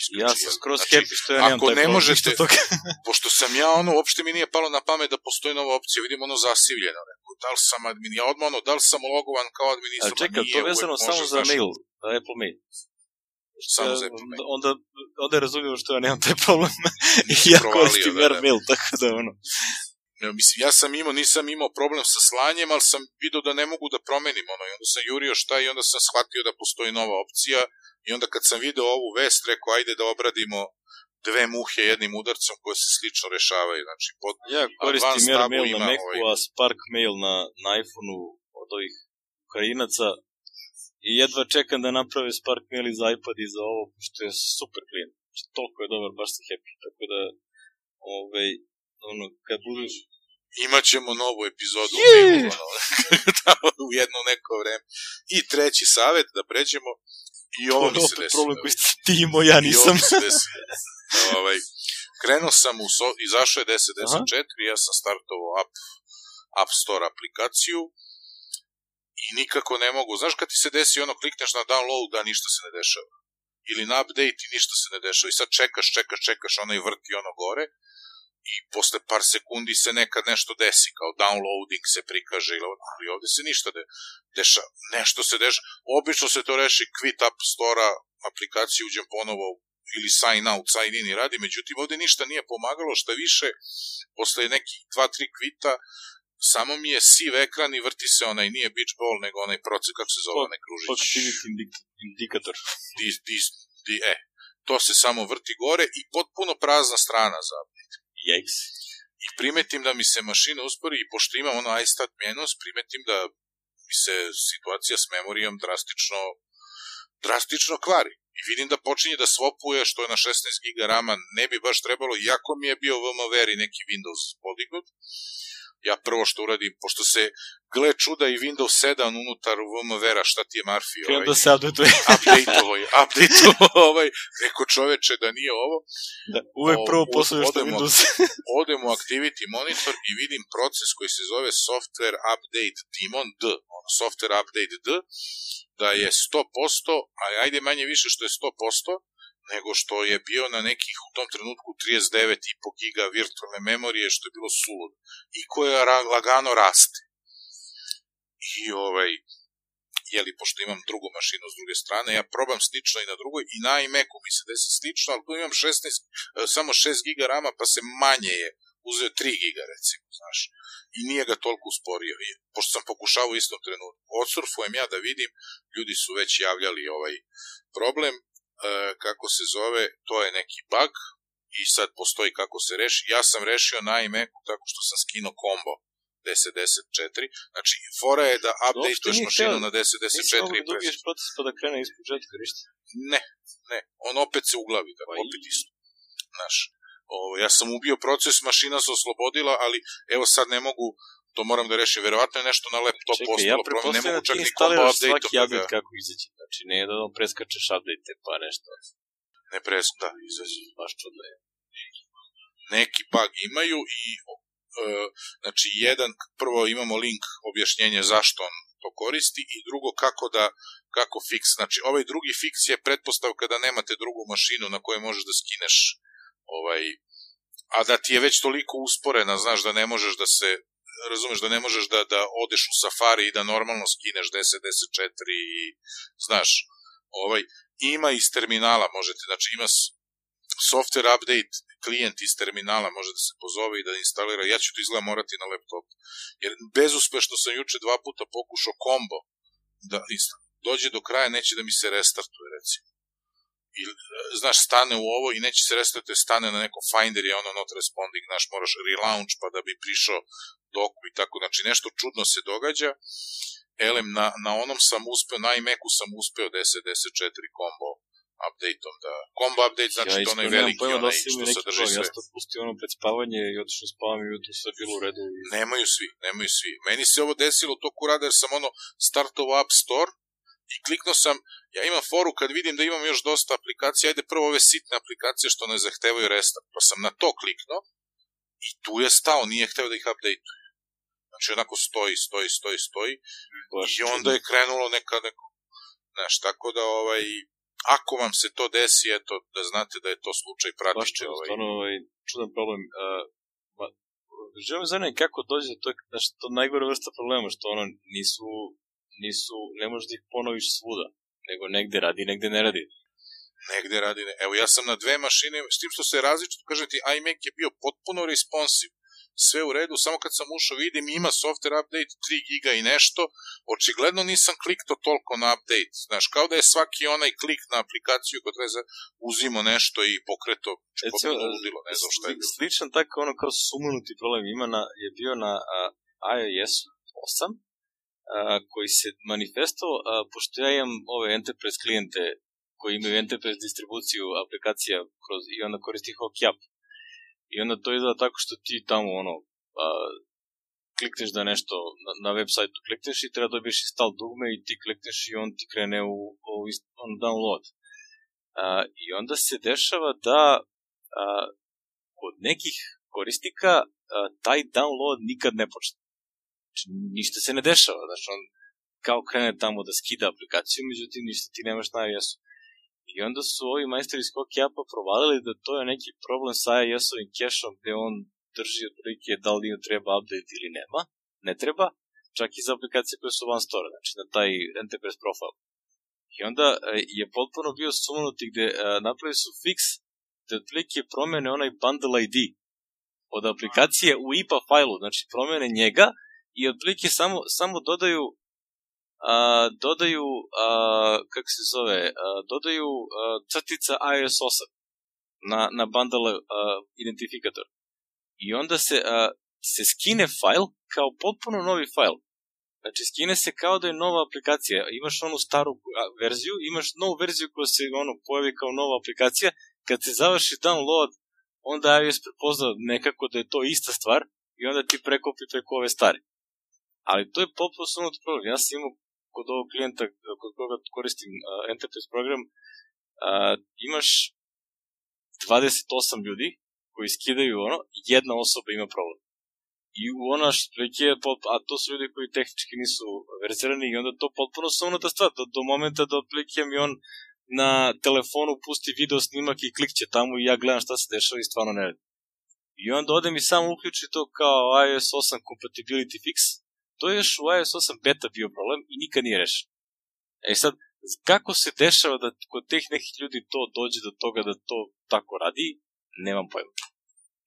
[SPEAKER 2] isključi.
[SPEAKER 1] Ja sam skroz znači, happy što ja nemam
[SPEAKER 2] ako ne možete, pošto sam ja ono, uopšte mi nije palo na pamet da postoji nova opcija, vidim ono zasivljeno, neko, da li sam admin, ja odmah ono, da li sam logovan kao administrator,
[SPEAKER 1] A čekaj, to je vezano samo za mail, za Apple mail.
[SPEAKER 2] Samo za Apple
[SPEAKER 1] mail. Onda, onda razumijem što ja nemam taj problem. Ja koristim da, da. mail, tako da ono.
[SPEAKER 2] Ja, mislim, ja sam imao, nisam imao problem sa slanjem, ali sam vidio da ne mogu da promenim ono, i onda sam jurio šta i onda sam shvatio da postoji nova opcija i onda kad sam video ovu vest, rekao, ajde da obradimo dve muhe jednim udarcom koje se slično rešavaju. Znači, pod
[SPEAKER 1] ja koristim Airmail na Macu, ovaj... a Spark Mail na, na iPhone-u od ovih Ukrajinaca i jedva čekam da naprave Spark Mail za iPad i za ovo, što je super klient. Znači, toliko je dobar, baš sam happy. Tako da, ovaj, ono, kad budeš...
[SPEAKER 2] Imaćemo novu epizodu yeah! u jedno neko vreme. I treći savet, da pređemo, i ovo mi se desilo.
[SPEAKER 1] problem koji ti imao, ja nisam.
[SPEAKER 2] I ovo mi se desilo. ovaj, krenuo sam u, so, izašao je 10.10.4, ja sam startovao App, App Store aplikaciju i nikako ne mogu, znaš kad ti se desi ono, klikneš na download, da ništa se ne dešava. Ili na update i ništa se ne dešava. I sad čekaš, čekaš, čekaš, ono i vrti ono gore i posle par sekundi se nekad nešto desi, kao downloading se prikaže, ali ovde se ništa de, deša, nešto se deša, obično se to reši quit up stora, aplikaciju uđem ponovo ili sign out, sign in i radi, međutim ovde ništa nije pomagalo, što više, posle nekih dva, tri kvita, samo mi je siv ekran i vrti se onaj, nije beach ball, nego onaj proces, kako se zove, onaj kružić.
[SPEAKER 1] Positivity indikator.
[SPEAKER 2] Di, di, di, e, to se samo vrti gore i potpuno prazna strana za update.
[SPEAKER 1] Yikes.
[SPEAKER 2] I primetim da mi se mašina uspori i pošto imam ono iStat menos, primetim da mi se situacija s memorijom drastično drastično kvari. I vidim da počinje da svopuje, što je na 16 GB rama, ne bi baš trebalo, iako mi je bio VMware i neki Windows podignut, ja prvo što uradim, pošto se gle čuda i Windows 7 unutar VMware-a, šta ti je Marfi?
[SPEAKER 1] Ovaj, da se update
[SPEAKER 2] update-ovo je, update ovaj, neko čoveče da nije ovo.
[SPEAKER 1] Da, uvek prvo posle što Windows.
[SPEAKER 2] odem u Activity Monitor i vidim proces koji se zove Software Update Daemon D, Software Update D, da je 100%, a ajde manje više što je 100%, nego što je bio na nekih u tom trenutku 39,5 giga virtualne memorije, što je bilo sulud, i koja lagano raste. I ovaj, jeli, pošto imam drugu mašinu s druge strane, ja probam slično i na drugoj, i na iMac-u mi se desi slično, ali tu imam 16, e, samo 6 giga rama, pa se manje je, uzeo 3 giga, recimo, znaš, i nije ga toliko usporio, I, pošto sam pokušao u istom trenutku. Odsurfujem ja da vidim, ljudi su već javljali ovaj problem, kako se zove, to je neki bug i sad postoji kako se reši. Ja sam rešio na iMacu tako što sam skinuo kombo 10.10.4. Znači, fora je da updateuješ mašinu na 10.10.4
[SPEAKER 1] i dobiješ proces pa da krene iz početka, ništa?
[SPEAKER 2] Ne, ne. On opet se uglavi, da, pa opet isto. Znaš, ovo, ja sam ubio proces, mašina se oslobodila, ali evo sad ne mogu to moram da rešim. Verovatno je nešto na laptop Čekaj, postalo, ja problem, ne mogu čak ni combo update.
[SPEAKER 1] svaki update kako izaći. Znači, ne da on preskačeš update pa nešto.
[SPEAKER 2] Ne preskačeš, da, izaći.
[SPEAKER 1] Baš čudno je.
[SPEAKER 2] Neki bug imaju i uh, znači, jedan, prvo imamo link objašnjenje zašto on to koristi i drugo kako da kako fiks, znači ovaj drugi fiks je pretpostavka da nemate drugu mašinu na kojoj možeš da skineš ovaj a da ti je već toliko usporena, znaš da ne možeš da se razumeš da ne možeš da, da odeš u Safari i da normalno skineš 10, 10, 4 i, znaš, ovaj, ima iz terminala, možete, znači ima software update klijent iz terminala može da se pozove i da instalira, ja ću to izgleda morati na laptop, jer bezuspešno sam juče dva puta pokušao kombo da dođe do kraja, neće da mi se restartuje, recimo. I, e, znaš, stane u ovo i neće se restartuje, stane na neko finder i ono not responding, znaš, moraš relaunch pa da bi prišao doku i tako, znači nešto čudno se događa. Elem, na, na onom sam uspeo, na iMacu sam uspeo 10-10-4 combo update-om da... Combo update znači ja, to onaj veliki, pojma, onaj da što sadrži sve.
[SPEAKER 1] Ja sam pustio ono pred spavanje i otišao spavam i jutro sve bilo u redu. I...
[SPEAKER 2] Nemaju svi, nemaju svi. Meni se ovo desilo toku rada jer sam ono startov App Store i kliknuo sam, ja imam foru kad vidim da imam još dosta aplikacija, ajde prvo ove sitne aplikacije što ne zahtevaju restart, pa sam na to kliknuo i tu je stao, nije hteo da ih update Znači onako stoji, stoji, stoji, stoji. Baš i onda je krenulo neka, neko, znaš, tako da ovaj, ako vam se to desi, eto, da znate da je to slučaj, čudno,
[SPEAKER 1] ovaj... stvarno ovaj, čudan problem. Uh, ma, želim zanimati kako dođe do tog, znaš, to najgore vrsta problema, što ono nisu, nisu, ne možeš da ih ponoviš svuda, nego negde radi, negde ne radi.
[SPEAKER 2] Negde radi, ne. Evo, ja sam na dve mašine, s tim što se različito, kažem ti, iMac je bio potpuno responsive, sve u redu, samo kad sam ušao vidim ima software update 3 giga i nešto, očigledno nisam klikto toliko na update, znaš, kao da je svaki onaj klik na aplikaciju kod treba uzimo nešto i pokreto, potpuno ludilo, ne znam šta je bilo.
[SPEAKER 1] Sličan tako ono kao sumunuti problem ima na, je bio na iOS 8, uh, koji se manifestovao, pošto ja imam ove enterprise klijente koji imaju enterprise distribuciju aplikacija kroz, i onda koristi HookYap. I onda to izgleda tako što ti tamo, ono, a, klikneš da nešto na, na web sajtu klikneš i treba dobiješ install dugme i ti klikneš i on ti krene u, u on download. A, I onda se dešava da a, kod nekih korisnika a, taj download nikad ne počne. Znači, ništa se ne dešava. Znači, on kao krene tamo da skida aplikaciju, međutim, ništa ti nemaš na iOS-u. I onda su ovi majstori iz Hockeyapa provalili da to je neki problem sa iOS-ovim cachom gde on drži otprilike da li mu treba update ili nema. Ne treba, čak i za aplikacije koje su van store, znači na taj enterprise profile. I onda e, je potpuno bio sumnuti gde e, napravili su fix da otprilike promene onaj bundle ID od aplikacije u IPA fajlu, znači promene njega i otprilike samo, samo dodaju a, dodaju, a, kako se zove, a, dodaju a, crtica iOS 8 na, na bundle a, identifikator. I onda se, a, se skine file kao potpuno novi file. Znači, skine se kao da je nova aplikacija. Imaš onu staru verziju, imaš novu verziju koja se ono, pojavi kao nova aplikacija. Kad se završi download, onda iOS prepozna nekako da je to ista stvar i onda ti prekopi preko ove stare. Ali to je potpuno sunut problem. Ja sam imao kod ovog klijenta kod koga koristim uh, Enterprise program, uh, imaš 28 ljudi koji skidaju ono, jedna osoba ima problem. I u ono što je, a to su ljudi koji tehnički nisu verzirani i onda to potpuno da stvar, do, do momenta da otprilike mi on na telefonu pusti video snimak i klikće tamo i ja gledam šta se dešava i stvarno ne radi. I onda ode mi samo uključi to kao iOS 8 compatibility fix To je još u iOS 8 beta bio problem i nikad nije rešen. E sad, kako se dešava da kod teh nekih ljudi to dođe do toga da to tako radi, nemam pojma.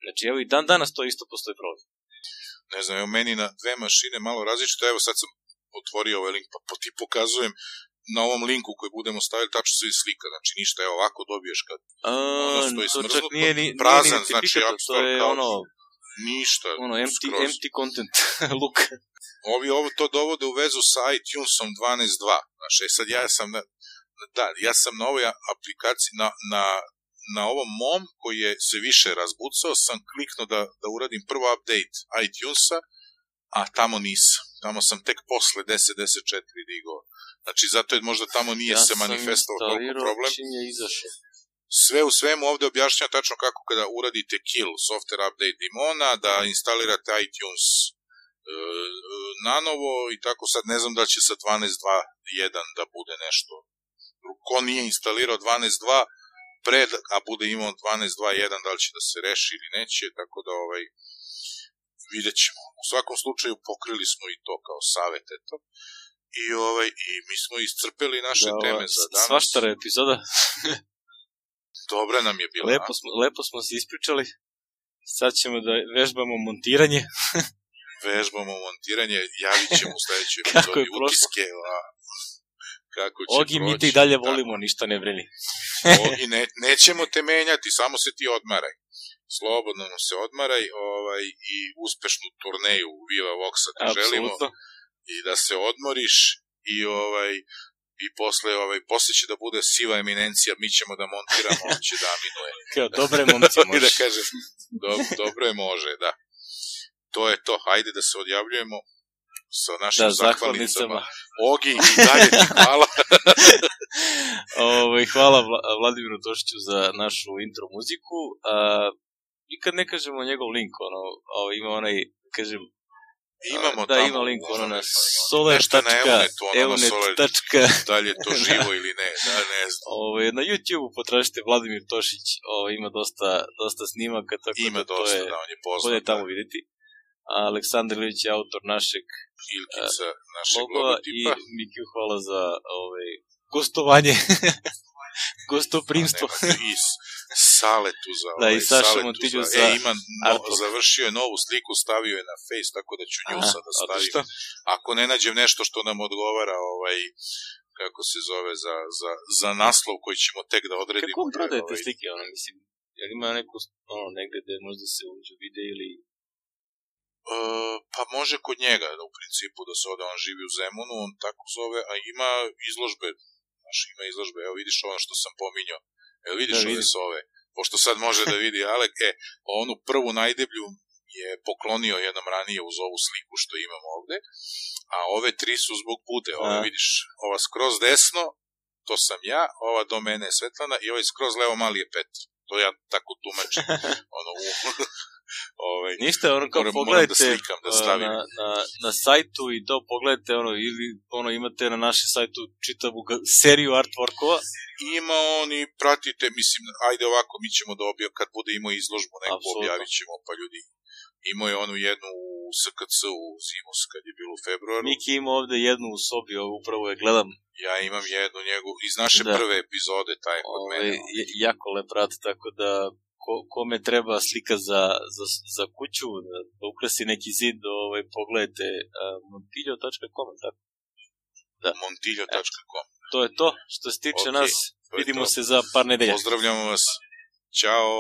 [SPEAKER 1] Znači, evo i dan danas to isto postoji problem.
[SPEAKER 2] Ne znam, evo meni na dve mašine malo različito, evo sad sam otvorio ovaj link, pa, pa ti pokazujem na ovom linku koji budemo stavili tačno sve slika, znači ništa, evo ovako dobiješ kad
[SPEAKER 1] A, ono stoji smrznuto, nije, ni, prazan,
[SPEAKER 2] nije znači,
[SPEAKER 1] to je kao, ono,
[SPEAKER 2] ništa.
[SPEAKER 1] Ono, empty, skroz. empty content look.
[SPEAKER 2] Ovi ovo to dovode u vezu sa iTunesom 12.2. Znači, e, sad ja sam na, da, ja sam na ovoj aplikaciji, na, na, na ovom mom koji je se više razbucao, sam kliknuo da, da uradim prvo update iTunesa, a tamo nisam. Tamo sam tek posle 10.10.4 digao. Znači, zato je možda tamo nije ja se manifestovao toliko problem.
[SPEAKER 1] Čim je izašao.
[SPEAKER 2] Sve u svemu ovde objašnjam tačno kako kada uradite kill software update dimona, da instalirate iTunes E, nanovo i tako sad ne znam da će sa 12.2.1 da bude nešto. Ko nije instalirao 12.2 pre, a bude imao 12.2.1 da li će da se reši ili neće, tako da ovaj, vidjet ćemo. U svakom slučaju pokrili smo i to kao savet, eto. I, ovaj, i mi smo iscrpeli naše da, teme za danas.
[SPEAKER 1] Svaštara epizoda.
[SPEAKER 2] Dobra nam je bila.
[SPEAKER 1] Lepo smo, lepo smo se ispričali. Sad ćemo da vežbamo montiranje.
[SPEAKER 2] vežbamo montiranje, javit ćemo u sledećoj epizodi utiske, a, kako će
[SPEAKER 1] Ogi, mi
[SPEAKER 2] proći.
[SPEAKER 1] te i dalje
[SPEAKER 2] Da.
[SPEAKER 1] volimo, ništa ne brini.
[SPEAKER 2] Ogi, ne, nećemo te menjati, samo se ti odmaraj. Slobodno nam se odmaraj ovaj, i uspešnu turneju Viva Voxa ti želimo
[SPEAKER 1] Apsolutno.
[SPEAKER 2] i da se odmoriš i ovaj i posle ovaj posle će da bude siva eminencija, mi ćemo da montiramo, on će da aminuje.
[SPEAKER 1] Kao, dobre momci,
[SPEAKER 2] I da
[SPEAKER 1] može.
[SPEAKER 2] kaže, do, dobro je, može, da. To je to, hajde da se odjavljujemo sa našim
[SPEAKER 1] Da,
[SPEAKER 2] zahvalnicama.
[SPEAKER 1] zahvalnicama.
[SPEAKER 2] Ogi, i dalje ti hvala.
[SPEAKER 1] Ovaj, hvala Vla- Vladimiru Tošiću za našu intro muziku. A, nikad ne kažemo njegov link, ono, ovo, ima onaj, kažem,
[SPEAKER 2] Imamo
[SPEAKER 1] da,
[SPEAKER 2] tamo,
[SPEAKER 1] ima link ono na
[SPEAKER 2] nešto
[SPEAKER 1] solar.
[SPEAKER 2] na Evonetu, ono na Solar.
[SPEAKER 1] Evonet.
[SPEAKER 2] da li je to živo ili ne, da ne znam.
[SPEAKER 1] Ovaj, na YouTube potražite Vladimir Tošić, ovaj, ima dosta, dosta snimaka, tako
[SPEAKER 2] Ima
[SPEAKER 1] da to
[SPEAKER 2] dosta,
[SPEAKER 1] je,
[SPEAKER 2] da, on je poznat.
[SPEAKER 1] bolje tamo
[SPEAKER 2] da.
[SPEAKER 1] vidjeti. A Aleksandar Ilić je autor našeg
[SPEAKER 2] Ilkica našeg
[SPEAKER 1] logova i
[SPEAKER 2] logotipa.
[SPEAKER 1] Mikiju hvala za ovaj, gostovanje, gostoprimstvo.
[SPEAKER 2] A, nema, I s- Saletu za
[SPEAKER 1] Da, i
[SPEAKER 2] ovaj,
[SPEAKER 1] Saša Montilju
[SPEAKER 2] za,
[SPEAKER 1] za
[SPEAKER 2] e, ima no, završio je novu sliku, stavio je na face, tako da ću nju
[SPEAKER 1] Aha,
[SPEAKER 2] sada stavim.
[SPEAKER 1] odlično.
[SPEAKER 2] Ako ne nađem nešto što nam odgovara, ovaj, kako se zove, za, za, za naslov koji ćemo tek da odredimo.
[SPEAKER 1] Kako on prodaje te
[SPEAKER 2] ovaj,
[SPEAKER 1] slike, ono, mislim, jel ima neku, ono, negde gde možda se uđe vide ili...
[SPEAKER 2] E, pa može kod njega, u principu da se ode, on živi u Zemunu, on tako zove, a ima izložbe, znaš, ima izložbe, evo vidiš ono što sam pominjao, evo vidiš
[SPEAKER 1] Da,
[SPEAKER 2] ove sove, pošto sad može da vidi Alek, e, onu prvu najdeblju je poklonio jednom ranije uz ovu sliku što imam ovde, a ove tri su zbog bude, ove
[SPEAKER 1] A.
[SPEAKER 2] vidiš, ova skroz desno, to sam ja, ova do mene je Svetlana i ovaj skroz levo mali je Petar. To ja tako tumačim. ono, u, ovaj,
[SPEAKER 1] Ništa, ono, kao
[SPEAKER 2] da
[SPEAKER 1] pogledajte
[SPEAKER 2] slikam, da
[SPEAKER 1] uh,
[SPEAKER 2] stavim.
[SPEAKER 1] na, na, na sajtu i to pogledajte, ono, ili, ono, imate na našem sajtu čitavu seriju artworkova,
[SPEAKER 2] Ima on i pratite, mislim, ajde ovako, mi ćemo da kad bude imao izložbu, neku
[SPEAKER 1] Apsolutno.
[SPEAKER 2] objavit ćemo, pa ljudi, imao je onu jednu u SKC u Zimus, kad je bilo u februaru,
[SPEAKER 1] Miki ima ovde jednu u sobi, ovo upravo je gledam,
[SPEAKER 2] ja imam jednu njegu, iz naše
[SPEAKER 1] Da.
[SPEAKER 2] prve epizode, taj kod
[SPEAKER 1] ovaj,
[SPEAKER 2] mene,
[SPEAKER 1] je- jako lep rad, tako da ko, kome treba slika za, za, za kuću, da, da ukrasi neki zid, ovaj, pogledajte uh, montiljo.com, tako?
[SPEAKER 2] montiljo.com.
[SPEAKER 1] To je to, što se tiče
[SPEAKER 2] Ok,
[SPEAKER 1] nas, vidimo
[SPEAKER 2] to.
[SPEAKER 1] se za par nedelja.
[SPEAKER 2] Pozdravljamo vas, ćao!